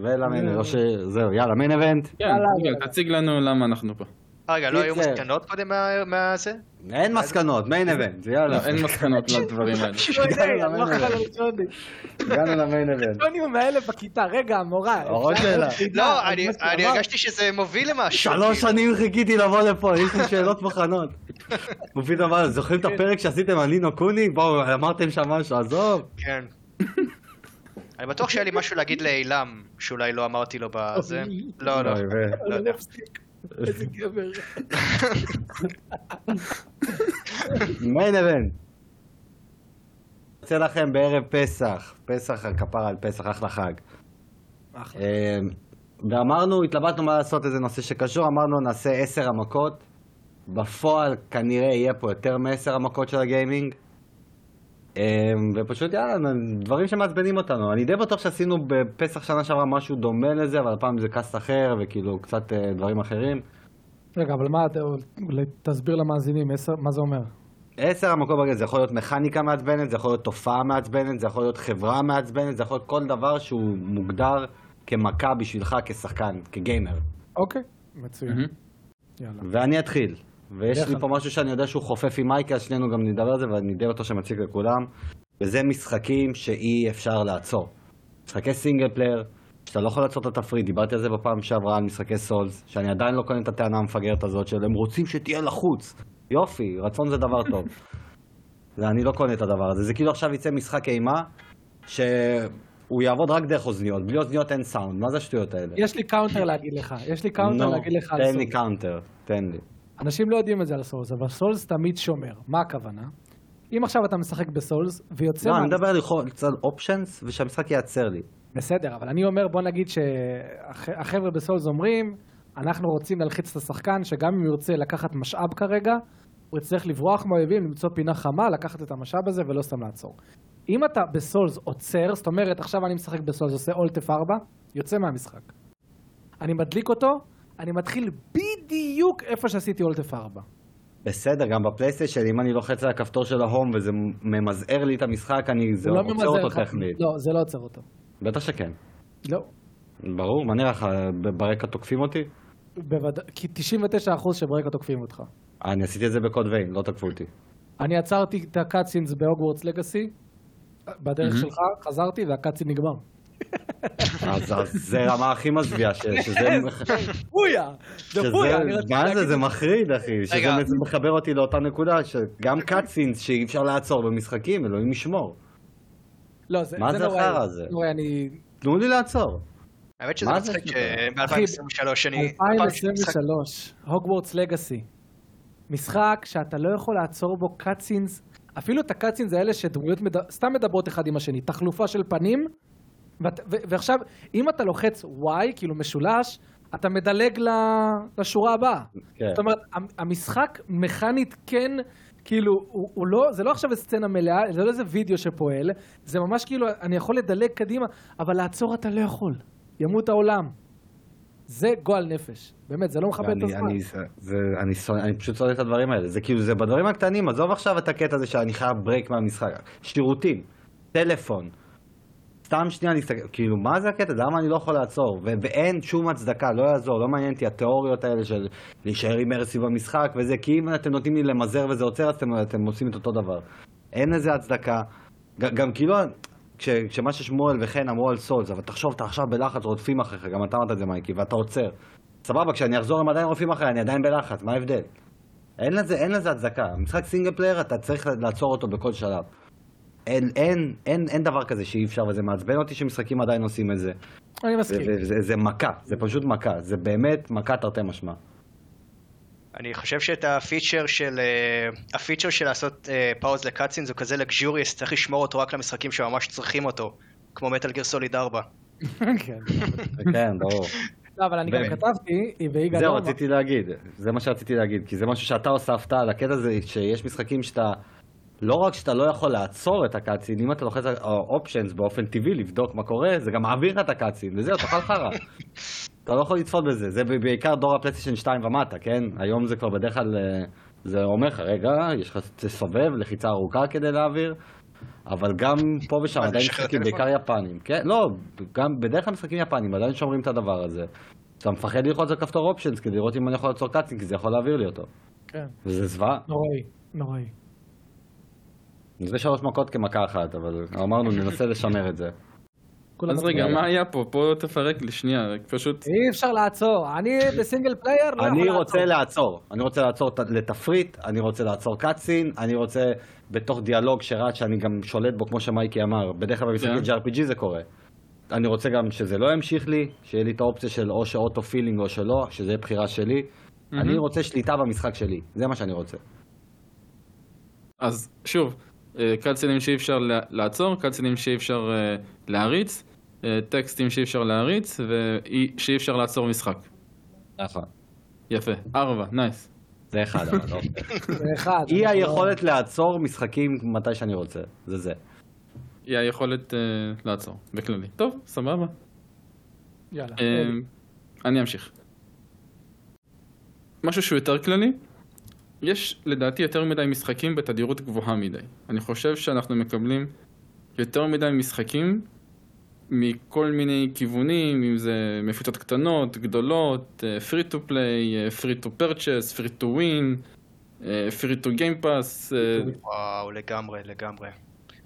Speaker 4: ולמיין שזהו, יאללה, מיין אבנט.
Speaker 1: כן,
Speaker 3: יאללה.
Speaker 1: תציג לנו למה אנחנו פה.
Speaker 2: רגע, לא היו. מסקנות קודם מה- מהזה?
Speaker 4: אין מסקנות, מיין אבנט,
Speaker 1: לא,
Speaker 4: יאללה.
Speaker 1: אין מסקנות לדברים האלה.
Speaker 3: לא.
Speaker 4: הגענו למיין אבנט.
Speaker 3: ג'וני הוא מהאלה בכיתה, רגע, המורה.
Speaker 4: עוד שאלה.
Speaker 2: לא, אני? הרגשתי שזה מוביל למשהו.
Speaker 4: שלוש
Speaker 2: כאילו.
Speaker 4: שנים חיכיתי לבוא לפה, יש לי שאלות מוכנות. הוא פתאום אמר, זוכרים את הפרק שעשיתם על נינו קוני? בואו, אמרתם שם משהו, עזוב.
Speaker 2: כן. אני בטוח שהיה לי משהו להגיד לאילם, שאולי לא אמרתי לו בזה. לא, לא. לא יודע.
Speaker 3: איזה גבר.
Speaker 4: מיין אבנט. יוצא לכם בערב פסח, פסח הכפר על פסח, אחלה חג.
Speaker 3: אחלה.
Speaker 4: אה, ואמרנו, התלבטנו מה לעשות איזה נושא שקשור, אמרנו נעשה עשר המכות. בפועל כנראה יהיה פה יותר מעשר המכות של הגיימינג. אה, ופשוט יאללה, דברים שמעצבנים אותנו. אני די בטוח שעשינו בפסח שנה שעברה משהו דומה לזה, אבל הפעם זה קאסט אחר וכאילו קצת אה, דברים אחרים.
Speaker 3: רגע, אבל מה, תסביר למאזינים, מה זה אומר?
Speaker 4: עשר המקום ברגע זה יכול להיות מכניקה מעצבנת, זה יכול להיות תופעה מעצבנת, זה יכול להיות חברה מעצבנת, זה יכול להיות כל דבר שהוא מוגדר כמכה בשבילך כשחקן, כגיימר.
Speaker 3: אוקיי, מצוין. יאללה.
Speaker 4: ואני אתחיל. ויש לי. פה משהו שאני יודע שהוא חופף עם מייקי, שנינו גם נדבר על זה ואני די בטוח שמציק לכולם. וזה משחקים שאי אפשר לעצור. משחקי single player, שאתה לא יכול לעצור את התפריט, דיברתי על זה בפעם שעברה על משחקי Souls, שאני עדיין לא קונה את הטענה המפגרת הזאת של הם רוצים שתהיה לחוץ. יופי, רצון זה דבר טוב. <laughs> ואני לא קונה את הדבר הזה. זה כאילו עכשיו יצא משחק אימה, שהוא יעבוד רק דרך אוזניות, בלי אוזניות אין סאונד, מה זה השטויות האלה?
Speaker 3: יש לי counter להגיד לך, יש לי counter
Speaker 4: נו,
Speaker 3: להגיד לך על
Speaker 4: תן לי. counter, תן לי.
Speaker 3: אנשים לא יודעים את זה על Souls, אבל Souls תמיד שומר. מה הכוונה? אם עכשיו אתה משחק ב Souls ויוצא...
Speaker 4: לא, אני
Speaker 3: מה-
Speaker 4: מדבר על על אופשנס ושהמשחק ייעצר לי.
Speaker 3: בסדר, אבל אני אומר, בוא נגיד שהחבר'ה בסולס אומרים, אנחנו רוצים להלחיץ את השחקן, שגם אם הוא ירצה לקחת משאב כרגע, הוא יצטרך לברוח מהאויבים, למצוא פינה חמה, לקחת את המשאב הזה ולא סתם לעצור. אם אתה בסולס עוצר, זאת אומרת, עכשיו אני משחק בסולס, עושה אולט F4, יוצא מהמשחק. אני מדליק אותו, אני מתחיל בדיוק איפה שעשיתי אולט F4.
Speaker 4: בסדר, גם בפלייסטיישן, אם אני לוחץ על הכפתור של ההום וזה ממזער לי את המשחק, אני, זה
Speaker 3: לא
Speaker 4: עוצר אותו. טכנית.
Speaker 3: לא, זה לא עוצר אותו.
Speaker 4: בטח שכן.
Speaker 3: לא.
Speaker 4: ברור, מה נראה לך, ברקע תוקפים אותי?
Speaker 3: בוודא... כי 99% שברקע תוקפים אותך.
Speaker 4: אני עשיתי את זה בקוד ויין, לא תקפו אותי.
Speaker 3: אני עצרתי את הקאצינס בהוגוורטס לגאסי, בדרך שלך, חזרתי והקאצין נגמר.
Speaker 4: אז אז <laughs> זה רמה הכי מזוויעה, ש- שזה...
Speaker 3: בויה! זה רציתי
Speaker 4: מה זה, זה מחריד אחי, שזה מחבר אותי לאותה נקודה שגם קאצינס שאי אפשר לעצור במשחקים, אלוהים ישמור.
Speaker 3: לא, זה
Speaker 4: מה זה
Speaker 3: נוראי.
Speaker 4: החרא הזה?
Speaker 3: נוראי, אני...
Speaker 4: תנו לי לעצור.
Speaker 2: האמת שזה מצחיק
Speaker 4: שנתיים?
Speaker 2: שב-2023 אני...
Speaker 3: 2023, הוגוורטס לגאסי. משחק שאתה לא יכול לעצור בו קאצינס, אפילו את הקאצינס האלה שדמויות מד... סתם מדברות אחד עם השני, תחלופה של פנים, ואת... ו... ועכשיו, אם אתה לוחץ Y, כאילו משולש, אתה מדלג. לשורה הבאה.
Speaker 4: כן.
Speaker 3: זאת אומרת, המ- המשחק מכנית כן, כאילו, הוא, הוא לא, זה לא עכשיו סצנה מלאה, זה לא איזה וידאו שפועל, זה ממש כאילו, אני יכול לדלג קדימה, אבל לעצור אתה לא יכול. ימות העולם. זה גועל נפש. באמת, זה לא מכבד את הזמן.
Speaker 4: אני, זה, אני, אני פשוט שונא את הדברים האלה. זה כאילו, זה בדברים הקטנים, עזוב עכשיו את הקטע הזה שאני חייב break מהמשחק. שירותים, טלפון, סתם שנייה להסתכל, כאילו, מה זה הקטע? למה אני לא יכול לעצור? ו- ואין שום הצדקה, לא יעזור, לא מעניין אותי התיאוריות האלה של להישאר אימרסיבי במשחק וזה, כי אם אתם נותנים לי למזער וזה עוצר, אז אתם, אתם עושים את אותו דבר. אין לזה הצדקה. ג- גם כאילו, כש, כשמה ששמואל וחן אמרו על Souls, אבל תחשוב, אתה עכשיו בלחץ, רודפים אחריך, גם אתה אמרת את זה מייקי, ואתה עוצר. סבבה, כשאני אחזור הם עדיין רודפים אחריי, אני עדיין בלחץ, מה ההבדל? אין לזה, אין לזה הצדקה. משחק single player, אתה צריך לעצור אותו בכל שלב. אין, אין, אין, אין דבר כזה שאי אפשר, וזה מעצבן אותי שמשחקים עדיין עושים את זה.
Speaker 3: אני
Speaker 4: זה,
Speaker 3: מסכים.
Speaker 4: זה, זה, זה מכה, זה פשוט מכה, זה באמת מכה תרתי משמע.
Speaker 2: אני חושב שאת הפיצ'ר של, אה, הפיצ'ר של לעשות אה, פאוז לקאצין הוא כזה לג'וריוס, צריך לשמור אותו רק למשחקים שממש צריכים אותו, כמו מטאל גיר סוליד 4.
Speaker 3: כן.
Speaker 4: כן, ברור.
Speaker 3: לא, אבל אני גם כתבתי, ויגאל
Speaker 4: זהו. רציתי להגיד, זה מה שרציתי להגיד, כי זה משהו שאתה הוספת על הקטע הזה, שיש משחקים שאתה, לא רק שאתה לא יכול לעצור את הקאצין, אם אתה לוחץ על אופשנס באופן טבעי לבדוק מה קורה, זה גם מעביר לך את הקאצין, וזהו, תאכל חרא. <laughs> אתה לא יכול לצפות בזה, זה בעיקר דור הפלייסטיישן 2 ומטה, כן? היום זה כבר בדרך כלל, אה, זה אומר לך, רגע, יש לך תסובב, לחיצה ארוכה כדי להעביר, אבל גם פה ושם
Speaker 2: מה, זה
Speaker 4: עדיין משחקים? בעיקר יפנים, כן? לא, גם בדרך כלל משחקים יפנים עדיין שומרים את הדבר הזה. אתה מפחד ללחוץ על כפתור אופשנס כדי לראות אם אני יכול לעצור קאצין, כי זה יכול להעביר לי אותו.
Speaker 3: כן,
Speaker 4: וזה זוועה.
Speaker 3: נוראי, נוראי.
Speaker 4: זה שלוש מכות כמכה אחת, אבל אמרנו ננסה לשמר את זה.
Speaker 1: אז רגע. מה היה פה? פה תפרק לי שנייה, פשוט...
Speaker 3: אי אפשר לעצור. אני ב single player לא יכול
Speaker 4: אני
Speaker 3: לעצור.
Speaker 4: רוצה לעצור, אני רוצה לעצור לתפריט, אני רוצה לעצור cutscene, אני רוצה בתוך דיאלוג שרץ שאני גם שולט בו כמו שמייקי אמר, בדרך כלל במשחקים
Speaker 1: כן.
Speaker 4: של RPG זה קורה. אני רוצה גם שזה לא ימשיך לי, שיהיה לי את האופציה של או ש auto feeling או שלא, שזה יהיה בחירה שלי. אני רוצה שליטה במשחק שלי, זה מה שאני רוצה.
Speaker 1: אז שוב, אה, קלצינים שאי אפשר לעצור, קלצינים שאי אפשר אה, להריץ, אה, טקסטים שאי אפשר להריץ, ושאי אפשר לעצור משחק.
Speaker 4: נכון.
Speaker 1: יפה. ארבע, נייס.
Speaker 4: זה אחד, אבל לא. <laughs>
Speaker 3: זה אחד.
Speaker 4: אי
Speaker 3: אנחנו לא-
Speaker 4: היכולת לעצור משחקים מתי שאני רוצה, זה זה.
Speaker 1: היא היכולת לעצור, בכללי. טוב, סבבה.
Speaker 3: יאללה.
Speaker 1: אני אמשיך. משהו שהוא יותר כללי, יש לדעתי יותר מדי משחקים בתדירות גבוהה מדי. אני חושב שאנחנו מקבלים יותר מדי משחקים מכל מיני כיוונים, אם זה מפיצות קטנות, גדולות, free to play, free to purchase, free to win, אה, free to game pass. אה,
Speaker 2: וואו, לגמרי, לגמרי.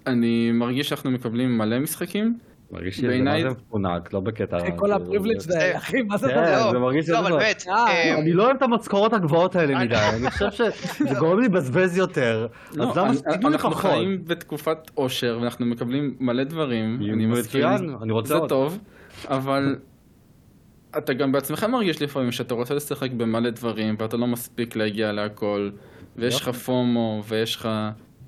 Speaker 1: אני מרגיש שאנחנו מקבלים מלא משחקים.
Speaker 4: מרגיש לי מה זה מפונק, לא בקטע...
Speaker 3: כל הפריבילג' האלה, אחי, מה זה
Speaker 4: כן,
Speaker 3: הדבר?
Speaker 4: זה מרגיש
Speaker 2: לא,
Speaker 4: שזה
Speaker 2: אבל
Speaker 4: לא-
Speaker 2: באמת,
Speaker 3: אה,
Speaker 2: אה,
Speaker 4: אני לא אוהב את המשכורות הגבוהות האלה מדי, אני חושב שזה גורם לי לבזבז יותר, אז
Speaker 1: לא,
Speaker 4: למה
Speaker 1: אני-
Speaker 4: שתיתנו לי
Speaker 1: אנחנו? חיים בתקופת עושר ואנחנו מקבלים מלא דברים, אני מסכים,
Speaker 4: מצוין, אני רוצה
Speaker 1: זה. טוב, אבל אתה גם בעצמך מרגיש לפעמים שאתה רוצה לשחק במלא דברים ואתה לא מספיק להגיע להכל, ויש לך פומו ויש לך,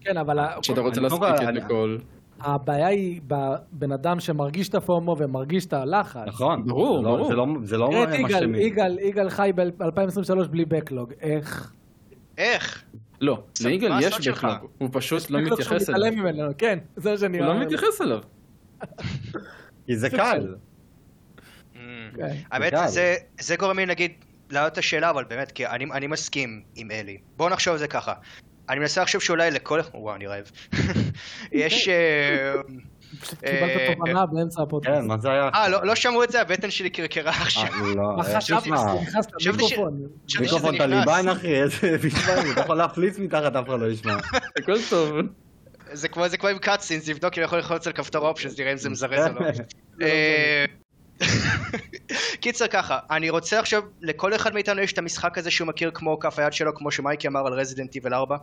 Speaker 3: כן, אבל
Speaker 1: שאתה רוצה להספיק את הכל,
Speaker 3: הבעיה היא בבן אדם שמרגיש את הפומו ומרגיש את הלחץ.
Speaker 4: נכון,
Speaker 1: ברור,
Speaker 4: זה לא-
Speaker 1: ברור.
Speaker 4: זה לא- זה לא מה
Speaker 3: יגאל. יגאל, יגאל חי ב-2023 בלי בקלוג, איך?
Speaker 2: איך?
Speaker 1: לא, ליגאל יש? בכלל, הוא פשוט לא מתייחס אליו.
Speaker 3: מתעלם ממנו, כן, זה מה שאני
Speaker 1: הוא לא
Speaker 3: אומר.
Speaker 1: מתייחס אליו. <laughs>
Speaker 4: כי זה קל.
Speaker 2: Mm.
Speaker 3: כן.
Speaker 2: האמת. זה, זה גורם לי נגיד להעלות את השאלה, אבל באמת, כי אני, אני מסכים עם אלי. בואו נחשוב על זה ככה. אני מנסה לחשוב שאולי לכל... וואו, אני רעב. <laughs> יש... אה,
Speaker 3: פשוט
Speaker 2: אה,
Speaker 3: קיבלת תובנה באמצע הפודקאסט.
Speaker 4: כן, מה זה היה?
Speaker 2: אה, לא, לא שמעו את זה? הבטן שלי קרקרה עכשיו.
Speaker 4: אה, לא,
Speaker 3: מה
Speaker 4: אה,
Speaker 3: חשבתי שזה נכנס
Speaker 2: חשבתי ש-
Speaker 3: למיקרופון?
Speaker 2: חשבתי שזה
Speaker 4: מיקרופון
Speaker 2: נכנס.
Speaker 4: טליבן אחי, איזה <laughs> משמעים, אתה יכול להפליץ מתחת, אף אחד לא ישמע. <laughs>
Speaker 1: הכל טוב.
Speaker 2: זה כמו, זה כמו עם cutscenes, לבדוק אם יכול ללחוץ על כפתור options, נראה אם זה מזרז או לא. קיצר ככה, אני רוצה עכשיו, לכל אחד מאיתנו יש את המשחק הזה שהוא מכיר כמו כף היד שלו, כמו שמייקי אמר על רזידנט איבל 4.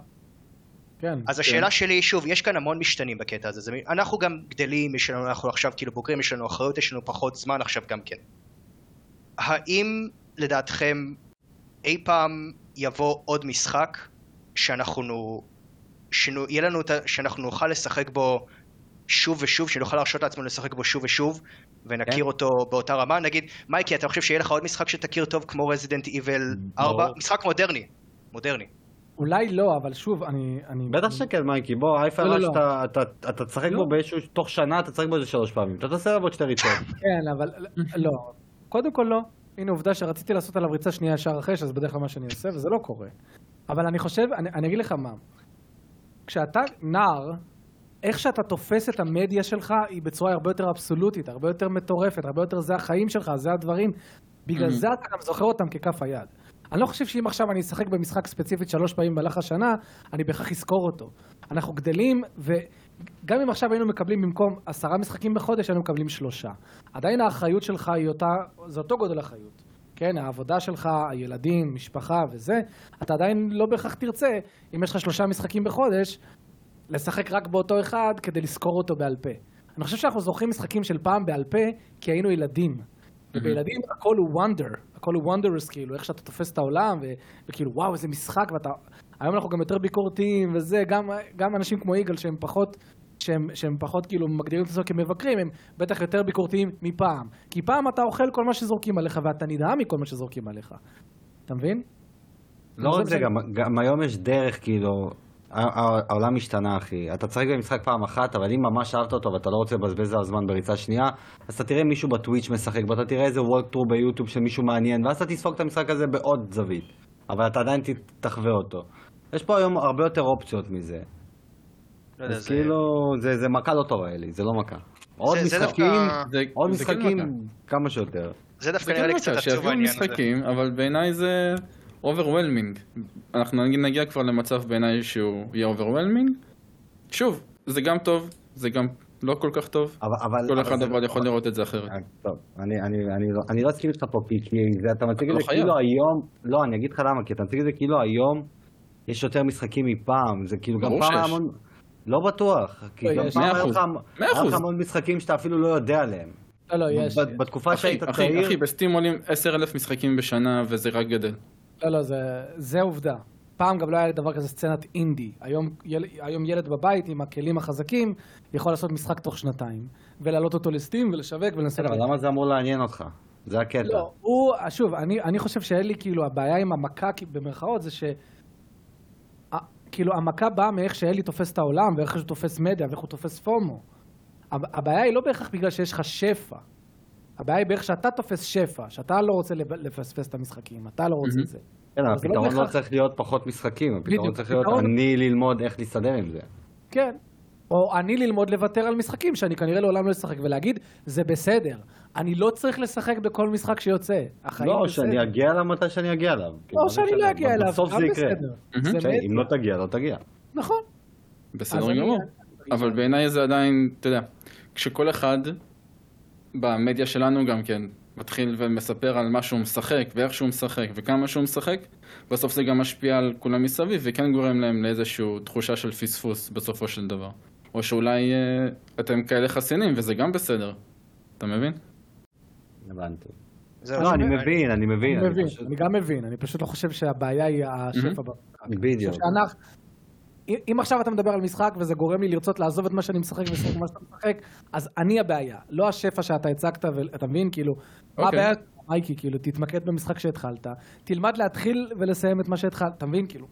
Speaker 3: כן.
Speaker 2: אז השאלה שלי, שוב, יש כאן המון משתנים בקטע הזה. זה, אנחנו גם גדלים, יש לנו, אנחנו עכשיו כאילו בוגרים, יש לנו אחריות, יש לנו פחות זמן עכשיו גם כן. האם לדעתכם אי פעם יבוא עוד משחק שאנחנו, שנו, יהיה לנו, שאנחנו נוכל לשחק בו שוב ושוב, שנוכל להרשות לעצמנו לשחק בו שוב ושוב, ונכיר
Speaker 4: כן.
Speaker 2: אותו באותה רמה? נגיד, מייקי, אתה חושב שיהיה לך עוד משחק שתכיר טוב כמו רזידנט איבל 4?
Speaker 4: ברור.
Speaker 2: משחק מודרני. מודרני.
Speaker 3: אולי לא, אבל שוב, אני... אני-
Speaker 4: בטח שכן מייקי, בוא, אייפה
Speaker 3: לא, לא,
Speaker 4: ראש,
Speaker 3: לא.
Speaker 4: אתה- אתה- אתה תשחק
Speaker 3: לא.
Speaker 4: בו באיזשהו, תוך שנה אתה תשחק בו איזה שלוש פעמים, אתה תעשה עליו עוד שתי ריצות.
Speaker 3: כן, אבל לא. קודם כל לא. הנה עובדה שרציתי לעשות עליו ריצה שנייה ישר אחרי, שזה בדרך כלל מה שאני עושה, וזה לא קורה. אבל אני חושב, אני, אני אגיד לך מה. כשאתה נער, איך שאתה תופס את המדיה שלך היא בצורה הרבה יותר אבסולוטית, הרבה יותר מטורפת, הרבה יותר זה החיים שלך, זה הדברים. בגלל
Speaker 1: Mhm.
Speaker 3: זה אתה גם זוכר אותם ככף היד. אני לא חושב שאם עכשיו אני אשחק במשחק ספציפית שלוש פעמים במהלך השנה, אני בהכרח אזכור אותו. אנחנו גדלים, וגם אם עכשיו היינו מקבלים במקום עשרה משחקים בחודש, היינו מקבלים שלושה. עדיין האחריות שלך היא אותה, זה אותו גודל אחריות. כן, העבודה שלך, הילדים, משפחה וזה, אתה עדיין לא בהכרח תרצה, אם יש לך שלושה משחקים בחודש, לשחק רק באותו אחד כדי לזכור אותו בעל פה. אני חושב שאנחנו זוכרים משחקים של פעם בעל פה כי היינו ילדים. ובילדים הכל הוא wonder, הכל הוא wondrous כאילו, איך שאתה תופס את העולם, ו- וכאילו וואו איזה משחק, ואתה... היום אנחנו גם יותר ביקורתיים וזה, גם, גם אנשים כמו יגאל שהם פחות, שהם, שהם פחות כאילו מגדירים את עצמם כמבקרים, הם בטח יותר ביקורתיים מפעם. כי פעם אתה אוכל כל מה שזורקים עליך ואתה נדהם מכל מה שזורקים עליך. אתה מבין?
Speaker 4: לא רק זה. גם- גם היום יש דרך, כאילו, העולם השתנה, אחי. אתה תשחק במשחק פעם אחת, אבל אם ממש אהבת אותו ואתה לא רוצה לבזבז עליו זמן בריצה שנייה, אז אתה תראה מישהו בטוויץ' משחק בו, אתה תראה איזה וולקטרו ביוטיוב של מישהו מעניין, ואז אתה תספוג את המשחק הזה בעוד זווית. אבל אתה עדיין תחווה אותו. יש פה היום הרבה יותר אופציות מזה.
Speaker 2: לא
Speaker 4: אז
Speaker 2: זה-
Speaker 4: כאילו, זה זה מכה לא טובה, אלי, זה לא מכה. עוד
Speaker 2: זה- זה
Speaker 4: משחקים,
Speaker 2: דווקא-
Speaker 4: עוד
Speaker 1: זה כן
Speaker 4: משחקים,
Speaker 1: מכה.
Speaker 4: כמה שיותר.
Speaker 2: זה דווקא
Speaker 1: זה
Speaker 2: נראה
Speaker 1: כן
Speaker 2: לי קצת עצוב העניין הזה.
Speaker 1: משחקים, אבל בעיניי זה overwhelming. אנחנו נגיד נגיע כבר למצב בעיניי שהוא יהיה overwhelming. שוב, זה גם טוב, זה גם לא כל כך טוב.
Speaker 4: אבל, אבל,
Speaker 1: כל
Speaker 4: אבל
Speaker 1: אחד אבל יכול לראות את זה אחרת.
Speaker 4: אה, טוב, אני, אני, אני, לא, אני לא אסכים איתך פה, כי, כי זה, אתה מציג את
Speaker 1: לא
Speaker 4: זה
Speaker 1: חייב.
Speaker 4: כאילו היום, לא, אני אגיד לך למה, כי אתה מציג את זה כאילו היום יש יותר משחקים מפעם, זה כאילו גם פעם. המון, לא בטוח, כי
Speaker 3: לא,
Speaker 4: גם. פעם היה לך. המון משחקים שאתה אפילו לא יודע עליהם.
Speaker 3: לא, לא, יש.
Speaker 4: בתקופה
Speaker 1: אחי,
Speaker 4: שהיית
Speaker 1: אחי,
Speaker 4: צעיר,
Speaker 1: אחי, בסטים עולים 10,000 משחקים בשנה וזה רק גדל.
Speaker 3: לא, לא, זה, זה עובדה. פעם גם לא היה דבר כזה סצנת אינדי. היום, יל, היום ילד בבית עם הכלים החזקים יכול לעשות משחק תוך שנתיים, ולהעלות אותו לסטים ולשווק ולנסות...
Speaker 4: בסדר, אבל למה זה אמור לעניין אותך? זה הקטע.
Speaker 3: לא, הוא, שוב, אני, אני חושב שאין לי, כאילו, הבעיה עם המכה, במרכאות, זה ש... ה- כאילו, המכה באה מאיך שאלי תופס את העולם, ואיך שהוא תופס מדיה, ואיך הוא תופס פומו. הב- הבעיה היא לא בהכרח בגלל שיש לך שפע. הבעיה היא באיך שאתה תופס שפע, שאתה לא רוצה לפספס את המשחקים, אתה לא רוצה
Speaker 1: מהמם.
Speaker 3: זה.
Speaker 4: כן,
Speaker 3: לא
Speaker 4: הפתרון לא צריך להיות פחות משחקים, הפתרון צריך להיות אני ללמוד איך להסתדר עם זה.
Speaker 3: כן. או אני ללמוד לוותר על משחקים שאני כנראה לעולם לא אשחק, ולהגיד, זה בסדר. אני לא צריך לשחק בכל משחק שיוצא. החיים
Speaker 4: לא,
Speaker 3: בסדר.
Speaker 4: שאני אגיע אליו מתי שאני אגיע אליו. כאילו,
Speaker 3: או
Speaker 4: מה זה
Speaker 3: שאני לא? אגיע אליו,
Speaker 4: בסוף זה יקרה. אם לא תגיע, לא תגיע.
Speaker 3: נכון.
Speaker 1: בסדר גמור. אבל בעיניי זה עדיין, אתה יודע, כשכל אחד במדיה שלנו גם כן מתחיל ומספר על מה שהוא משחק ואיך שהוא משחק וכמה שהוא משחק, בסוף זה גם משפיע על כולם מסביב וכן גורם להם לאיזושהי תחושה של פספוס בסופו של דבר. או שאולי אה, אתם כאלה חסינים וזה גם בסדר. אתה מבין?
Speaker 4: הבנתי. לא, אני מבין, אני מבין.
Speaker 3: אני מבין, אני גם מבין, אני פשוט לא חושב שהבעיה היא השפע.
Speaker 4: בדיוק.
Speaker 3: אם- עכשיו אתה מדבר על משחק וזה גורם לי לרצות לעזוב את מה שאני משחק ולשחק מה שאתה משחק, אז אני הבעיה, לא השפע שאתה הצגת, ואתה מבין, כאילו, מה
Speaker 1: אוקיי.
Speaker 3: הבעיה, מייקי, כאילו, תתמקד במשחק שהתחלת, תלמד להתחיל ולסיים את מה שהתחלת, אתה מבין, כאילו,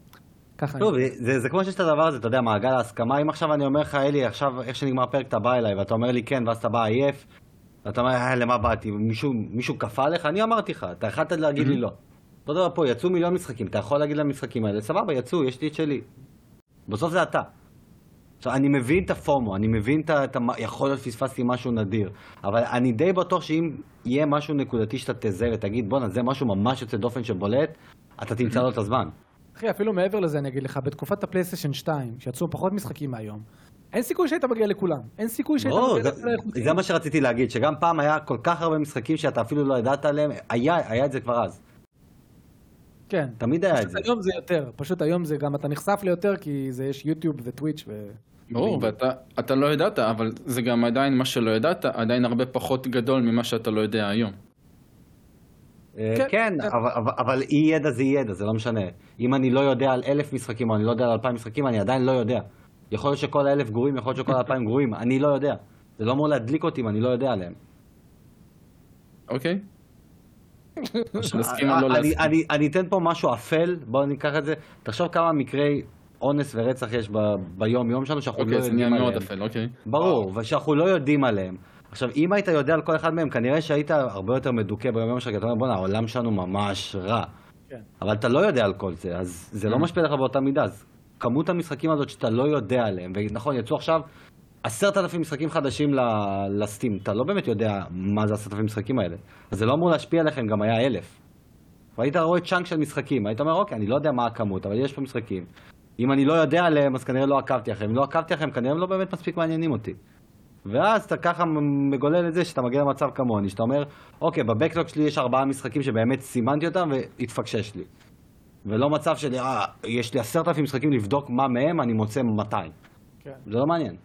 Speaker 3: ככה אני...
Speaker 4: זה, זה כמו שיש את הדבר הזה, אתה יודע, מעגל ההסכמה. אם עכשיו אני אומר לך, אלי, עכשיו, איך שנגמר הפרק, אתה בא אליי, ואתה אומר לי כן, ואז אתה בא עייף, ואתה אומר, אה, למה באתי? מישהו, מישהו כפה לך? אני אמרתי לך, אתה יכלת להגיד לי לא. אותו דבר פה, יצאו מיליון משחקים, אתה יכול להגיד למשחקים האלה, סבבה, יצאו, יש לי את שלי. בסוף זה אתה. עכשיו, אני מבין את הפומו, אני מבין את ה... יכול להיות פספסתי משהו נדיר, אבל אני די בטוח שאם יהיה משהו נקודתי שאתה תזהה ותגיד, בואנה, זה משהו ממש יוצא דופן שבולט, אתה תמצא לו את הזמן.
Speaker 3: אחי, אפילו מעבר לזה אני אגיד לך, בתקופת הפלייסטיישן 2, שיצאו פחות משחקים מהיום, אין סיכוי שהיית מגיע לכולם. אין סיכוי שהיית
Speaker 4: ברור,
Speaker 3: מגיע
Speaker 4: זה-
Speaker 3: לכל האיכותיים.
Speaker 4: זה מה שרציתי להגיד, שגם פעם היה כל כך הרבה משחקים שאתה אפילו לא ידעת עליהם, היה, היה את זה כבר אז.
Speaker 3: כן.
Speaker 4: תמיד היה את
Speaker 3: פשוט
Speaker 4: זה.
Speaker 3: היום זה יותר, פשוט היום זה גם, אתה נחשף ליותר כי זה יש יוטיוב וטוויץ' ו...
Speaker 1: ברור, ואתה אתה לא ידעת, אבל זה גם עדיין מה שלא ידעת, עדיין הרבה פחות גדול ממה שאתה לא יודע היום.
Speaker 4: אה,
Speaker 3: כן,
Speaker 4: כן,
Speaker 3: כן.
Speaker 4: אבל אי ידע זה אי ידע, זה לא משנה. אם אני לא יודע על אלף משחקים או אני לא יודע על אלפיים משחקים, אני עדיין לא יודע. יכול להיות שכל האלף גרועים, יכול להיות שכל האלפיים <laughs> גרועים, אני לא יודע. זה לא אמור להדליק אותי אם אני לא יודע עליהם.
Speaker 1: אוקיי? נסכים או לא
Speaker 4: אה, אני-
Speaker 1: להסכים.
Speaker 4: אני- אני אתן פה משהו אפל, בואו ניקח את זה. תחשוב כמה מקרי אונס ורצח יש ב- ביום-יום שלנו שאנחנו לא
Speaker 1: אוקיי, זה
Speaker 4: יודעים עליהם.
Speaker 1: אוקיי.
Speaker 4: ברור, ושאנחנו לא יודעים עליהם. עכשיו, אם היית יודע על כל אחד מהם, כנראה שהיית הרבה יותר מדוכא ביום-יום שלך, כי אתה אומר, בואנה, העולם שלנו ממש רע.
Speaker 3: כן.
Speaker 4: אבל אתה לא יודע על כל זה, אז זה לא משפיע לך באותה מידה. אז כמות המשחקים הזאת שאתה לא יודע עליהם, ונכון, יצאו עכשיו עשרת אלפים משחקים חדשים ל- לסטים, אתה לא באמת יודע מה זה עשרת אלפים משחקים האלה. אז זה לא אמור להשפיע עליכם, גם היה אלף. והיית רואה צ'אנק של משחקים, היית אומר, אוקיי, אני לא יודע מה הכמות, אבל יש פה משחקים. אם אני לא יודע עליהם, אז כנראה לא עקבתי אחריהם. אם לא עקבתי אחריהם, כנראה הם לא באמת מספיק מעניינים אותי. ואז אתה ככה מגולל את זה שאתה מגיע למצב כמוני, שאתה אומר, אוקיי, בבקלוג שלי יש ארבעה משחקים שבאמת סימנתי אותם והתפקשש לי. ולא מצב של, אה, יש לי עשרת אלפים משחקים לבדוק מה מהם, אני מוצא 200.
Speaker 3: כן.
Speaker 4: זה לא מעניין.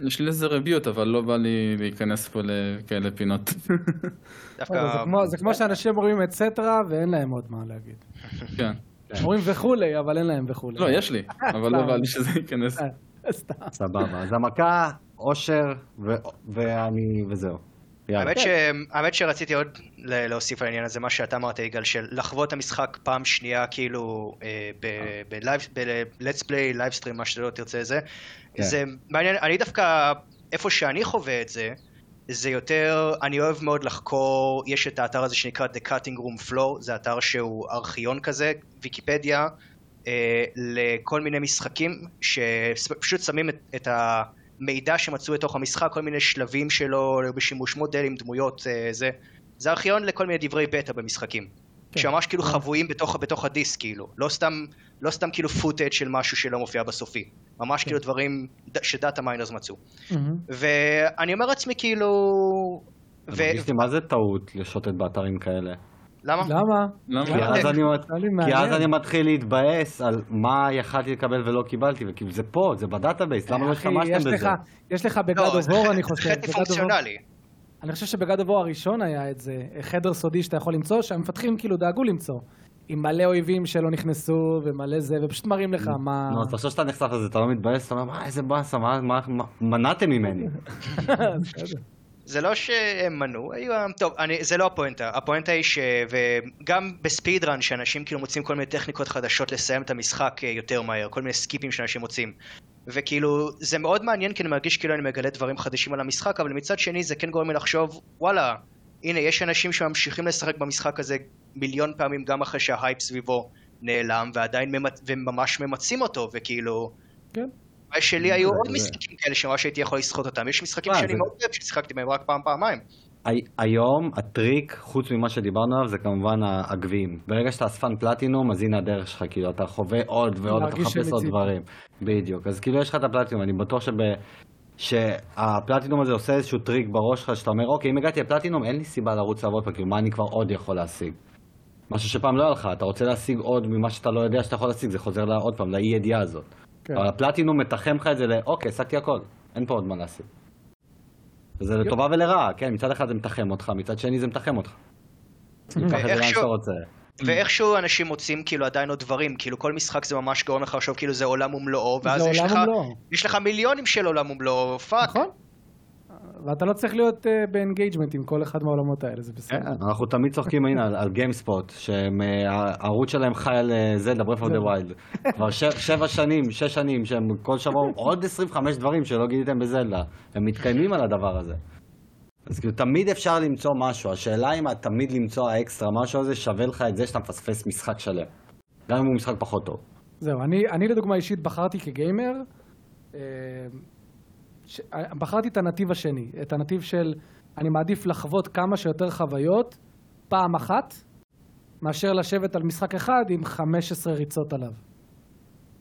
Speaker 1: יש לי לזה רביעיות, אבל לא בא לי להיכנס פה לכאלה פינות.
Speaker 2: דווקא...
Speaker 3: זה כמו- זה כמו שאנשים אומרים את סטרה ואין להם עוד מה להגיד.
Speaker 1: כן.
Speaker 3: אומרים וכולי, אבל אין להם וכולי.
Speaker 1: לא, יש לי, אבל לא בא לי שזה ייכנס.
Speaker 3: אה, סתם.
Speaker 4: סבבה. אז המכה, אושר, וזהו.
Speaker 2: האמת, ש... האמת שרציתי עוד להוסיף על העניין הזה, מה שאתה אמרת, יגאל, של לחוות את המשחק פעם שנייה, כאילו, אה, ב-let's play, livestream, מה שאתה לא תרצה זה.
Speaker 4: כן.
Speaker 2: זה מעניין, אני דווקא, איפה שאני חווה את זה, זה יותר, אני אוהב מאוד לחקור, יש את האתר הזה שנקרא The Cutting Room Floor, זה אתר שהוא ארכיון כזה, ויקיפדיה, אה, לכל מיני משחקים, שפשוט שמים את, את המידע שמצאו בתוך המשחק, כל מיני שלבים שלו, בשימוש מודלים, דמויות, אה, זה. זה ארכיון לכל מיני דברי בטא במשחקים.
Speaker 3: כן.
Speaker 2: שממש כאילו חבויים בתוך, בתוך הדיסק, כאילו. לא סתם, לא סתם כאילו footage של משהו שלא מופיע בסופי. ממש כאילו דברים ש data miners מצאו.
Speaker 3: מהמם.
Speaker 2: ואני אומר לעצמי כאילו... ו...
Speaker 4: מרגיש לי מה זה טעות לשוטט באתרים כאלה.
Speaker 2: למה?
Speaker 3: למה?
Speaker 1: למה?
Speaker 4: כי אז אני מת-
Speaker 3: נראה לי
Speaker 4: כי אז
Speaker 3: מעניין.
Speaker 4: אני מתחיל להתבאס על מה יכלתי לקבל ולא קיבלתי, וכאילו זה פה, זה ב database, למה לא השתמשתם
Speaker 3: יש
Speaker 4: בזה?
Speaker 3: לך- יש לך בגד
Speaker 2: לא, זה
Speaker 3: אובור,
Speaker 2: חטא-
Speaker 3: אני
Speaker 2: זה
Speaker 3: חושב.
Speaker 2: חטא
Speaker 3: בגד אובור-
Speaker 2: פונקציונלי.
Speaker 3: אני חושב שבגד אובור הראשון היה את זה, חדר סודי שאתה יכול למצוא, שהמפתחים כאילו דאגו למצוא. עם מלא אויבים שלא נכנסו ומלא זה, ופשוט מראים לך מה...
Speaker 4: נו, אז תחשוב שאתה נחשף לזה, אתה לא מתבאס, אתה אומר, מה, איזה באסה, מה- מנעתם ממני? <laughs>
Speaker 2: זה לא שהם מנעו, היו... טוב, אני, זה לא הפואנטה. הפואנטה היא ש... וגם בספיד רן, שאנשים כאילו מוצאים כל מיני טכניקות חדשות לסיים את המשחק אה, יותר מהר, כל מיני סקיפים שאנשים מוצאים. וכאילו, זה מאוד מעניין, כי אני מרגיש כאילו אני מגלה דברים חדשים על המשחק, אבל מצד שני זה כן גורם לי לחשוב, וואלה, הנה, יש אנשים שממשיכים לשחק במשחק הזה מיליון פעמים גם אחרי שההייפ סביבו נעלם, ועדיין ממצ... וממש ממצים אותו, וכאילו...
Speaker 3: כן.
Speaker 2: שלי היו עוד משחקים כאלה שממש הייתי יכול לסחוט אותם. יש משחקים שאני מאוד אוהב ששיחקתי בהם רק פעם פעמיים.
Speaker 4: הי- היום הטריק, חוץ ממה שדיברנו עליו, זה כמובן הגביעים. ברגע שאתה אספן פלטינום, אז הנה הדרך שלך, כאילו, אתה חווה עוד ועוד, אתה מחפש עוד. דברים. בדיוק. אז כאילו יש לך את הפלטינום, אני בטוח שב... שהפלטינום הזה עושה איזשהו טריק בראש שלך, שאתה אומר, אוקיי, אם הגעתי לפלטינום, אין לי סיבה לרוץ לעבוד פה, כאילו, מה אני כבר עוד יכול להשיג? משהו שפעם לא היה לך, אתה רוצה להשיג עוד ממה שאתה לא יודע שאתה יכול להשיג, זה חוזר לה, עוד פעם, לאי ידיעה הזאת.
Speaker 3: כן.
Speaker 4: אבל הפלטינום מתחם לך את זה ל, אוקיי, השגתי הכל, אין פה עוד מה להשיג. וזה לטובה ולרעה, כן, מצד אחד זה מתחם אותך, מצד שני זה מתחם אותך. לאן
Speaker 2: ואיכשהו-
Speaker 4: שאתה רוצה.
Speaker 2: ואיכשהו אנשים מוצאים כאילו עדיין עוד דברים, כאילו כל משחק זה ממש גורם לך לחשוב כאילו זה עולם ומלואו, ואז יש לך. יש לך מיליונים של עולם ומלואו, fuck.
Speaker 3: נכון. ואתה לא צריך להיות uh, ב engagement עם כל אחד מהעולמות האלה, זה בסדר.
Speaker 4: כן, אנחנו תמיד צוחקים הנה על- על גיימספוט, שהערוץ שלהם חי על אה, זלדה, ברת' אוף דה ווילד. כבר ש- שבע שנים, שש שנים, שהם כל שבוע עוד 25 דברים שלא גיליתם בזלדה. הם מתקיימים על הדבר הזה. אז כאילו תמיד אפשר למצוא משהו, השאלה אם תמיד למצוא האקסטרה משהו הזה שווה לך את זה שאתה מפספס משחק שלם. גם אם הוא משחק פחות טוב.
Speaker 3: זהו, אני, אני לדוגמה אישית בחרתי כגיימר, אה, ש... בחרתי את הנתיב השני, את הנתיב של אני מעדיף לחוות כמה שיותר חוויות פעם אחת, מאשר לשבת על משחק אחד עם 15 ריצות עליו.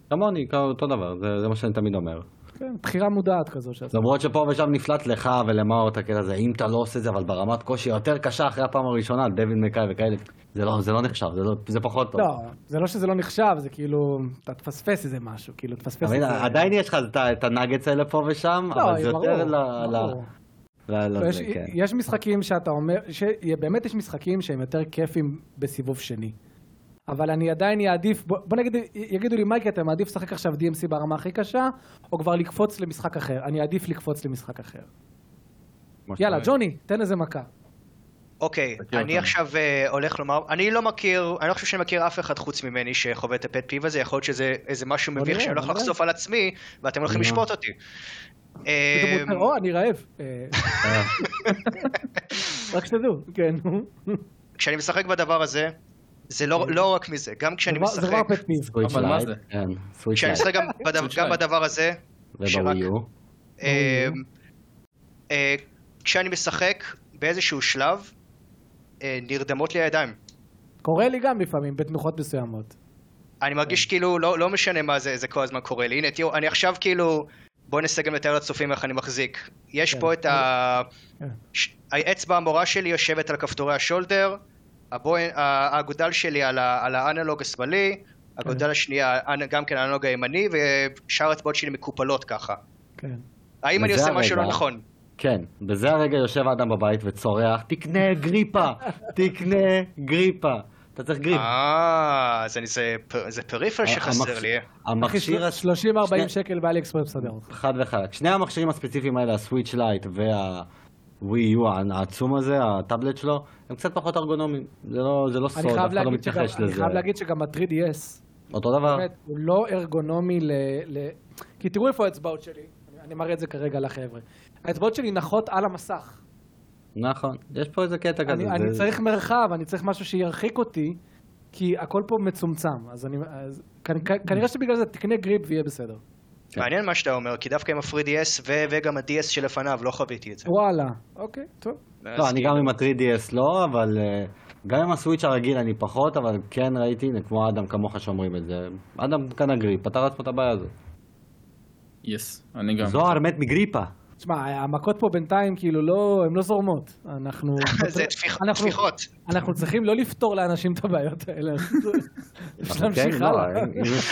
Speaker 4: כמוני, אותו דבר, זה, זה מה שאני תמיד אומר.
Speaker 3: כן, בחירה מודעת כזו שעשית.
Speaker 4: למרות שפה ושם נפלט לך ולמאור את הקטע הזה, אם אתה לא עושה את זה, אבל ברמת קושי יותר קשה אחרי הפעם הראשונה, דויד מקאי וכאלה, זה לא, זה לא נחשב, זה, לא, זה פחות טוב.
Speaker 3: לא, זה לא שזה לא נחשב, זה כאילו, אתה תפספס איזה משהו, כאילו, תפספס
Speaker 4: אבל
Speaker 3: איזה...
Speaker 4: עדיין יש לך את את הנאגץ האלה פה ושם,
Speaker 3: לא,
Speaker 4: אבל זה
Speaker 3: ברור,
Speaker 4: יותר ל...
Speaker 3: ברור.
Speaker 4: ל-
Speaker 3: לא, יש,
Speaker 4: לזה, כן.
Speaker 3: יש משחקים שאתה אומר. באמת יש משחקים שהם יותר כיפים בסיבוב שני. אבל אני עדיין אעדיף, בוא, בוא נגיד, יגידו לי מייקי, אתה מעדיף לשחק עכשיו DMC ברמה הכי קשה, או כבר לקפוץ למשחק אחר? אני אעדיף לקפוץ למשחק אחר. יאללה. ג'וני, תן איזה מכה.
Speaker 2: אוקיי,
Speaker 1: תכיר
Speaker 2: אני
Speaker 1: אותנו.
Speaker 2: עכשיו אה, הולך לומר, אני לא מכיר, אני לא חושב שאני מכיר אף אחד חוץ ממני שחווה את הפט פיב הזה, יכול להיות שזה איזה משהו מביך שאני הולך. לחשוף על עצמי, ואתם הולכים
Speaker 4: נו.
Speaker 2: לשפוט אותי. אה,
Speaker 3: או, אני רעב. אה, <laughs> רק שתדעו, כן.
Speaker 2: כשאני משחק בדבר הזה, זה לא לא רק מזה, גם כשאני
Speaker 3: זה זה
Speaker 2: משחק,
Speaker 3: כבר פט פיב.
Speaker 4: סוויץ'
Speaker 1: אבל מה זה?
Speaker 4: כן, סוויץ'
Speaker 2: כשאני משחק גם בדבר- גם. בדבר הזה, שרק-. אה, אה, כשאני משחק באיזשהו שלב, אה, נרדמות לי הידיים.
Speaker 3: קורה לי גם לפעמים, בתנוחות מסוימות.
Speaker 2: אני מרגיש כאילו, לא, לא משנה מה זה, זה כל הזמן קורה לי. הנה, תראו, אני עכשיו כאילו, בואו ננסה גם לתאר לצופים איך אני מחזיק. יש
Speaker 3: כן.
Speaker 2: פה את ה...
Speaker 3: כן.
Speaker 2: ש- האצבע המורה שלי יושבת על כפתורי השולדר, הבוין, האגודל שלי על, ה... על האנלוג השמאלי, האגודל השנייה האנ- גם כן האנלוג הימני, ושאר האצבעות שלי מקופלות ככה.
Speaker 3: כן.
Speaker 2: האם אני עושה משהו לא
Speaker 4: הרגע.
Speaker 2: נכון?
Speaker 4: כן, בזה הרגע יושב האדם בבית וצורח, תקנה גריפ, תקנה גריפ. אתה צריך grip.
Speaker 2: אה, אז אני, זה, פ- זה peripheral שחסר לי.
Speaker 4: המכשיר... הס-
Speaker 3: 30-40
Speaker 4: שני-
Speaker 3: שקל באלי אקספרס מסדר אותך.
Speaker 4: חד וחלק. שני המכשירים הספציפיים האלה, הסוויץ' לייט והווי יו העצום הזה, הטאבלט שלו, הם קצת פחות ארגונומיים. זה לא, זה לא סוד, אף אחד לא
Speaker 3: להגיד שגם-
Speaker 4: מתייחס
Speaker 3: אני
Speaker 4: לזה.
Speaker 3: חייב להגיד שגם ה-3DS,
Speaker 4: אותו דבר.
Speaker 3: באמת, הוא לא ארגונומי ל... ל... כי תראו איפה האצבעות שלי, אני- מראה את זה כרגע לחבר'ה. האצבעות שלי נחות על המסך.
Speaker 4: נכון, יש פה איזה קטע כזה.
Speaker 3: אני,
Speaker 4: זה-
Speaker 3: צריך מרחב, אני צריך משהו שירחיק אותי, כי הכל פה מצומצם. אז אני... אז, כנ- כנראה שבגלל זה תקנה גריפ ויהיה בסדר.
Speaker 4: כן.
Speaker 2: מעניין מה שאתה אומר, כי דווקא עם ה-3DS ו- וגם ה-DS שלפניו לא חוויתי את זה.
Speaker 3: וואלה, אוקיי, טוב.
Speaker 4: לא, אני
Speaker 2: כאילו-
Speaker 4: גם עם ה-3DS לא, אבל אה, גם עם הסוויץ' הרגיל אני פחות, אבל כן ראיתי, כמו אדם כמוך שאומרים את זה. אדם קנה גריפ, פתר לעצמו את הבעיה הזאת.
Speaker 1: יס, אני גם.
Speaker 4: זוהר מת מגריפה.
Speaker 3: תשמע, המכות פה בינתיים כאילו לא, הן לא זורמות. אנחנו... <laughs>
Speaker 2: זה טפיח-
Speaker 3: אנחנו-
Speaker 2: טפיחות.
Speaker 3: אנחנו צריכים לא לפתור לאנשים את הבעיות האלה. אנחנו
Speaker 4: אבל
Speaker 3: להמשיך
Speaker 4: לא,
Speaker 3: הלאה.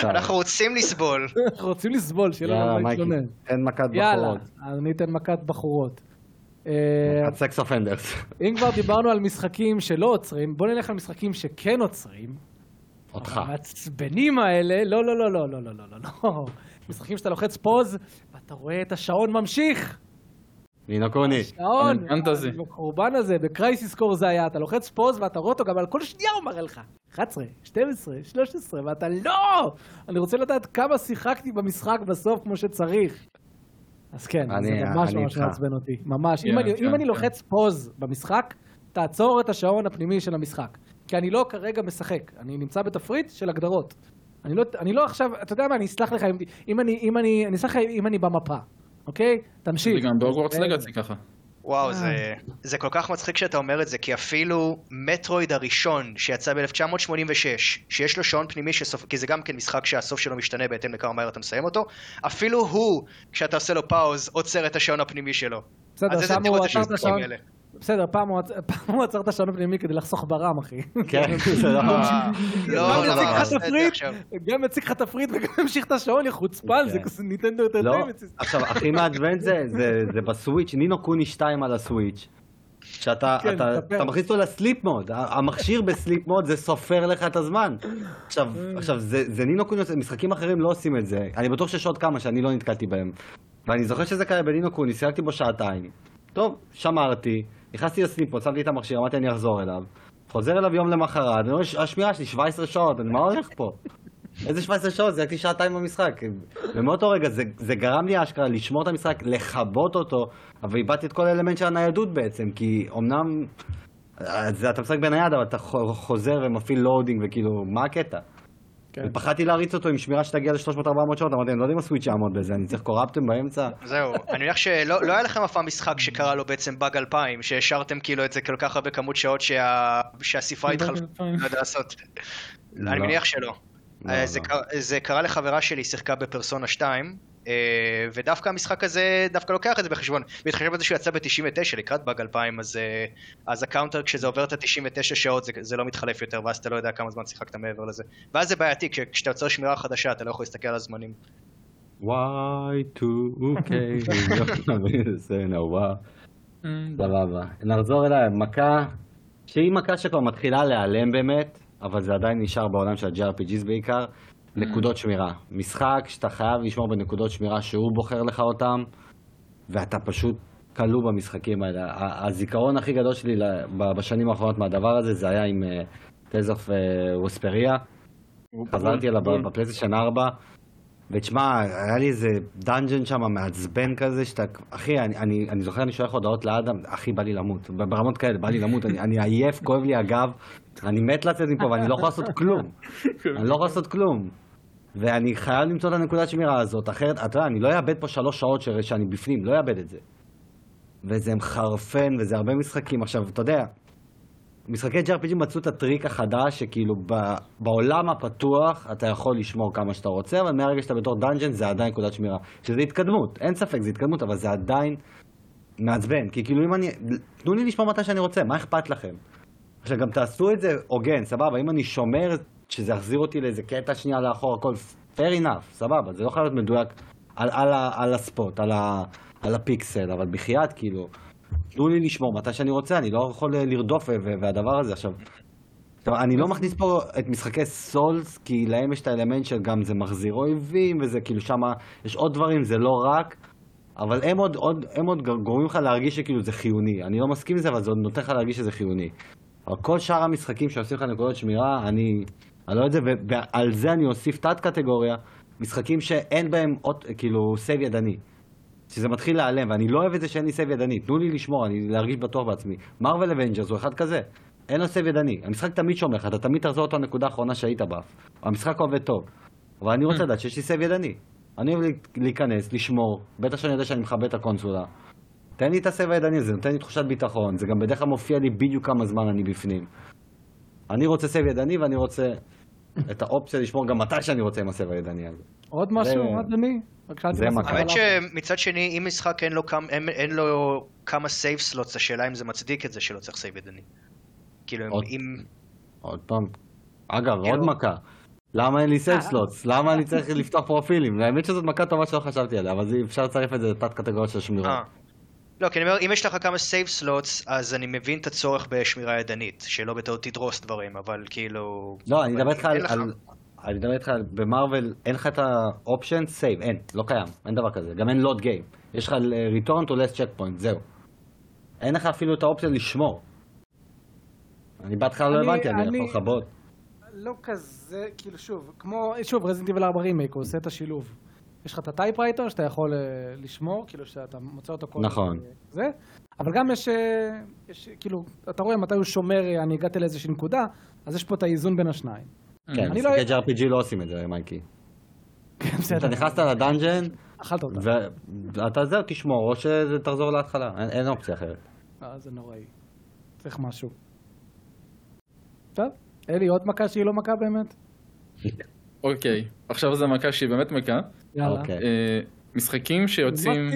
Speaker 2: אנחנו רוצים לסבול. <laughs>
Speaker 3: אנחנו רוצים לסבול, שיהיה לנו
Speaker 4: יאללה,
Speaker 3: מה להתלונן.
Speaker 4: תן מכת
Speaker 3: יאללה,
Speaker 4: בחורות.
Speaker 3: אז אני אתן מכת בכורות. אה,
Speaker 4: מכת sex offenders.
Speaker 3: אם כבר דיברנו על משחקים שלא עוצרים, בוא נלך על משחקים שכן עוצרים.
Speaker 4: אותך.
Speaker 3: המעצבנים האלה, לא, לא, לא, לא, לא, לא, לא, לא, לא. משחקים שאתה לוחץ pause, ואתה רואה את השעון ממשיך.
Speaker 4: נינו קוני.
Speaker 3: שעון,
Speaker 1: פאנטזי.
Speaker 3: בקורבן הזה, בקרייסיס קור זה היה, אתה לוחץ pause ואתה רואה אותו גם על כל שנייה הוא מראה לך. 11, 12, 13, ואתה לא! אני רוצה לדעת כמה שיחקתי במשחק בסוף כמו שצריך. אז כן,
Speaker 4: אני-
Speaker 3: זה ממש
Speaker 4: אני
Speaker 3: ממש. מעצבן אותי, ממש.
Speaker 1: כן,
Speaker 3: אם אני-
Speaker 1: כן,
Speaker 3: אם אני
Speaker 1: כן.
Speaker 3: לוחץ פוז במשחק, תעצור את השעון הפנימי של המשחק. כי אני לא כרגע משחק, אני נמצא בתפריט של הגדרות. אני לא, אני לא עכשיו, אתה יודע מה, אני אסלח לך אם, אם אני, אם אני, אני אסלח לך אם אני במפה, אוקיי? תמשיך.
Speaker 1: זה גם בהוגוורטס
Speaker 3: רגע.
Speaker 1: לגאסי ככה.
Speaker 2: וואו,
Speaker 3: אה.
Speaker 2: זה, זה כל כך מצחיק שאתה אומר את זה, כי אפילו מטרואיד הראשון שיצא ב-1986, שיש לו שעון פנימי, שסוף, כי זה גם כן משחק שהסוף שלו משתנה בהתאם לכמה מהר אתה מסיים אותו, אפילו הוא, כשאתה עושה לו pause, עוצר את השעון הפנימי שלו.
Speaker 3: בסדר, שם הוא עצר את השעון. בסדר, <laughs> פעם הוא עצר את השעון הפנימי כדי לחסוך ב RAM, אחי.
Speaker 4: כן, <laughs> זה לא...
Speaker 2: אה, לא,
Speaker 3: גם מציג לך
Speaker 2: זה
Speaker 3: תפריט, וגם המשיך את השעון, יא חוצפן, זה
Speaker 4: כן.
Speaker 3: כזה נינטנדו יותר
Speaker 4: לא,
Speaker 3: טעים.
Speaker 4: עכשיו, הכי מעצבן זה, זה, זה בסוויץ', נינו קוני 2 על הסוויץ'. שאתה
Speaker 3: כן,
Speaker 4: אתה. אתה מכניס אותו ל sleep mode, המכשיר ב sleep mode זה סופר לך את הזמן. עכשיו, עכשיו זה, זה נינו קוני, משחקים אחרים לא עושים את זה, אני בטוח שיש עוד כמה שאני לא נתקלתי בהם. ואני זוכר שזה קרה בנינו קוני, שיחקתי בו שעתיים. טוב, שמרתי, נכנסתי לסליפות, שמתי את המכשיר, אמרתי אני אחזור אליו. חוזר אליו יום למחרת, אני רואה השמירה שלי 17 שעות, אני מה הולך פה? <laughs> איזה 17 שעות? זה הייתי שעתיים במשחק. ומאותו רגע זה, זה גרם לי אשכרה לשמור את המשחק, לכבות אותו, אבל איבדתי את כל האלמנט של הניידות בעצם, כי אמנם אז אתה משחק בנייד, אבל אתה חו- חוזר ומפעיל loading וכאילו, מה הקטע?
Speaker 3: כן.
Speaker 4: ופחדתי להריץ אותו עם שמירה שתגיע ל-300-400 שעות, אמרתי, אני לא יודע אם הסוויץ' יעמוד בזה, אני צריך corrupted באמצע.
Speaker 2: זהו, אני מניח שלא לא היה לכם אף פעם משחק שקרה לו בעצם באג 2000, שהשארתם כאילו את זה כל כך הרבה כמות שעות שה... שהספרה התחלפה,
Speaker 1: 2000.
Speaker 2: לא יודע לעשות.
Speaker 4: לא.
Speaker 2: אני מניח שלא.
Speaker 4: לא,
Speaker 2: אה, זה. קרה- לחברה שלי, שיחקה בפרסונה 2, אה, ודווקא המשחק הזה דווקא לוקח את זה בחשבון. בהתחשב בזה שהוא יצא ב-99 לקראת באג 2000, אז, אה, אז ה counter כשזה עובר את ה-99 שעות זה, זה לא מתחלף יותר, ואז אתה לא יודע כמה זמן שיחקת מעבר לזה. ואז זה בעייתי, כש- כשאתה יוצר שמירה חדשה אתה לא יכול להסתכל על הזמנים.
Speaker 4: Y2K, זה נורא.
Speaker 1: אמ,
Speaker 4: סבבה. נחזור אליי, מכה שהיא מכה שכבר מתחילה להיעלם באמת, אבל זה עדיין נשאר בעולם של ה-JRPGs בעיקר. נקודות שמירה. משחק שאתה חייב לשמור בנקודות שמירה שהוא בוחר לך אותם, ואתה פשוט כלוא במשחקים האלה. הזיכרון הכי גדול שלי בשנים האחרונות מהדבר הזה, זה היה עם Tales of Vesperia. חזרתי אליו
Speaker 1: בול.
Speaker 4: בפלייסטיישן 4, ותשמע, היה לי איזה dungeon שם מעצבן כזה, שאתה, אחי, אני, אני, אני זוכר, אני שולח הודעות לאדם, אחי, בא לי למות, ברמות כאלה, בא לי למות, אני, אני עייף, כואב לי הגב, אני מת לצאת מפה, ואני לא יכול לעשות כלום, <laughs> אני לא יכול לעשות כלום. ואני חייב למצוא את הנקודת שמירה הזאת, אחרת, אתה יודע, אני לא אאבד פה שלוש שעות ש- שאני בפנים, לא אאבד את זה. וזה מחרפן, וזה הרבה משחקים. עכשיו, אתה יודע, משחקי JRPG מצאו את הטריק החדש, שכאילו ב- בעולם הפתוח אתה יכול לשמור כמה שאתה רוצה, אבל מהרגע שאתה בתור דאנג'ן זה עדיין נקודת שמירה. שזה התקדמות, אין ספק, זה התקדמות, אבל זה עדיין מעצבן. כי כאילו אם אני... תנו לי לשמור מתי שאני רוצה, מה אכפת לכם? עכשיו גם תעשו את זה הוגן, סבבה, אם אני שומר שזה יחזיר אותי לאיזה קטע שנייה לאחור, הכל fair enough, סבבה, זה לא חייב להיות מדויק על, על, ה- על הספוט, על, ה, על הפיקסל, אבל בחייאת, כאילו, תנו לי לשמור מתי שאני רוצה, אני לא יכול לרדוף ו- והדבר הזה עכשיו. עכשיו, אני לא מכניס פה את משחקי סולס, כי להם יש את האלמנט של גם זה מחזיר אויבים, וזה כאילו שמה, יש עוד דברים, זה לא רק, אבל הם עוד, עוד, הם עוד גורמים לך להרגיש שכאילו זה חיוני. אני לא מסכים עם זה, אבל זה עוד נותן לך להרגיש שזה חיוני. אבל כל שאר המשחקים שעושים לך נקודות שמירה, אני, אני לא יודע, ועל זה אני אוסיף תת קטגוריה, משחקים שאין בהם עוד, כאילו, save ידני. שזה מתחיל להיעלם, ואני לא אוהב את זה שאין לי save ידני. תנו לי לשמור, אני להרגיש בטוח בעצמי. Marvel's Avengers הוא אחד כזה. אין לו save ידני. המשחק תמיד שומר לך, אתה תמיד תחזור אותו לנקודה האחרונה שהיית בה. המשחק עובד טוב. אבל אני רוצה לדעת שיש לי save ידני. אני אוהב להיכנס, לשמור, בטח שאני יודע שאני מכבה את הקונסולה. תן לי את ה save הידני הזה, נותן לי תחושת ביטחון, זה גם בדרך כלל מופיע לי בדיוק כמה זמן אני בפנים. אני רוצה save ידני ואני רוצה את האופציה לשמור גם מתי שאני רוצה עם ה save הידני הזה.
Speaker 3: עוד משהו,
Speaker 4: זה-
Speaker 3: אדוני?
Speaker 2: האמת. שמצד שני, אם משחק אין לו, כמה, אין, אין לו כמה save slots, השאלה אם זה מצדיק את זה שלא צריך save ידני. כאילו,
Speaker 4: עוד-
Speaker 2: אם...
Speaker 4: עוד פעם. אגב,
Speaker 2: כאילו-
Speaker 4: עוד מכה. למה אין לי save slots? למה אני צריך לפתוח פרופילים? האמת שזאת מכה טובה שלא חשבתי עליה, אבל אפשר לצרף את זה לתת קטגוריה של שמירה.
Speaker 2: לא, כי אני אומר, אם יש לך כמה save slots, אז אני מבין את הצורך בשמירה ידנית, שלא בטעות תדרוס דברים, אבל כאילו...
Speaker 4: לא, אני מדבר איתך על... אני מדבר איתך על... ב Marvel אין לך את ה option save, אין, לא קיים, אין דבר כזה. גם אין load game. יש לך return to last checkpoint, זהו. אין לך אפילו את האופציה לשמור. אני בהתחלה לא הבנתי, אני
Speaker 3: אני-
Speaker 4: יכול לכבות.
Speaker 3: לא כזה, כאילו שוב, כמו, שוב, Resident Evil 4 רימייק, הוא עושה את השילוב. יש לך את ה typewriter שאתה יכול אה, לשמור, כאילו שאתה מוצא אותו כל...
Speaker 4: נכון.
Speaker 3: זה, אבל גם יש, אה, יש, כאילו, אתה רואה מתי הוא שומר, אה, אני הגעתי לאיזושהי נקודה, אז יש פה את האיזון בין השניים.
Speaker 4: כן,
Speaker 3: אני לא-
Speaker 4: משחקי JRPG לא עושים את זה, מייקי.
Speaker 3: כן, בסדר.
Speaker 4: אתה נכנסת ל dungeon,
Speaker 3: אכלת אותה.
Speaker 4: ואתה זהו, תשמור, או שתחזור להתחלה, אין- אין אופציה אחרת.
Speaker 3: אה, זה נוראי. צריך משהו. טוב, אלי, עוד מכה שהיא לא מכה באמת?
Speaker 1: אוקיי, עכשיו זו מכה שהיא באמת מכה.
Speaker 3: יאללה.
Speaker 4: אוקיי.
Speaker 1: אה, משחקים שיוצאים.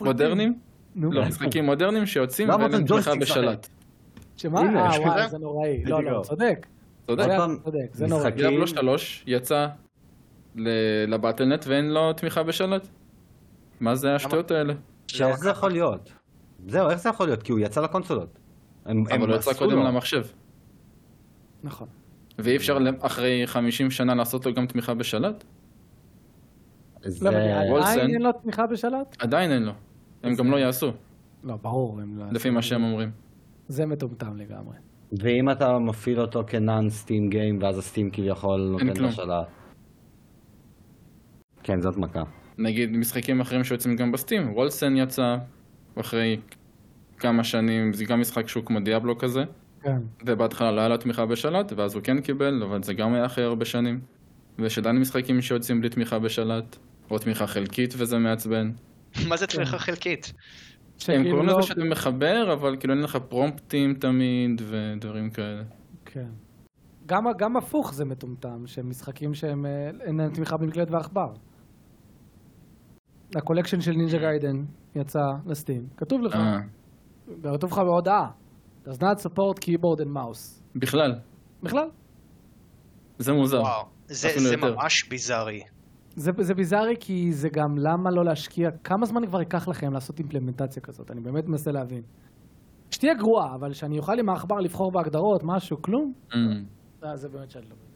Speaker 1: מודרניים, לא, משחקים מודרניים שיוצאים ואין להם תמיכה בשלט.
Speaker 3: שמה? אה, וואי? זה נוראי. לא. לא, צודק. צודק, זה נורא.
Speaker 4: משחקים-
Speaker 1: דיאבלו 3 יצא לבטלנט ואין לו תמיכה בשלט. מה זה השטויות האלה?
Speaker 4: שאיך זה יכול להיות? זהו, איך זה יכול להיות? כי הוא יצא לקונסולות.
Speaker 1: אבל הוא יצא קודם. למחשב.
Speaker 3: נכון.
Speaker 1: ואי אפשר אחרי 50 שנה לעשות לו גם תמיכה בשלט?
Speaker 4: זה...
Speaker 3: לא. עדיין אין לו תמיכה בשלט?
Speaker 1: עדיין אין לו. הם גם לא יעשו.
Speaker 3: לא, ברור. הם לא-
Speaker 1: לפי מה שהם אומרים.
Speaker 3: זה מטומטם לגמרי.
Speaker 4: ואם אתה מפעיל אותו כנאן סטים גיים, ואז הסטים כביכול נותן. לו שלט. כן, זאת מכה.
Speaker 1: נגיד משחקים אחרים שיוצאים גם בסטים, וולסן יצא אחרי כמה שנים, זה גם משחק שהוא כמו דיאבלו כזה,
Speaker 3: כן.
Speaker 1: ובהתחלה לא היה לו תמיכה בשלט, ואז הוא כן קיבל, אבל זה גם היה אחרי הרבה שנים. ויש עדיין משחקים שיוצאים בלי תמיכה בשלט, או תמיכה חלקית וזה מעצבן. <laughs>
Speaker 2: מה זה תמיכה חלקית?
Speaker 1: הם קוראים
Speaker 3: לא-
Speaker 1: לזה שאתה מחבר, אבל כאילו אין לך פרומפטים תמיד, ודברים כאלה.
Speaker 3: כן. גם, גם הפוך זה מטומטם, שהם משחקים שהם אה, אין להם תמיכה במקלט ועכבר. ה collection של Ninja Gaiden יצא ל Steam, כתוב לך,
Speaker 1: אה,
Speaker 3: כתוב לך בהודעה, does not support keyboard and mouse.
Speaker 1: בכלל,
Speaker 3: בכלל.
Speaker 1: זה מוזר.
Speaker 2: וואו, זה זה. ממש ביזארי.
Speaker 3: זה, זה ביזארי כי זה גם למה לא להשקיע, כמה זמן כבר ייקח לכם לעשות אימפלמנטציה כזאת, אני באמת מנסה להבין. שתהיה גרועה, אבל שאני אוכל עם העכבר לבחור בהגדרות, משהו, כלום,
Speaker 1: אה.
Speaker 3: זה, זה באמת שאני לא מבין.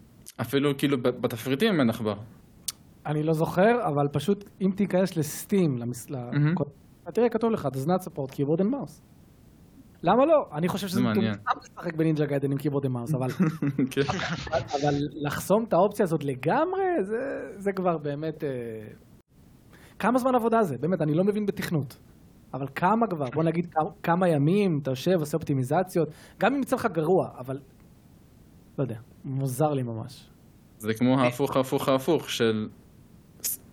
Speaker 1: אפילו כאילו בתפריטים אין עכבר.
Speaker 3: אני לא זוכר, אבל פשוט אם תיכנס לסטים, למס...
Speaker 1: מהמם.
Speaker 3: ל... תראה, כתוב לך, does not support keyboard and mouse. למה לא? אני חושב שזה. מטומטם לשחק בנינג'ה גיידן עם and mouse, אבל, <laughs>
Speaker 1: כן.
Speaker 3: אבל לחסום את האופציה הזאת לגמרי, זה, זה כבר באמת... אה... כמה זמן עבודה זה? באמת, אני לא מבין בתכנות. אבל כמה כבר? בוא נגיד כמה- ימים, אתה יושב, עושה אופטימיזציות, גם אם יצא לך גרוע, אבל... לא יודע, מוזר לי ממש.
Speaker 1: זה כמו ההפוך ההפוך ההפוך של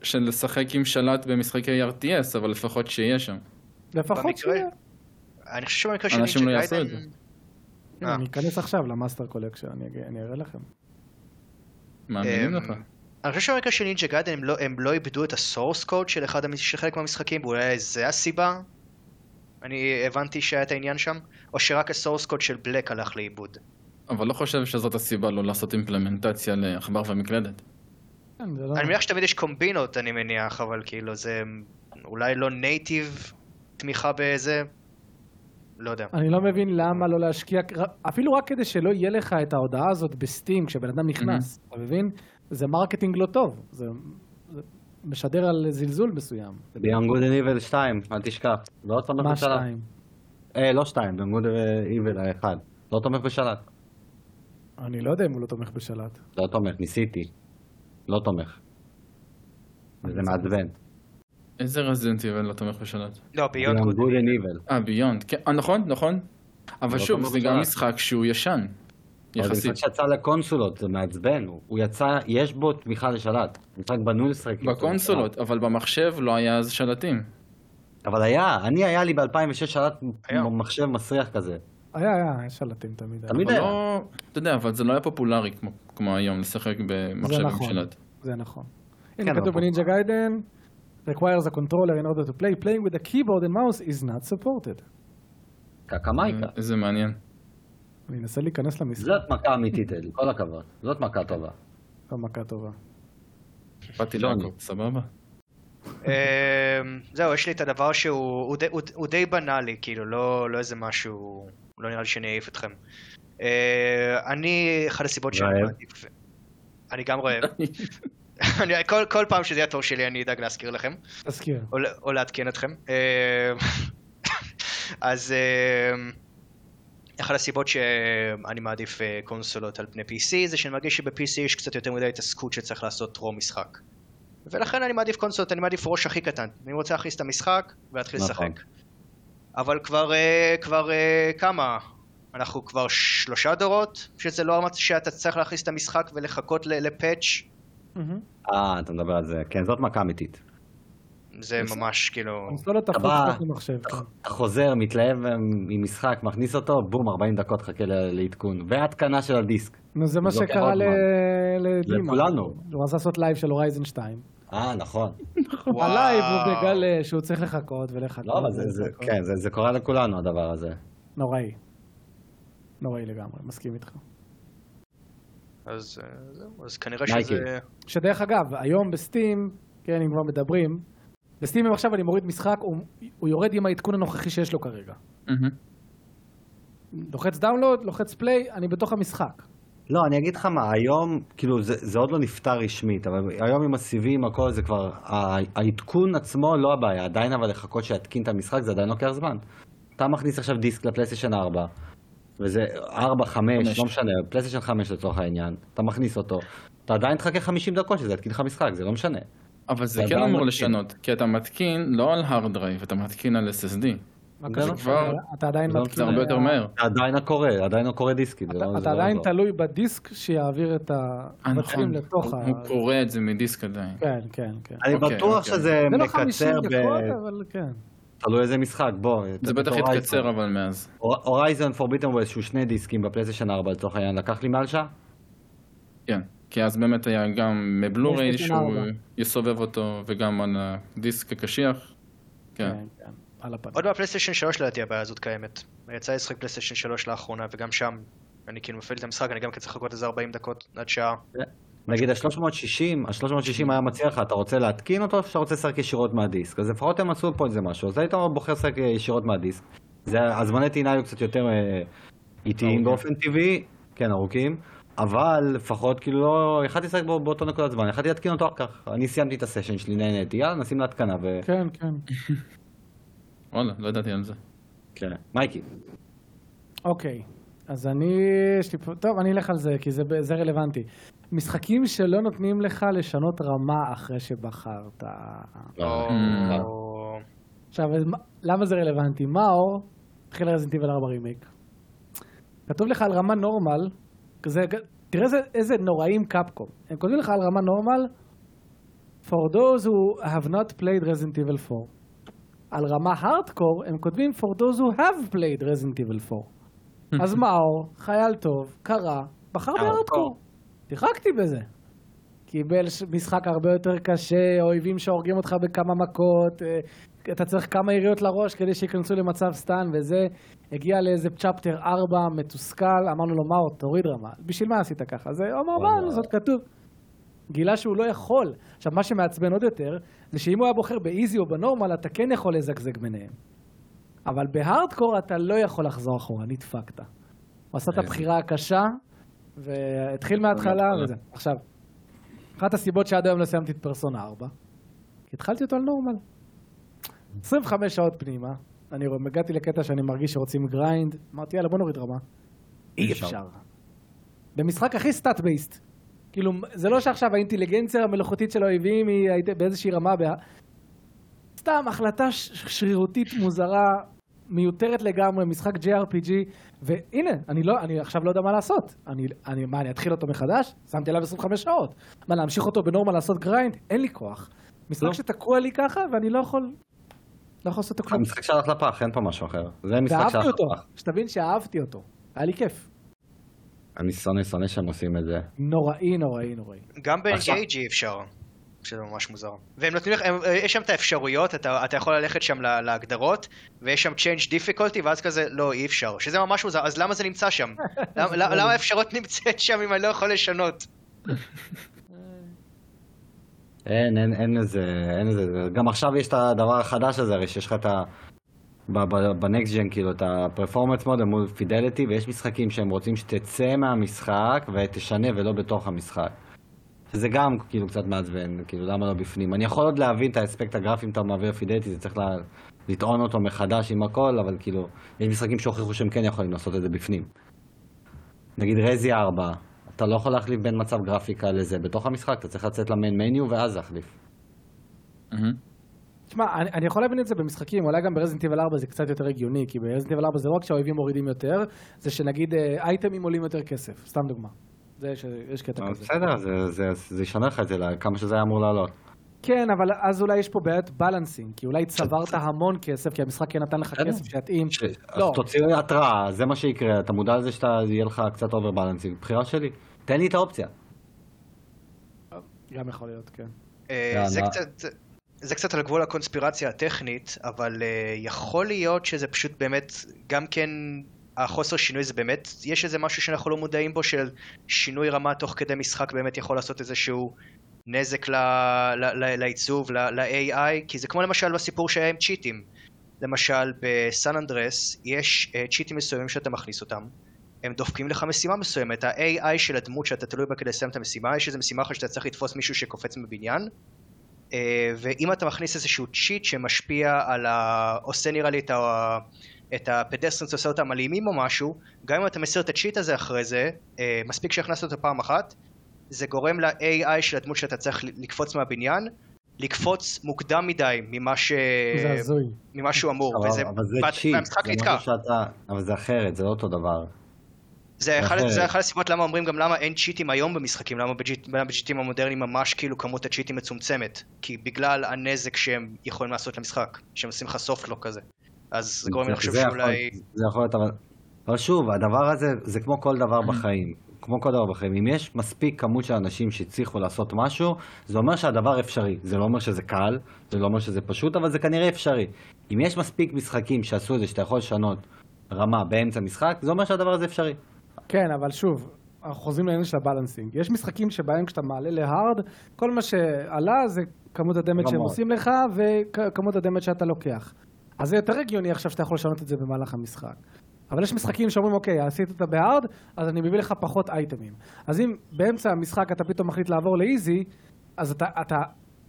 Speaker 1: של לשחק עם שלט במשחקי RTS, אבל לפחות שיהיה שם.
Speaker 3: לפחות שיהיה.
Speaker 2: אני חושב שבמקרה של
Speaker 1: אנשים
Speaker 2: נינג'ה
Speaker 1: לא יעשו את
Speaker 2: גיידן...
Speaker 3: אני אכנס עכשיו למאסטר קולקשן, אני אראה לכם.
Speaker 1: מאמינים
Speaker 2: אמ,
Speaker 1: לך?
Speaker 2: אני חושב שבמקרה של נינג'ה גיידן הם לא- הם לא איבדו את הסורס קוד של אחד של חלק מהמשחקים, ואולי זה הסיבה? אני הבנתי שהיה את העניין שם? או שרק ה source code של Black הלך לאיבוד?
Speaker 1: אבל לא חושב שזאת הסיבה לא לעשות אימפלמנטציה לעכבר ומקלדת.
Speaker 3: כן, לא...
Speaker 2: אני מניח שתמיד יש קומבינות, אני מניח, אבל כאילו זה אולי לא native תמיכה בזה? לא יודע.
Speaker 3: אני לא מבין למה לא להשקיע, אפילו רק כדי שלא יהיה לך את ההודעה הזאת ב Steam כשבן אדם נכנס, אתה מבין? זה marketing לא טוב, זה זה משדר על זלזול מסוים.
Speaker 4: Good and Evil 2, אל תשכח. לא תומך
Speaker 3: מה
Speaker 4: בשלט.
Speaker 3: שתיים?
Speaker 4: אה, לא 2, Beyond Good and Evil האחד. לא תומך בשלט.
Speaker 3: אני לא יודע אם הוא לא תומך בשלט.
Speaker 4: לא תומך, ניסיתי. לא תומך. וזה מעצבן.
Speaker 1: איזה Resident Evil לא תומך בשלט?
Speaker 2: לא,
Speaker 4: Beyond Good. And Evil.
Speaker 1: אה, Beyond, כן, אה, נכון, נכון. אבל
Speaker 4: לא
Speaker 1: שוב, זה גם. משחק שהוא ישן.
Speaker 4: אבל זה
Speaker 1: יחסית.
Speaker 4: משחק שיצא לקונסולות, זה מעצבן. הוא- יצא, יש בו תמיכה לשלט. משחק בנוי לשחק.
Speaker 1: בקונסולות, אבל במחשב לא היה אז שלטים.
Speaker 4: אבל היה, אני היה לי ב-2006 שלט
Speaker 2: היה.
Speaker 4: מחשב מסריח כזה.
Speaker 3: היה, היה, יש שלטים תמיד. היה.
Speaker 4: תמיד היה.
Speaker 1: לא, אתה יודע, אבל זה לא היה פופולרי כמו- היום, לשחק במחשב עם
Speaker 3: נכון.
Speaker 1: שלט.
Speaker 3: זה נכון.
Speaker 4: כן,
Speaker 3: הנה כתוב בנינג'ה גיידן, requires a controller in order to play, playing with a keyboard and mouse is not supported.
Speaker 4: קקמייקה.
Speaker 1: איזה מעניין.
Speaker 3: אני אנסה להיכנס למשחק,
Speaker 4: זאת מכה אמיתית, אלי, כל הכבוד. זאת מכה טובה.
Speaker 3: לא מכה טובה.
Speaker 1: באתי. לעקוב, סבבה?
Speaker 2: אמ, זהו, יש לי את הדבר שהוא הוא די- בנאלי, כאילו, לא לא איזה משהו, לא נראה לי שאני אעיף אתכם. אה, אני, אחת הסיבות שאני
Speaker 4: רעב?
Speaker 2: מעדיף... אני גם רעב. <laughs> אני- כל- כל פעם שזה יהיה התור שלי אני אדאג להזכיר לכם.
Speaker 3: תזכיר.
Speaker 2: או, או לעדכן אתכם. אה, <laughs> אז אה, אחת הסיבות שאני מעדיף אה, קונסולות על פני PC זה שאני מרגיש שב-PC יש קצת יותר מדי התעסקות שצריך לעשות טרום משחק. ולכן אני מעדיף קונסולות, אני מעדיף ראש הכי קטן. אני רוצה להכניס את המשחק ולהתחיל
Speaker 4: נכון.
Speaker 2: לשחק. אבל כבר, כבר כמה? אנחנו כבר שלושה דורות שזה לא המצב שאתה צריך להכניס את המשחק ולחכות ל- לפאץ'.
Speaker 4: אה, אתה מדבר על זה. כן, זאת מכה אמיתית.
Speaker 2: זה ממש כאילו...
Speaker 3: קונסולות. רק במחשב. כן.
Speaker 4: אתה חוזר, מתלהב עם עם משחק, מכניס אותו, בום, 40 דקות חכה לעדכון. והתקנה של הדיסק.
Speaker 3: נו, זה מה שקרה. לדימה.
Speaker 4: לכולנו.
Speaker 3: הוא רצה לעשות live של Horizon 2.
Speaker 4: אה, נכון. <laughs>
Speaker 3: ה live הוא בגלל שהוא צריך לחכות ולחכות.
Speaker 4: לא, אבל זה, זה. כן, זה, זה קורה לכולנו, הדבר הזה.
Speaker 3: נוראי. נוראי לגמרי, מסכים איתך.
Speaker 2: אז אה, זהו, אז כנראה. שזה...
Speaker 3: שדרך אגב, היום ב Steam, כן, אם כבר מדברים, ב Steam אם עכשיו אני מוריד משחק, הוא, הוא יורד עם העדכון הנוכחי שיש לו כרגע. לוחץ download, לוחץ play, אני בתוך המשחק.
Speaker 4: לא, אני אגיד לך מה, היום, כאילו, זה, זה עוד לא נפתר רשמית, אבל היום עם הסיבים, הכל זה כבר, העדכון עצמו לא הבעיה, עדיין אבל לחכות שיתקין את המשחק זה עדיין לוקח זמן. אתה מכניס עכשיו דיסק לפלייסטיישן 4, וזה 4, 5,
Speaker 1: חמש.
Speaker 4: לא משנה, פלייסטיישן 5 לצורך העניין, אתה מכניס אותו, אתה עדיין תחכה 50 דקות שזה יתקין לך משחק, זה לא משנה.
Speaker 1: אבל זה כן אמור
Speaker 4: מתקין.
Speaker 1: לשנות, כי אתה מתקין לא על hard drive, אתה מתקין על SSD.
Speaker 4: זה?
Speaker 1: לא כבר-
Speaker 3: אתה עדיין
Speaker 4: לא-
Speaker 3: מתקין-
Speaker 1: זה הרבה יותר מהר.
Speaker 4: עדיין הקורא, עדיין הקורא דיסקים, זה
Speaker 3: אתה-
Speaker 4: לא... זה
Speaker 3: אתה
Speaker 4: לא
Speaker 3: עדיין. תלוי בדיסק שיעביר את
Speaker 1: נכון,
Speaker 3: לתוך ה...
Speaker 1: הוא קורא את זה מדיסק עדיין.
Speaker 3: כן, כן, כן.
Speaker 4: אני
Speaker 1: אוקיי,
Speaker 4: בטוח
Speaker 1: אוקיי.
Speaker 4: שזה
Speaker 3: זה לא 50
Speaker 4: מקצר ב... תלוי איזה משחק, בוא.
Speaker 1: זה בטח יתקצר אבל מאז.
Speaker 4: הורייזן פורביטן ווייס שהוא שני דיסקים בפלייסטיישן 4 לצורך העניין, לקח לי מעל שעה?
Speaker 1: כן, כי אז באמת היה גם מבלוריי שהוא. יסובב אותו, וגם על הדיסק הקשיח. כן.
Speaker 3: כן, כן.
Speaker 2: עוד בפלייסטיישן 3 לדעתי הבעיה הזאת קיימת. יצא לי לשחק פלייסטיישן 3 לאחרונה, וגם שם אני כאילו מפעיל את המשחק, אני גם כן צריך לחכות איזה 40 דקות עד שעה.
Speaker 4: נגיד ה-360, ה-360 היה מציע לך, אתה רוצה להתקין אותו או שאתה רוצה לשחק ישירות מהדיסק? אז לפחות הם עשו פה איזה משהו, אז היית בוחר לשחק ישירות מהדיסק. זה, הזמני טעינה היו קצת יותר אה, איטיים. באופן טבעי, כן ארוכים, אבל לפחות כאילו לא, יכלתי לשחק בו באותו נקודת זמן, יכלתי להתקין אותו אחר כך. אני סיימתי את הסשן שלי, נהניתי, יאללה נשים להתקנה ו...
Speaker 3: כן, כן. <laughs>
Speaker 1: וואלה, לא ידעתי על זה.
Speaker 4: כן. מייקי.
Speaker 3: אוקיי, אז אני, יש לי פה, טוב, אני אלך על זה, כי זה, זה רלוונטי. משחקים שלא נותנים לך לשנות רמה אחרי שבחרת.
Speaker 4: לא,
Speaker 2: או...
Speaker 3: עכשיו, אז מה- למה זה רלוונטי? מאור, התחיל רזנטיבל 4 רימייק. כתוב לך על רמה נורמל, כזה, תראה איזה, איזה נוראים קפקום. הם כותבים לך על רמה נורמל, for those who have not played Resident Evil 4. על רמה הארדקור, הם כותבים for those who have played Resident Evil 4. <laughs> אז מאור, חייל טוב, קרא, בחר בהארדקור. שיחקתי בזה. קיבל משחק הרבה יותר קשה, אויבים שהורגים אותך בכמה מכות, אה, אתה צריך כמה יריות לראש כדי שייכנסו למצב סטן וזה. הגיע לאיזה צ'פטר 4 מתוסכל, אמרנו לו, מאור, תוריד רמה. בשביל מה עשית ככה? זה אמר,
Speaker 4: וואלה.
Speaker 3: מה, זאת כתוב. גילה שהוא לא יכול. עכשיו, מה שמעצבן עוד יותר, זה שאם הוא היה בוחר ב easy או ב normal, אתה כן יכול לזגזג ביניהם. אבל בהארדקור אתה לא יכול לחזור אחורה, נדפקת. הוא עשה את הבחירה הקשה, והתחיל מההתחלה. וזה. עכשיו, אחת הסיבות שעד היום לא סיימתי את פרסונה 4, כי התחלתי אותו על normal. 25 שעות פנימה, אני הגעתי לקטע שאני מרגיש שרוצים grind, אמרתי יאללה בוא נוריד רמה. אי
Speaker 4: אפשר.
Speaker 3: במשחק הכי stat based. כאילו, זה לא שעכשיו האינטליגנציה המלאכותית של האויבים היא באיזושהי רמה. סתם החלטה שרירותית מוזרה, מיותרת לגמרי, משחק JRPG, והנה, אני, לא, אני עכשיו לא יודע מה לעשות. אני, אני, מה, אני אתחיל אותו מחדש? שמתי עליו 25 שעות. מה, להמשיך אותו ב normal לעשות grind? אין לי כוח. משחק
Speaker 4: לא.
Speaker 3: שתקוע לי ככה, ואני לא יכול... לא יכול לעשות אותו כלום.
Speaker 4: המשחק שהלך לפח, אין פה משהו אחר. זה משחק
Speaker 3: ואהבתי
Speaker 4: שהלך
Speaker 3: אותו,
Speaker 4: לפח.
Speaker 3: שתבין שאהבתי אותו. היה לי כיף.
Speaker 4: אני שונא, שונא שהם עושים את זה.
Speaker 3: נוראי, נוראי, נוראי.
Speaker 2: גם באנגייג' אי אפשר. שזה ממש מוזר. והם נותנים לך, הם- יש שם את האפשרויות, אתה, אתה יכול ללכת שם לה- להגדרות, ויש שם change difficulty, ואז כזה, לא, אי אפשר. שזה ממש מוזר, אז למה זה נמצא שם? <laughs> למה- למה האפשרות נמצאת שם אם אני לא יכול לשנות? <laughs>
Speaker 4: אין, אין, אין לזה, אין לזה, גם עכשיו יש את הדבר החדש הזה, הרי שיש לך את ה... בנקסט ג'ן, כאילו, את הפרפורמנס מוד מול פידליטי, ויש משחקים שהם רוצים שתצא מהמשחק ותשנה ולא בתוך המשחק. שזה גם כאילו קצת מעצבן, כאילו למה לא בפנים. אני יכול עוד להבין את האספקט הגרפי אם אתה מעביר פידליטי, זה צריך לה, לטעון אותו מחדש עם הכל, אבל כאילו, יש משחקים שהוכיחו שהם כן יכולים לעשות את זה בפנים. נגיד רזי 4, אתה לא יכול להחליף בין מצב גרפיקה לזה בתוך המשחק, אתה צריך לצאת ל main menu ואז להחליף.
Speaker 3: תשמע, אני, אני יכול להבין את זה במשחקים, אולי גם ב Resident Evil 4 זה קצת יותר הגיוני, כי ב Resident Evil 4 זה לא רק שהאויבים מורידים יותר, זה שנגיד אה, אייטמים עולים יותר כסף, סתם דוגמה. זה שיש קטע כזה.
Speaker 4: בסדר, זה- זה- זה ישנה לך את זה לכמה שזה היה אמור לעלות.
Speaker 3: כן, אבל אז אולי יש פה בעיית balancing, כי אולי צברת המון כסף, כי המשחק כן נתן לך. כסף שיתאים.
Speaker 4: אז
Speaker 3: לא,
Speaker 4: תוציא התראה, זה מה שיקרה, אתה מודע לזה שיהיה לך קצת over balancing, בחירה שלי. תן לי את האופציה.
Speaker 3: גם יכול להיות, כן.
Speaker 2: אה,
Speaker 4: יאללה.
Speaker 2: זה קצת... זה קצת על גבול הקונספירציה הטכנית, אבל אה, יכול להיות שזה פשוט באמת, גם כן, החוסר שינוי זה באמת, יש איזה משהו שאנחנו לא מודעים בו, של שינוי רמה תוך כדי משחק באמת יכול לעשות איזשהו נזק לעיצוב, ל-AI, כי זה כמו למשל בסיפור שהיה עם צ'יטים. למשל, בסן אנדרס יש אה, צ'יטים מסוימים שאתה מכניס אותם, הם דופקים לך משימה מסוימת. ה-AI של הדמות שאתה תלוי בה כדי לסיים את המשימה, יש איזו משימה אחת שאתה צריך לתפוס מישהו שקופץ מבניין, אה, ואם אתה מכניס איזשהו cheat שמשפיע על ה... עושה נראה לי את ה... את ה pedestrians עושה אותם אלימים או משהו, גם אם אתה מסיר את ה cheat הזה אחרי זה, אה, מספיק שהכנסת אותו פעם אחת, זה גורם ל-AI של הדמות שאתה צריך לקפוץ מהבניין, לקפוץ מוקדם מדי ממה, ש...
Speaker 3: זה הזוי.
Speaker 2: ממה שהוא אמור,
Speaker 4: אבל-
Speaker 2: וזה...
Speaker 4: אבל זה
Speaker 2: וה-
Speaker 4: cheat,
Speaker 2: והמשחק
Speaker 4: זה
Speaker 2: נתקע.
Speaker 4: משהו שאתה... אבל זה אחרת, זה לא אותו דבר.
Speaker 2: זה אחד, אחת הסיבות למה אומרים גם למה אין צ'יטים היום במשחקים, למה ב GTA- ב GTAים המודרניים ממש כאילו כמות הצ'יטים מצומצמת. כי בגלל הנזק שהם יכולים לעשות למשחק, שהם עושים לך softlock כזה. אז זה גורם לי לחשוב שאולי...
Speaker 4: זה יכול להיות, אבל... אבל שוב, הדבר הזה, זה כמו כל דבר בחיים. כמו כל דבר בחיים. אם יש מספיק כמות של אנשים שהצליחו לעשות משהו, זה אומר שהדבר אפשרי. זה לא אומר שזה קל, זה לא אומר שזה פשוט, אבל זה כנראה אפשרי. אם יש מספיק משחקים שעשו את זה, שאתה יכול לשנות רמה באמצע משחק, זה אומר שהדבר הזה אפשרי.
Speaker 3: כן, אבל שוב, אנחנו חוזרים לעניין של הבלנסינג. יש משחקים שבהם כשאתה מעלה להארד, כל מה שעלה זה כמות הדמג' שהם. עושים לך וכמות הדמג' שאתה לוקח. אז זה יותר הגיוני עכשיו שאתה יכול לשנות את זה במהלך המשחק. אבל יש משחקים שאומרים, אוקיי, עשית אותה בהארד, אז אני מביא לך פחות אייטמים. אז אם באמצע המשחק אתה פתאום מחליט לעבור לאיזי, אז אתה... אתה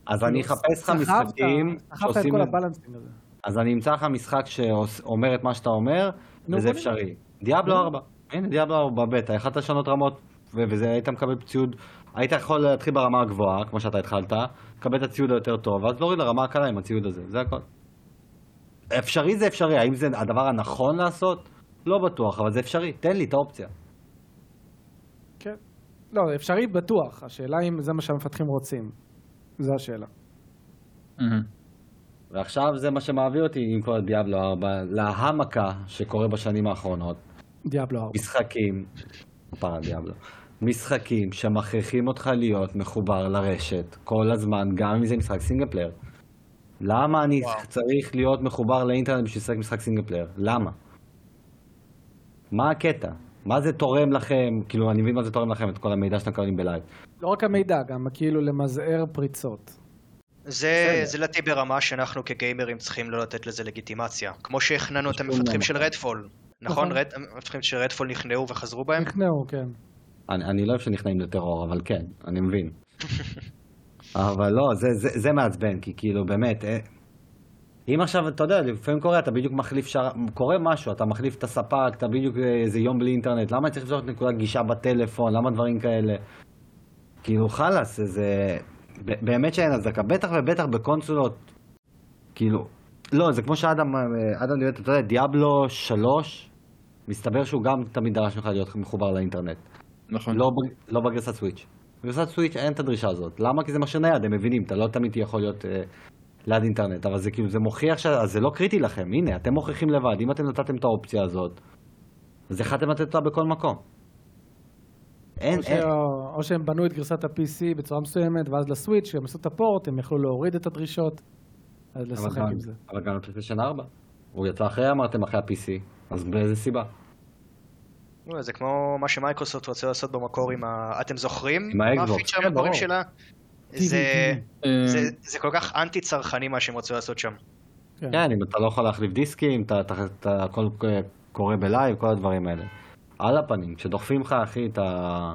Speaker 4: אז אני
Speaker 3: כאילו,
Speaker 4: אחפש לך משחקים
Speaker 3: סחבת את כל
Speaker 4: את-
Speaker 3: הבלנסינג הזה.
Speaker 4: אז אני אמצא לך משחק שאומר את מה שאתה אומר, וזה אפשרי. דיאבלו 4. הנה, דיאבלו 4 בטא, יכלת לשנות רמות, וזה היית מקבל ציוד, היית יכול להתחיל ברמה הגבוהה, כמו שאתה התחלת, לקבל את הציוד היותר טוב, ואז להוריד לרמה הקלה עם הציוד הזה, זה הכל. אפשרי זה אפשרי, האם זה הדבר הנכון לעשות? לא בטוח, אבל זה אפשרי, תן לי את האופציה.
Speaker 3: כן. לא, אפשרי בטוח. השאלה אם זה מה שהמפתחים רוצים. זו השאלה.
Speaker 4: ועכשיו זה מה שמעביר אותי עם כל ה Diablo 4, להמכה שקורה בשנים האחרונות.
Speaker 3: Diablo 4.
Speaker 4: משחקים, פרה Diablo, משחקים שמכריחים אותך להיות מחובר לרשת כל הזמן, גם אם זה משחק single player. למה אני
Speaker 2: וואו.
Speaker 4: צריך להיות מחובר לאינטרנט בשביל לשחק משחק single player? למה? מה הקטע? מה זה תורם לכם? כאילו, אני מבין מה זה תורם לכם, את כל המידע שאתם מקבלים בלייב.
Speaker 3: לא רק המידע, גם כאילו למזער פריצות.
Speaker 2: זה. זה לדעתי ברמה שאנחנו כגיימרים צריכים לא לתת לזה לגיטימציה. כמו שהכנענו את
Speaker 4: שום
Speaker 2: המפתחים
Speaker 4: דבר.
Speaker 2: של רדפול. נכון?
Speaker 3: נכון.
Speaker 2: רד, המפתחים של רדפול נכנעו וחזרו בהם?
Speaker 3: נכנעו, כן.
Speaker 4: אני, אני לא אוהב שנכנעים לטרור, אבל כן, אני מבין. <laughs> אבל לא, זה, זה, זה מעצבן, כי כאילו, באמת, אה, אם עכשיו, אתה יודע, לפעמים קורה, אתה בדיוק מחליף שר... קורה משהו, אתה מחליף את הספק, אתה בדיוק אה, איזה יום בלי אינטרנט, למה צריך לפתוח נקודת גישה בטלפון, למה דברים כאלה? כאילו, חלאס, זה... באמת שאין הצדקה, בטח ובטח בקונסולות, כאילו, לא, זה כמו שאדם, אה, אדם אתה יודע, דיאבלו 3, מסתבר שהוא גם תמיד דרש ממך להיות מחובר לאינטרנט.
Speaker 1: נכון.
Speaker 4: לא, לא בגרסת סוויץ'. בגרסת סוויץ' אין את הדרישה הזאת. למה? כי זה מכשיר נייד, הם מבינים, אתה לא תמיד יכול להיות אה, ליד אינטרנט, אבל זה כאילו, זה מוכיח ש... אז זה לא קריטי לכם, הנה, אתם מוכיחים לבד, אם אתם נתתם את האופציה הזאת, אז יכלתם לתת אותה בכל מקום. אין,
Speaker 3: או.
Speaker 4: אין,
Speaker 3: או שהם בנו את גרסת ה-PC בצורה מסוימת, ואז ל Switch, כשהם עשו את ה port, הם יכלו להוריד את הדרישות, אז לשחק
Speaker 4: גם-
Speaker 3: עם זה.
Speaker 4: אבל גם ל PlayStation 4. הוא יצא אחרי, אמרתם, אחרי ה-PC, אז באיזה סיבה?
Speaker 2: לא, זה כמו מה שמייקרוסופט רוצה לעשות במקור עם ה... אתם זוכרים?
Speaker 4: עם
Speaker 2: מה
Speaker 4: ה
Speaker 2: Xbox,
Speaker 4: ה
Speaker 2: feature כן,
Speaker 4: ברור.
Speaker 2: שלה? זה,
Speaker 1: אה,
Speaker 2: זה, זה כל כך אנטי צרכני מה שהם רצו לעשות שם.
Speaker 3: כן.
Speaker 4: כן, אם אתה לא יכול להחליף דיסקים, אתה, הכל קורה ב live, כל הדברים האלה. על הפנים, כשדוחפים לך, אחי, את, ה...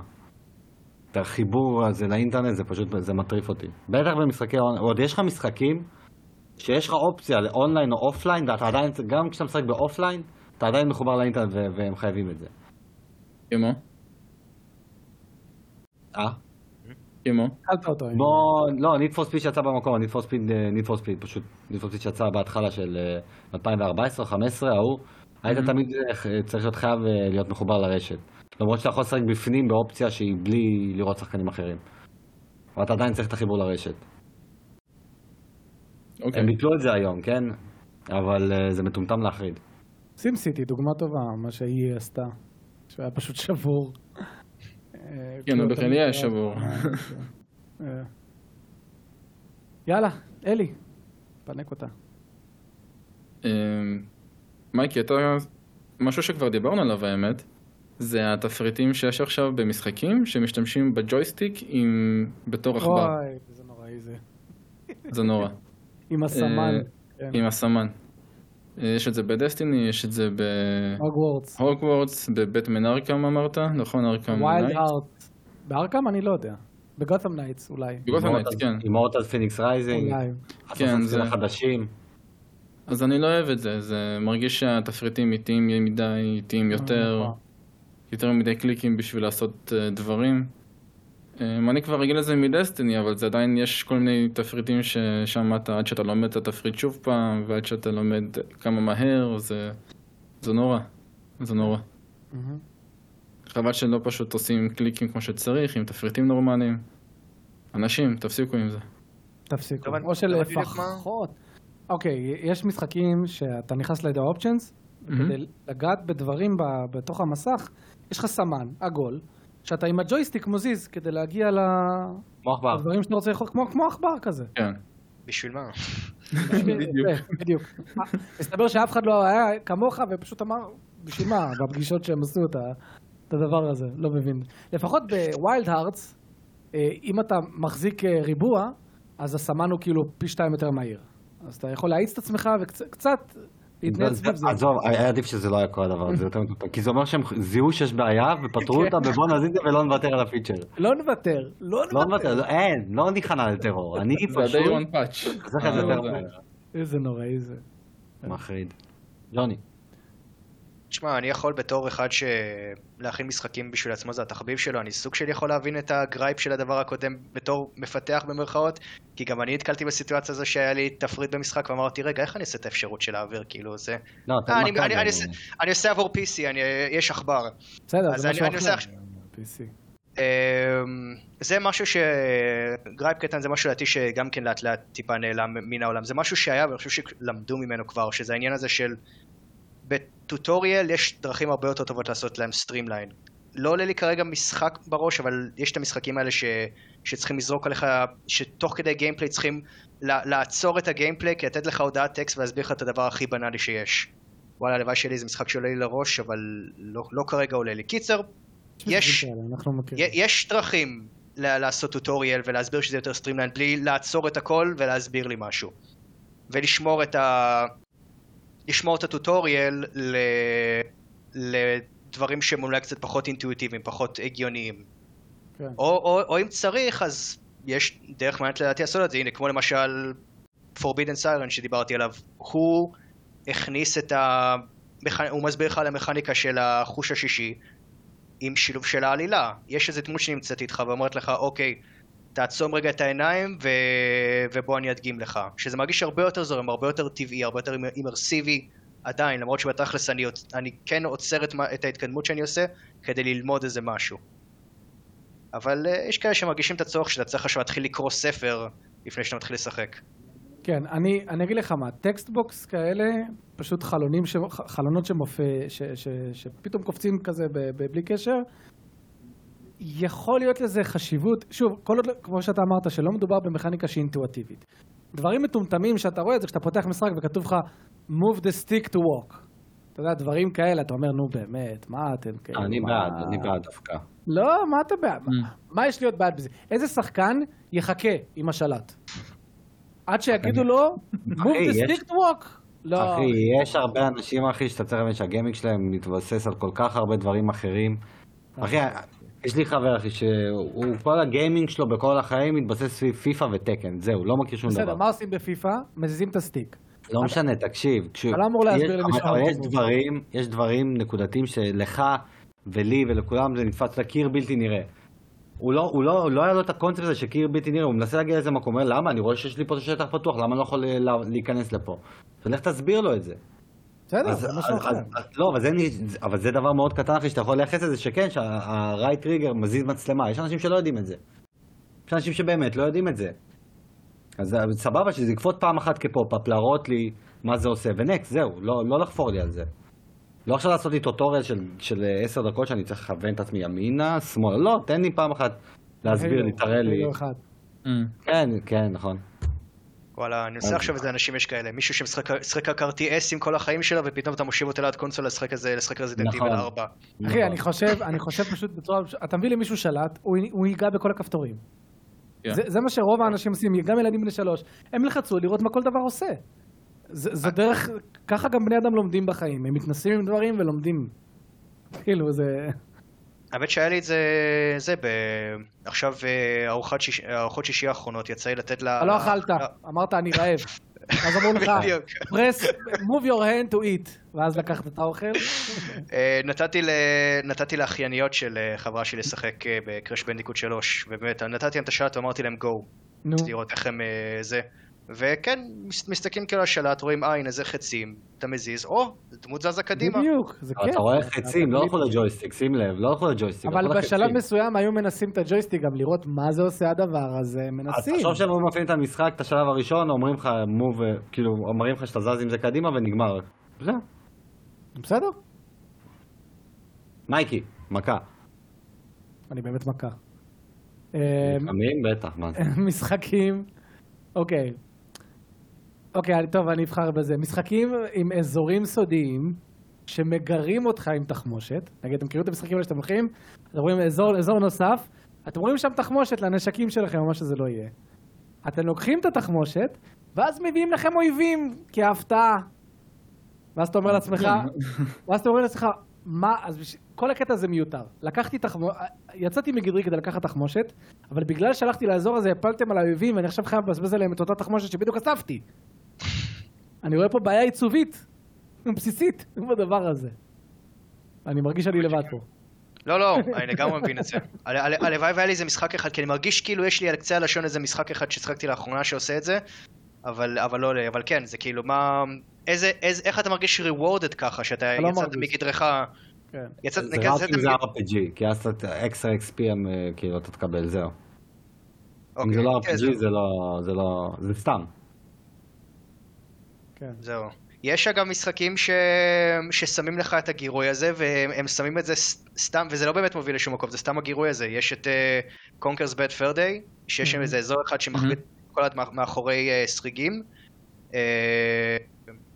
Speaker 4: את החיבור הזה לאינטרנט, זה פשוט, זה מטריף אותי. בטח במשחקי אונליין, עוד יש לך משחקים שיש לך אופציה לאונליין או offline, ואתה עדיין, גם כשאתה משחק ב offline, אתה עדיין מחובר לאינטרנט והם חייבים את זה.
Speaker 1: כמו?
Speaker 4: אה?
Speaker 1: כמו?
Speaker 3: התחלת אותו.
Speaker 4: בוא, לא, ניד פור ספיד שיצא במקור, ניד פור ספיד, ניד פור ספיד, פשוט ניד פור ספיד שיצא בהתחלה של אה, 2014-2015, ההוא, היית
Speaker 1: Mhm.
Speaker 4: תמיד אה, צריך להיות חייב אה, להיות מחובר לרשת. למרות שאתה יכול לשחק בפנים באופציה שהיא בלי לראות שחקנים אחרים. אבל אתה עדיין צריך את החיבור לרשת.
Speaker 1: אוקיי.
Speaker 4: הם ביטלו את זה היום, כן? אבל אה, זה מטומטם להחריד.
Speaker 3: סים סיטי, דוגמה טובה, מה שהיא עשתה. שהוא היה פשוט שבור. אה,
Speaker 1: כן, הוא בכלל
Speaker 3: תמיד
Speaker 1: יהיה
Speaker 3: היה-
Speaker 1: שבור.
Speaker 3: אה. יאללה, אלי, פנק אותה.
Speaker 1: אמ, מייקי, אתה... משהו שכבר דיברנו עליו האמת, זה התפריטים שיש עכשיו במשחקים שמשתמשים בג'ויסטיק עם... בתור עכבר.
Speaker 3: אוי, איזה נוראי זה.
Speaker 1: זה נורא.
Speaker 3: עם הסמן.
Speaker 1: אה,
Speaker 3: כן.
Speaker 1: עם הסמן. אה, יש את זה ב Destiny, יש את זה
Speaker 3: הוגוורטס.
Speaker 1: בהוגוורטס, ב Batman Arkham אמרת, נכון? Arkham
Speaker 3: Wild?
Speaker 1: Hearts.
Speaker 3: ב Arkham אני לא יודע. ב Gotham Knights אולי.
Speaker 1: ב Gotham Knights, כן.
Speaker 4: Immortals Fenyx Rising,
Speaker 3: אולי.
Speaker 1: כן, זה-
Speaker 4: החדשים.
Speaker 1: אז אני לא אוהב את זה, זה מרגיש שהתפריטים איטיים מדי, איטיים יותר,
Speaker 3: נכון.
Speaker 1: יותר מדי קליקים בשביל לעשות אה, דברים. אה, אני כבר רגיל לזה מדסטיני, אבל זה עדיין יש כל מיני תפריטים ששם אתה, עד שאתה לומד את התפריט שוב פעם, ועד שאתה לומד כמה מהר, זה, זה נורא, זה נורא.
Speaker 3: מהמם.
Speaker 1: חבל שלא פשוט עושים קליקים כמו שצריך, עם תפריטים נורמליים. אנשים, תפסיקו עם זה.
Speaker 3: תפסיקו. או שלפחות... אוקיי, יש משחקים שאתה נכנס לידי אופצ'נס, וכדי לגעת בדברים ב- בתוך המסך, יש לך סמן עגול, שאתה עם הג'ויסטיק מזיז כדי להגיע ל-
Speaker 4: כמו עכבר.
Speaker 3: לדברים שאתה רוצה לאכול, כמו- עכבר כזה.
Speaker 1: כן.
Speaker 2: בשביל מה? <laughs>
Speaker 1: בדיוק.
Speaker 3: מסתבר שאף אחד לא היה כמוך ופשוט אמר, בשביל מה, בפגישות שהם עשו את הדבר הזה, לא מבין. לפחות ב Wild Hearts, אה, אם אתה מחזיק אה, ריבוע, אז הסמן הוא כאילו פי שתיים יותר מהיר. אז אתה יכול להאיץ את עצמך וקצת זה.
Speaker 4: עזוב, היה עדיף שזה לא היה כל הדבר הזה, יותר מטופל. כי זה אומר שהם זיהו שיש בעיה ופתרו
Speaker 3: כן.
Speaker 4: אותה ובוא נזיז את זה ולא נוותר על הפיצ'ר.
Speaker 3: לא נוותר, לא
Speaker 4: לא
Speaker 3: נוותר.
Speaker 4: לא- אין, לא ניכנע לטרור. אני
Speaker 1: זה
Speaker 4: פשוט... צריך לדבר מהר.
Speaker 3: איזה נוראי זה.
Speaker 4: מחריד. ג'וני.
Speaker 2: תשמע, אני יכול בתור אחד שלהכין משחקים בשביל עצמו זה התחביב שלו, אני סוג של יכול להבין את הגרייפ של הדבר הקודם בתור מפתח במרכאות, כי גם אני נתקלתי בסיטואציה הזו שהיה לי תפריט במשחק ואמרתי, רגע, איך אני אעשה את האפשרות של להעביר, כאילו, זה...
Speaker 4: לא, תן
Speaker 2: אה, אני- אני-. אני עושה- אני עושה עבור PC, אני- יש עכבר.
Speaker 3: בסדר, זה
Speaker 2: אני-
Speaker 3: משהו
Speaker 2: אני
Speaker 3: אחר.
Speaker 2: עכשיו-
Speaker 3: PC.
Speaker 2: אמ, זה משהו ש... gripe קטן זה משהו לדעתי שגם כן לאט לאט טיפה נעלם מן העולם. זה משהו שהיה ואני חושב שלמדו ממנו כבר, שזה העניין הזה של ב tutorial יש דרכים הרבה יותר טובות לעשות להם streamline. לא עולה לי כרגע משחק בראש, אבל יש את המשחקים האלה ש... שצריכים לזרוק עליך, שתוך כדי gameplay צריכים לעצור את ה gameplay, כי לתת לך הודעת טקסט ולהסביר לך את הדבר הכי בנאלי שיש. וואלה, הלוואי שהיה איזה משחק שעולה לי לראש, אבל לא, לא כרגע עולה לי. קיצר, יש... יש דרכים לעשות tutorial ולהסביר שזה יותר streamline בלי לעצור את הכל ולהסביר לי משהו. ולשמור את ה... לשמור את ה tutorial ל... לדברים שהם אולי קצת פחות אינטואיטיביים, פחות הגיוניים.
Speaker 3: כן.
Speaker 2: או, או, או אם צריך, אז יש דרך מעניינת לדעתי לעשות את זה, הנה, כמו למשל Forbidden Siren שדיברתי עליו, הוא הכניס את ה... הוא מסביר לך על המכניקה של החוש השישי עם שילוב של העלילה. יש איזה דמות שנמצאת איתך ואומרת לך, אוקיי, תעצום רגע את העיניים ו... ובוא אני אדגים לך. שזה מרגיש הרבה יותר זורם, הרבה יותר טבעי, הרבה יותר אימרסיבי עדיין, למרות שבתכלס אני, אני כן עוצר את, את ההתקדמות שאני עושה כדי ללמוד איזה משהו. אבל uh, יש כאלה שמרגישים את הצורך שאתה צריך עכשיו להתחיל לקרוא ספר לפני שאתה מתחיל לשחק.
Speaker 3: כן, אני, אני אגיד לך מה, text box כאלה, פשוט חלונים ש, חלונות שמופיע, ש, ש, שפתאום קופצים כזה ב, בלי קשר, יכול להיות לזה חשיבות, שוב, כל עוד, לא- כמו שאתה אמרת, שלא מדובר במכניקה שהיא אינטואטיבית. דברים מטומטמים שאתה רואה את זה כשאתה פותח משחק וכתוב לך move the stick to walk. אתה יודע, דברים כאלה, אתה אומר, נו באמת, מה אתם כאלה?
Speaker 4: אני
Speaker 3: מה-
Speaker 4: בעד, אני בעד דווקא.
Speaker 3: לא, מה אתה בעד? מה- מה יש להיות בעד בזה? איזה שחקן יחכה עם השלט? עד שיגידו לו, move the stick to walk. לא,
Speaker 4: אחי, יש הרבה אנשים, אחי, שאתה צריך להבין שהגיימינג שלהם מתבסס על כל כך הרבה דברים אחרים. אחי, יש לי חבר, אחי, שהוא, כל הגיימינג שלו בכל החיים מתבסס סביב פיפא ותקן, זהו, לא מכיר שום
Speaker 3: בסדר,
Speaker 4: דבר.
Speaker 3: מה עושים בפיפא? מזיזים את הסטיק.
Speaker 4: לא משנה, תקשיב.
Speaker 3: אתה לא אמור להסביר
Speaker 4: יש-
Speaker 3: למישהו
Speaker 4: יש
Speaker 3: זה.
Speaker 4: דברים, יש דברים נקודתיים שלך ולי ולכולם זה נתפס לקיר בלתי נראה. הוא לא, הוא לא, לא היה לו את הקונספט הזה שקיר בלתי נראה, הוא מנסה להגיע לאיזה מקום, אומר למה? אני רואה שיש לי פה שטח פתוח, למה אני לא יכול לה- להיכנס לפה? ולך תסביר לו את זה.
Speaker 3: בסדר,
Speaker 4: אז-
Speaker 3: זה משהו
Speaker 4: אז-
Speaker 3: אחר.
Speaker 4: לא, אבל זה, אבל זה דבר מאוד קטן אחי שאתה יכול לייחס לזה שכן, שה right trigger מזיז מצלמה, יש אנשים שלא יודעים את זה. יש אנשים שבאמת לא יודעים את זה. אז סבבה שזה יקפוץ פעם אחת כ pop-up, להראות לי מה זה עושה, ו next, זהו, לא, לא לחפור לי על זה. לא עכשיו לעשות לי טוטוריאל של, של עשר דקות שאני צריך לכוון את עצמי ימינה, שמאלה, לא, תן לי פעם אחת להסביר לי, תראה לי.
Speaker 1: Mm.
Speaker 4: כן, כן, נכון.
Speaker 2: וואלה, אני עושה עכשיו איזה אנשים יש כאלה. מישהו שמשחק RTS עם כל החיים שלו, ופתאום אתה מושיב אותו ליד קונסולה לשחק איזה, לשחק רזידנט
Speaker 4: נכון.
Speaker 2: איבל 4.
Speaker 3: אחי,
Speaker 4: נכון.
Speaker 3: אני חושב, אני חושב פשוט בצורה, אתה מביא למישהו שלט, הוא הוא ייגע בכל הכפתורים.
Speaker 1: כן.
Speaker 3: זה, מה שרוב האנשים עושים, גם ילדים בני שלוש. הם ילחצו לראות מה כל דבר עושה. זה- זו דרך, ככה גם בני אדם לומדים בחיים, הם מתנסים עם דברים ולומדים. כאילו, זה...
Speaker 2: האמת שהיה לי את זה, זה, ב... עכשיו אה, ארוחת שיש... ארוחות שישי האחרונות, יצא לי לתת לה...
Speaker 3: לא אכלת, אמרת אני רעב. <laughs> אז אמרו לך, press, move your hand to eat, ואז לקחת את האוכל.
Speaker 2: אה, נתתי, ל... נתתי לאחייניות של אה, חברה שלי לשחק בקרש בנדיקוט 3, ובאמת, נתתי להם את השלט ואמרתי להם גו,
Speaker 3: נו,
Speaker 2: לראות איך הם זה. וכן, מס- מסתכלים כאילו על השלט, רואים עין, איזה חצים, אתה מזיז, או, דמות זזה קדימה.
Speaker 3: בדיוק, זה כיף.
Speaker 4: אתה רואה חצים, לא הלכו לג'ויסטיק, שים לב, לא הלכו לג'ויסטיק.
Speaker 3: אבל בשלב. מסוים היו מנסים את הג'ויסטיק גם לראות מה זה עושה הדבר הזה,
Speaker 4: אז
Speaker 3: מנסים.
Speaker 4: תחשוב שהם מפעילים את המשחק, את השלב הראשון, אומרים לך מוב, כאילו, אומרים לך שאתה זז עם זה קדימה ונגמר. זהו.
Speaker 3: בסדר,
Speaker 4: מייקי, מכה.
Speaker 3: אני באמת מכה. אה,
Speaker 4: לפעמים, בטח, מה זה. <laughs>
Speaker 3: משחקים, אוקיי. אוקיי, טוב, אני אבחר בזה. משחקים עם אזורים סודיים שמגרים אותך עם תחמושת. נגיד, אתם מכירים את המשחקים האלה שאתם הולכים, אתם רואים אזור, אזור נוסף, אתם רואים שם תחמושת לנשקים שלכם, או מה שזה לא יהיה. אתם לוקחים את התחמושת, ואז מביאים לכם אויבים כהפתעה. ואז אתה אומר לעצמך, ואז אתה אומר לעצמך, מה, אז בש... כל הקטע הזה מיותר. לקחתי תחמושת, יצאתי מגדרי כדי לקחת תחמושת, אבל בגלל שהלכתי לאזור הזה, הפלתם על האויבים, ואני עכשיו חייב לבזבז עליהם את אותה תחמושת שבדיוק אספתי. אני רואה פה בעיה עיצובית, בסיסית, בדבר הזה. אני מרגיש שאני לבד פה.
Speaker 2: לא, לא, אני לגמרי מבין את זה. הל- הל- הלוואי והיה לי איזה משחק אחד, כי אני מרגיש כאילו יש לי על קצה הלשון איזה משחק אחד ששחקתי לאחרונה שעושה את זה, אבל, אבל לא, אבל כן, זה כאילו מה... איזה, איזה, איך אתה מרגיש rewarded ככה, שאתה
Speaker 3: אתה לא
Speaker 2: יצאת. מגדרך,
Speaker 3: כן.
Speaker 2: יצאת,
Speaker 4: זה רק
Speaker 2: יצאת
Speaker 4: אם זה RPG, כי אז אתה אקסטרה XP כאילו אתה תקבל, זהו. אם
Speaker 2: אוקיי,
Speaker 4: זה לא
Speaker 2: כן,
Speaker 4: RPG זה לא, זה לא, זה סתם.
Speaker 3: כן.
Speaker 2: זהו. יש אגב משחקים ש... ששמים לך את הגירוי הזה, והם הם שמים את זה סתם, וזה לא באמת מוביל לשום מקום, זה סתם הגירוי הזה. יש את uh, Conker's Bad Fur Day, שיש שם
Speaker 3: Mhm.
Speaker 2: איזה אזור אחד שמחליט כל עד מאחורי uh, סורגים. Uh,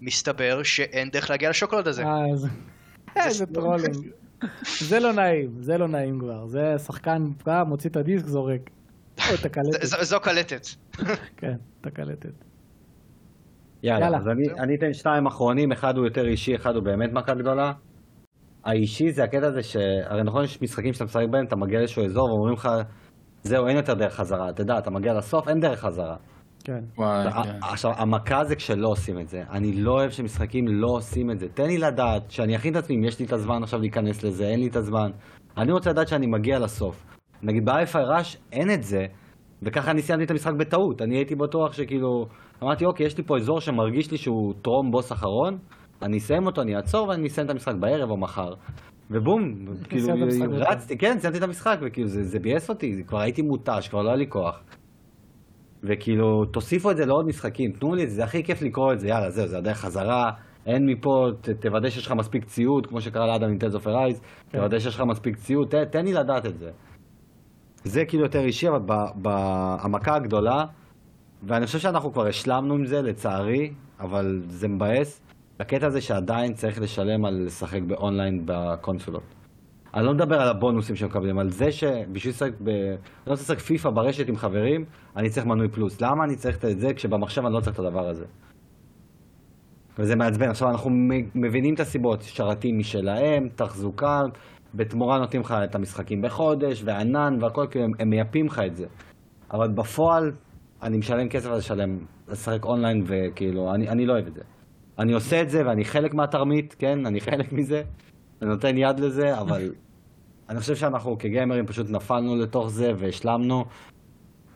Speaker 2: מסתבר שאין דרך להגיע לשוקולד הזה.
Speaker 3: איזה- טרולינג. <laughs> זה לא נעים, זה לא נעים כבר. זה שחקן בא, מוציא את הדיסק, זורק. <laughs>
Speaker 2: זו קלטת.
Speaker 3: כן, את הקלטת.
Speaker 4: יאללה,
Speaker 3: יאללה.
Speaker 4: אז אני, אני אתן שתיים אחרונים, אחד הוא יותר אישי, אחד הוא באמת מכה גדולה. האישי זה הקטע הזה שהרי נכון יש משחקים שאתה משחק בהם, אתה מגיע לאיזשהו אזור ואומרים לך, זהו, אין יותר דרך חזרה. אתה יודע, אתה מגיע לסוף, אין דרך חזרה.
Speaker 3: כן.
Speaker 1: וואי, כן.
Speaker 4: עכשיו, המכה זה כשלא עושים את זה. אני לא אוהב שמשחקים לא עושים את זה. תן לי לדעת, שאני אכין את עצמי, אם יש לי את הזמן עכשיו להיכנס לזה, אין לי את הזמן. אני רוצה לדעת שאני מגיע לסוף. נגיד Rush אין את זה, וככה אני סיימתי את המשחק בטעות. אני הייתי בטוח שכאילו, אמרתי, אוקיי, יש לי פה אזור שמרגיש לי שהוא טרום בוס אחרון, אני אסיים אותו, אני אעצור ואני אסיים את המשחק בערב או מחר. ובום, כאילו. רצתי, כן, סיימתי את המשחק, וכאילו, זה, זה ביאס אותי, כבר הייתי מותש, כבר לא היה לי כוח. וכאילו, תוסיפו את זה לעוד משחקים, תנו לי את זה, זה הכי כיף לקרוא את זה, יאללה, זהו, זה הדרך חזרה, אין מפה, ת, תוודא שיש לך מספיק ציוד, כמו שקרה לאדם עם Tales of Arise,
Speaker 3: כן.
Speaker 4: תוודא שיש לך מספיק ציוד, ת, תן לי לדעת את זה. זה כאילו יותר אישי, אבל במכה הגדולה, ואני חושב שאנחנו כבר השלמנו עם זה, לצערי, אבל זה מבאס, הקטע הזה שעדיין צריך לשלם על לשחק באונליין בקונסולות. אני לא מדבר על הבונוסים שמקבלים, על זה שבשביל לשחק ב... אני לא רוצה לשחק פיפא ברשת עם חברים, אני צריך מנוי פלוס. למה אני צריך את זה כשבמחשב אני לא צריך את הדבר הזה? וזה מעצבן. עכשיו אנחנו מבינים את הסיבות, שרתים משלהם, תחזוקה, בתמורה נותנים לך את המשחקים בחודש, וענן והכל, כאילו הם, הם מייפים לך את זה. אבל בפועל, אני משלם כסף על לשלם, לשחק אונליין, וכאילו, אני, אני לא אוהב את זה. אני עושה את זה ואני חלק מהתרמית, כן? אני חלק מזה, אני נותן יד לזה, אבל <laughs> אני חושב שאנחנו כגיימרים פשוט נפלנו לתוך זה והשלמנו,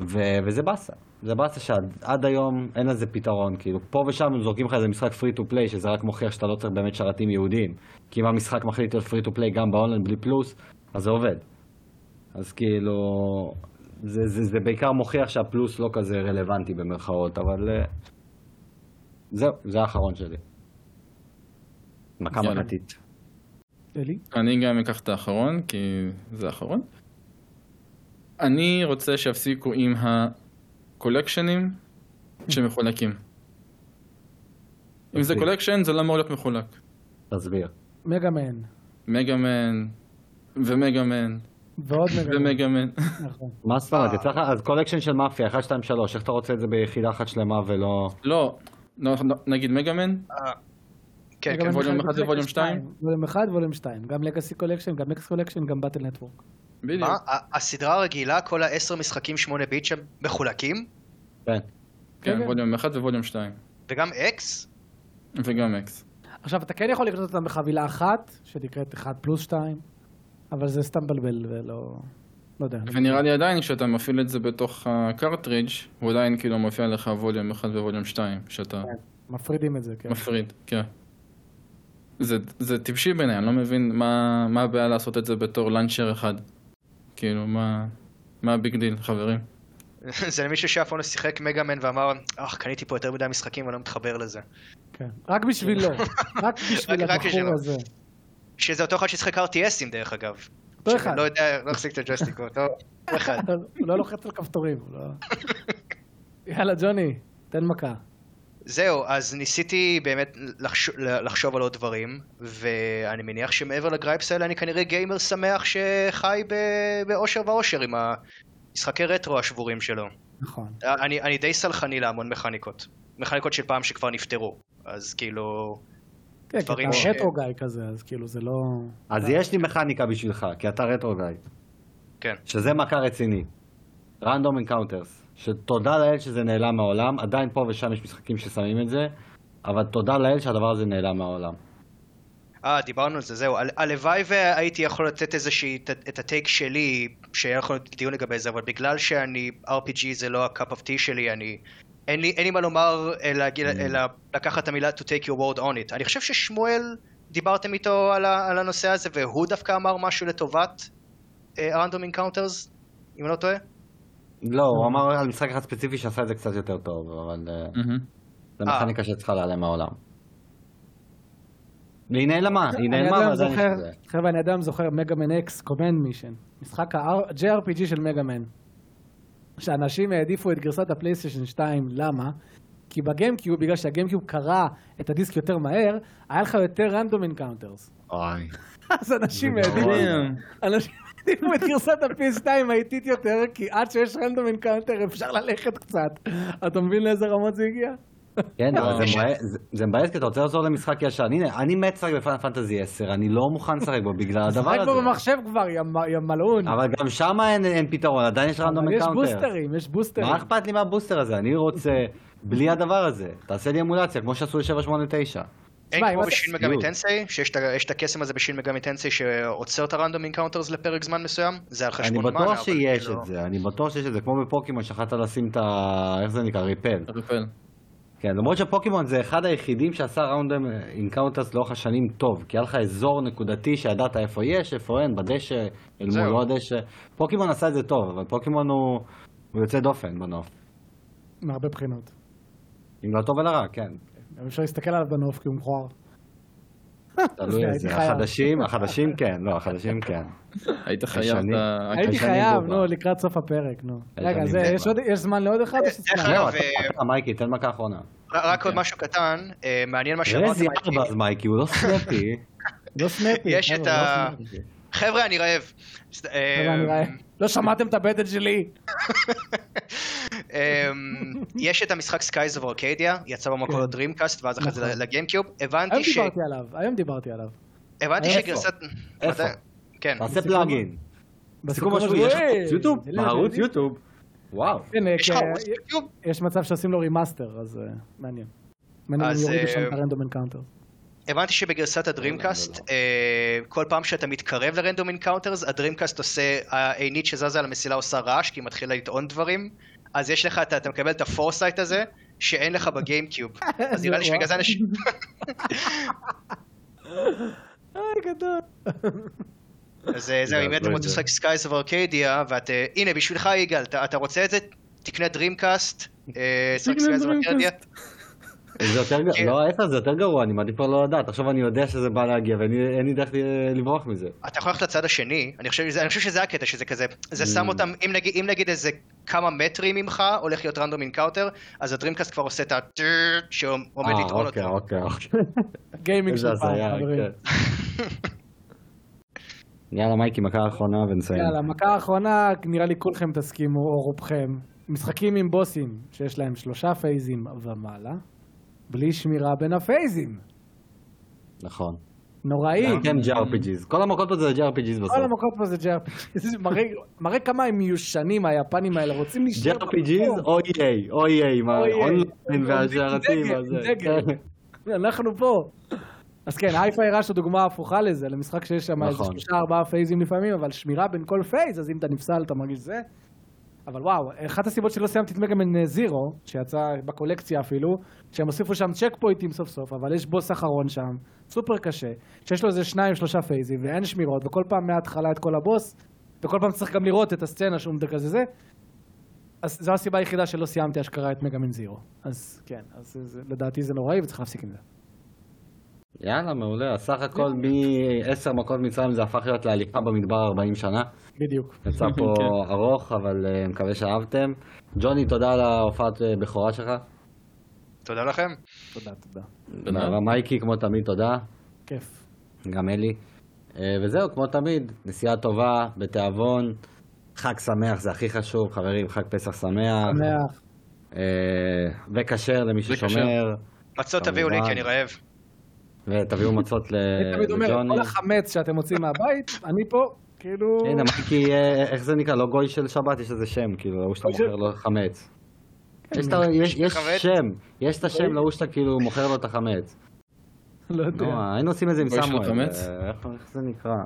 Speaker 4: ו- וזה באסה. זה באסה שעד עד היום אין לזה פתרון, כאילו פה ושם הם זורקים לך איזה משחק free to play, שזה רק מוכיח שאתה לא צריך באמת שרתים ייעודיים. כי אם המשחק מחליט להיות free to play גם באונליין בלי פלוס, אז זה עובד. אז כאילו, זה, זה, זה בעיקר מוכיח שהפלוס לא כזה רלוונטי במרכאות, אבל אה, זהו, זה האחרון שלי. מכה. מכתי.
Speaker 3: אלי?
Speaker 1: אני גם אקח את האחרון, כי זה האחרון. אני רוצה שיפסיקו עם ה collection־ים שמחולקים. אם זה
Speaker 4: תסביר.
Speaker 1: collection זה לא אמור להיות מחולק.
Speaker 4: תסביר.
Speaker 3: מגאמן.
Speaker 1: מגאמן ומגאמן
Speaker 3: ועוד מגאמן.
Speaker 1: ומגאמן.
Speaker 3: נכון.
Speaker 4: מה זאת אומרת?
Speaker 2: אה.
Speaker 4: יצא לך, אז collection של מאפיה, 1, 2, 3, איך אתה רוצה את זה ביחידה אחת שלמה ולא...
Speaker 1: לא, לא, לא, נגיד מגאמן,
Speaker 2: אה, כן, כן.
Speaker 1: volume
Speaker 3: אחד
Speaker 1: אחד volume שתיים?
Speaker 3: volume אחד volume שתיים. גם Legacy Collection, גם X Collection, גם Battle Network.
Speaker 1: בדיוק.
Speaker 2: מה? הסדרה הרגילה, כל העשר משחקים 8 ביט שהם מחולקים?
Speaker 4: כן.
Speaker 1: כן,
Speaker 3: כן.
Speaker 1: volume אחד ו volume שתיים.
Speaker 2: וגם X?
Speaker 1: וגם X.
Speaker 3: עכשיו, אתה כן יכול לקנות אותם בחבילה אחת, שנקראת 1 פלוס 2, אבל זה סתם בלבל ולא... לא יודע.
Speaker 1: ונראה לי עדיין כשאתה מפעיל את זה בתוך ה cartridge הוא עדיין כאילו מופיע לך volume אחד ו volume שתיים, שאתה
Speaker 3: מפרידים את זה, כן.
Speaker 1: מפריד, כן. זה, זה טיפשי בעיניי, אני לא מבין מה, מה הבעיה לעשות את זה בתור launcher אחד. כאילו, מה, מה ה big deal, חברים? <laughs>
Speaker 2: זה למישהו שאף פעם לא שיחק מגאמן ואמר, אך, קניתי פה יותר מדי משחקים ואני לא מתחבר לזה.
Speaker 3: כן. רק בשבילו. <laughs> רק בשביל הבחור. הזה.
Speaker 2: שזה אותו אחד ששיחק RTS ים דרך אגב.
Speaker 3: אותו אחד.
Speaker 2: לא יודע, לא החזיק את הג'ויסטיק, אותו אותו אחד.
Speaker 3: הוא <laughs> לא לוחץ על כפתורים. הוא לא... יאללה, ג'וני, תן מכה.
Speaker 2: זהו, אז ניסיתי באמת לחשוב, לחשוב על עוד דברים, ואני מניח שמעבר לגרייפס האלה אני כנראה גיימר שמח שחי ב- באושר ואושר עם המשחקי רטרו השבורים שלו.
Speaker 3: נכון.
Speaker 2: אני, אני די סלחני להמון מכניקות. מכניקות של פעם שכבר נפתרו. אז כאילו...
Speaker 3: כן, כי אתה
Speaker 2: ש-
Speaker 3: רטרו גיא כזה, אז כאילו זה לא...
Speaker 4: אז יש לי מכניקה בשבילך, כי אתה רטרו גיא.
Speaker 2: כן.
Speaker 4: שזה מכה רצינית. Random encounters. שתודה לאל שזה נעלם מהעולם, עדיין פה ושם יש משחקים ששמים את זה, אבל תודה לאל שהדבר הזה נעלם מהעולם.
Speaker 2: אה, דיברנו על זה, זהו. הל- הלוואי והייתי יכול לתת איזושהי, את- ה take שלי, שהיה יכול להיות דיון לגבי זה, אבל בגלל שאני, RPG זה לא ה-cup of tea שלי, אני... אין לי, אין לי מה לומר, אלא, אלא לקחת את המילה to take your word on it. אני חושב ששמואל, דיברתם איתו על, ה, על הנושא הזה, והוא דווקא אמר משהו לטובת אה, random encounters, אם אני לא טועה.
Speaker 4: לא, הוא אמר על משחק אחד ספציפי שעשה את זה קצת יותר טוב, אבל אה. זה
Speaker 2: אה.
Speaker 4: מכניקה שצריכה להיעלם מהעולם. והיא נעלמה, היא
Speaker 3: אני
Speaker 4: נעלמה
Speaker 3: עדיין
Speaker 4: ועדיין
Speaker 3: זוכר,
Speaker 4: יש את זה.
Speaker 3: חבר'ה, אני עדיין זוכר מגאמן X, Command Mission. משחק ה-JRPG של מגאמן. שאנשים העדיפו את גרסת הפלייסטיישן 2, למה? כי בגיימקיוב, בגלל שהגיימקיוב קרא את הדיסק יותר מהר, היה לך יותר random encounters.
Speaker 4: אוי. <laughs>
Speaker 3: אז אנשים
Speaker 4: זה
Speaker 3: העדיפו. אנשים <laughs> העדיפו את גרסת ה-PS2 האיטית יותר, כי עד שיש random encounter אפשר ללכת קצת. אתה מבין לאיזה רמות זה הגיע?
Speaker 4: כן, אבל <laughs> זה מבאס- כי אתה רוצה לחזור למשחק ישן. הנה, אני מת לשחק בפיינל פנטזי 10, אני לא מוכן לשחק בו בגלל <laughs> הדבר
Speaker 3: שחק בו
Speaker 4: הזה.
Speaker 3: במחשב כבר, יא מ- יא מלעון.
Speaker 4: אבל גם שם אין- פתרון, עדיין יש random
Speaker 3: אבל יש. בוסטרים, יש בוסטרים.
Speaker 4: מה אכפת לי מהבוסטר הזה? אני רוצה בלי הדבר הזה. תעשה לי emulation, כמו שעשו ל-789.
Speaker 2: אין כמו בשין מגמי טנסי, שיש את הקסם הזה בשין מגמי טנסי שעוצר את ה random encounters לפרק זמן מסוים, זה על
Speaker 4: אני
Speaker 2: חשבון מנה,
Speaker 4: בטוח שיש
Speaker 2: כאילו-
Speaker 4: את זה, אני בטוח שיש את זה, כמו בפוקימון שיכולת לשים את ה... איך זה נקרא?
Speaker 1: Repel.
Speaker 4: כן, למרות שפוקימון זה אחד היחידים שעשה random encounters לאורך השנים טוב, כי היה לך אזור נקודתי שידעת איפה יש, איפה אין, בדשא, אל מול. לא הדשא. פוקימון עשה את זה טוב, אבל פוקימון הוא, הוא יוצא דופן בנוף.
Speaker 3: מהרבה בחינות.
Speaker 4: אם לא טוב ולרע, כן.
Speaker 3: גם אפשר להסתכל עליו בנוף כי הוא מכוער.
Speaker 4: תלוי איזה. החדשים, החדשים כן, לא, החדשים כן.
Speaker 1: היית חייב
Speaker 4: הישנים.
Speaker 1: את ה...
Speaker 3: הייתי חייב. נו, לקראת סוף הפרק, נו. רגע. יש עוד- יש זמן לעוד אחד?
Speaker 2: דרך
Speaker 4: זהו,
Speaker 2: אגב, אה,
Speaker 4: מייקי, תן מכה אחרונה.
Speaker 2: רק עוד. משהו קטן, אה, מעניין מה
Speaker 4: רזי
Speaker 2: שאמרתם.
Speaker 4: ארבע אז מייקי, הוא לא סנפי. <laughs>
Speaker 3: לא סנאפי.
Speaker 2: יש את ה-
Speaker 3: לא סנאפי.
Speaker 2: חבר'ה, אני רעב.
Speaker 3: חבר'ה, אני רעב. לא שמעתם את הבטן שלי? <laughs>
Speaker 2: יש את המשחק Skies of Arcadia, יצא במקור
Speaker 3: כן.
Speaker 2: ל Dreamcast ואז אחרי זה
Speaker 3: נכון.
Speaker 2: ל GameCube.
Speaker 3: היום
Speaker 2: הבנתי ש...
Speaker 3: דיברתי עליו, היום דיברתי עליו.
Speaker 2: הבנתי
Speaker 3: איפה?
Speaker 2: שגרסת...
Speaker 4: איפה?
Speaker 2: כן.
Speaker 4: תעשה plug-in. סיכום
Speaker 3: בסיכום
Speaker 4: השבועי, יש לך יוטיוב? בערוץ. יוטיוב. וואו.
Speaker 3: כן,
Speaker 2: יש לך
Speaker 3: כי-
Speaker 2: ערוץ יוטיוב?
Speaker 3: יש מצב שעושים לו remaster, אז אה, מעניין. מעניין אם יורידו שם
Speaker 2: אה,
Speaker 3: את ה random encounter.
Speaker 2: הבנתי שבגרסת ה Dreamcast, אה, כל פעם שאתה מתקרב ל random encounters, ה Dreamcast עושה, העינית שזזה על המסילה עושה רעש, כי היא מתחילה לטעון דברים. אז יש לך, אתה אתה מקבל את ה foresight הזה, שאין לך ב GameCube. <laughs> אז נראה לי שבגלל זה אנשים... <laughs>
Speaker 3: אוי, גדול.
Speaker 2: אז אה, זהו, אם
Speaker 4: לא
Speaker 2: אתם רוצים לשחק Skies of Arcadia, ואת... אה, הנה, בשבילך יגאל, אתה רוצה את זה? תקנה Dreamcast, אה, שחק Skies of
Speaker 1: Arcadia.
Speaker 4: זה יותר גרוע,
Speaker 2: כן.
Speaker 4: לא ההפך זה יותר גרוע, אני מעדיף כבר לא לדעת, עכשיו אני יודע שזה בא להגיע ואין לי דרך לברוח מזה.
Speaker 2: אתה יכול ללכת לצד השני, אני חושב, שזה- אני חושב שזה הקטע, שזה כזה, זה
Speaker 4: Mm.
Speaker 2: שם אותם, אם נגיד, אם נגיד איזה כמה מטרים ממך הולך להיות random encounter, אז ה Dreamcast כבר עושה את הטרט שעומד
Speaker 4: אה,
Speaker 2: לטעון
Speaker 4: אוקיי,
Speaker 2: אותו.
Speaker 4: אוקיי, אוקיי. <laughs> gaming
Speaker 3: של פעם, חברים.
Speaker 4: כן. <laughs> יאללה מייקי, מכה אחרונה ונסיים.
Speaker 3: יאללה, מכה האחרונה, נראה לי כולכם תסכימו, או רובכם. משחקים עם בוסים, שיש להם שלושה phase ים ומעלה, בלי שמירה בין ה phase ים.
Speaker 4: נכון.
Speaker 3: נוראי.
Speaker 4: גם JRPGs. כל המכות פה זה JRPGs בסוף.
Speaker 3: כל המכות פה זה JRPG. <laughs> זה מראה- כמה הם מיושנים, היפנים האלה, רוצים להישאר
Speaker 4: JRPGs או EA, או EA. האונליין והשרתים. כן.
Speaker 3: אנחנו פה. אז כן, Hi-Fi Rush הוא דוגמה הפוכה לזה, למשחק שיש שם איזה
Speaker 4: נכון.
Speaker 3: שלושה ארבעה פייזים לפעמים, אבל שמירה בין כל phase, אז אם אתה נפסל אתה מרגיש זה. אבל וואו, אחת הסיבות שלא סיימתי את מגאמן זירו, שיצא בקולקציה אפילו, שהם הוסיפו שם צ'ק פוינטים סוף סוף, אבל יש בוס אחרון שם, סופר קשה, שיש לו איזה שניים שלושה פייזים, ואין שמירות, וכל פעם מההתחלה את כל הבוס, וכל פעם צריך גם לראות את הסצנה שהוא כזה זה. אז זו הסיבה היחידה שלא סיימתי אשכרה את מגאמן זירו. אז כן, אז זה, לדעתי זה נוראי וצריך להפסיק עם זה.
Speaker 4: יאללה, מעולה. אז סך הכל מ-10 מכות מצרים זה הפך להיות להליכה במדבר 40 שנה.
Speaker 3: בדיוק.
Speaker 4: יצא <laughs> פה
Speaker 1: כן.
Speaker 4: ארוך, אבל אה, מקווה שאהבתם. ג'וני, תודה על ההופעת אה, בכורה שלך.
Speaker 2: תודה לכם.
Speaker 3: תודה, תודה.
Speaker 1: תודה.
Speaker 4: מייקי, כמו תמיד, תודה.
Speaker 3: כיף.
Speaker 4: גם אלי. אה, וזהו, כמו תמיד, נסיעה טובה, בתיאבון. חג שמח זה הכי חשוב, חברים, חג פסח שמח.
Speaker 3: שמח.
Speaker 4: אה, וכשר למי. ששומר.
Speaker 2: מצות תביאו לי. כי אני רעב.
Speaker 4: ותביאו מצות ל-
Speaker 3: אני תמיד אומר,
Speaker 4: לג'וני.
Speaker 3: כל החמץ שאתם מוצאים מהבית, אני פה, כאילו...
Speaker 4: הנה, מייקי, אה, איך זה נקרא? לא גוי של שבת, יש איזה שם, כאילו, ההוא שאתה מוכר לו חמץ. יש ה- יש-? שם, יש את השם להוא שאתה כאילו מוכר לו את החמץ.
Speaker 3: לא יודע.
Speaker 4: נו, היינו עושים את זה עם סמואל. אה, איך זה נקרא?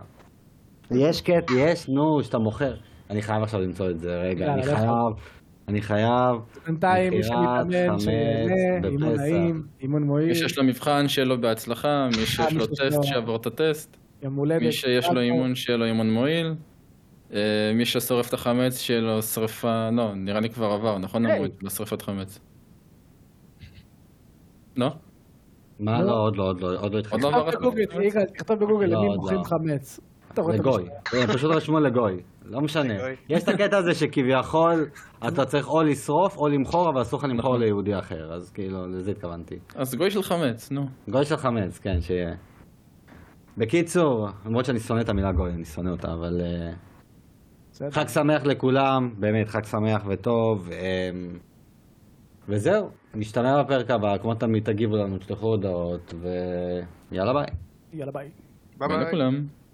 Speaker 4: יש קט, יש, נו, שאתה מוכר. אני חייב עכשיו למצוא את זה, רגע, אני. חייב, אני חייב.
Speaker 3: בינתיים מי שמתאמן, שיהנה, אימון. נעים, אימון מועיל,
Speaker 1: מי שיש לו מבחן, שיהיה לו בהצלחה, מי שיש לו טסט, שיעבור את הטסט,
Speaker 3: יום הולדת.
Speaker 1: מי שיש לו אימון, שיהיה לו אימון מועיל, אה, מי ששורף את החמץ, שיהיה לו שרפה, לא, נראה לי כבר עבר, נכון?
Speaker 3: היי.
Speaker 1: המועד לשרפת חמץ. לא?
Speaker 4: מה?
Speaker 3: לא.
Speaker 4: לא, עוד לא, עוד לא, עוד לא
Speaker 1: לא
Speaker 4: התחלתי.
Speaker 1: עבר
Speaker 3: תכתוב בגוגל, יגאל, תכתוב בגוגל
Speaker 4: לא,
Speaker 3: למי מוכרים
Speaker 4: לא.
Speaker 3: חמץ. את
Speaker 4: לגוי. פשוט רשמו לגוי. לא משנה. יש את הקטע הזה שכביכול אתה צריך או לשרוף או למכור, אבל אסור לך למכור
Speaker 1: נכון.
Speaker 4: ליהודי אחר. אז כאילו, לזה התכוונתי.
Speaker 1: אז גוי של חמץ, נו.
Speaker 4: גוי של חמץ, כן, שיהיה. בקיצור, למרות שאני שונא את המילה גוי, אני שונא אותה, אבל... אה. חג שמח לכולם, באמת, חג שמח וטוב. אמ, וזהו, נשתמע בפרק הבא, כמו תמיד תגיבו לנו, תשלחו הודעות, ויאללה ביי.
Speaker 3: יאללה ביי.
Speaker 2: ביי
Speaker 1: ביי
Speaker 2: ביי.
Speaker 1: לכולם.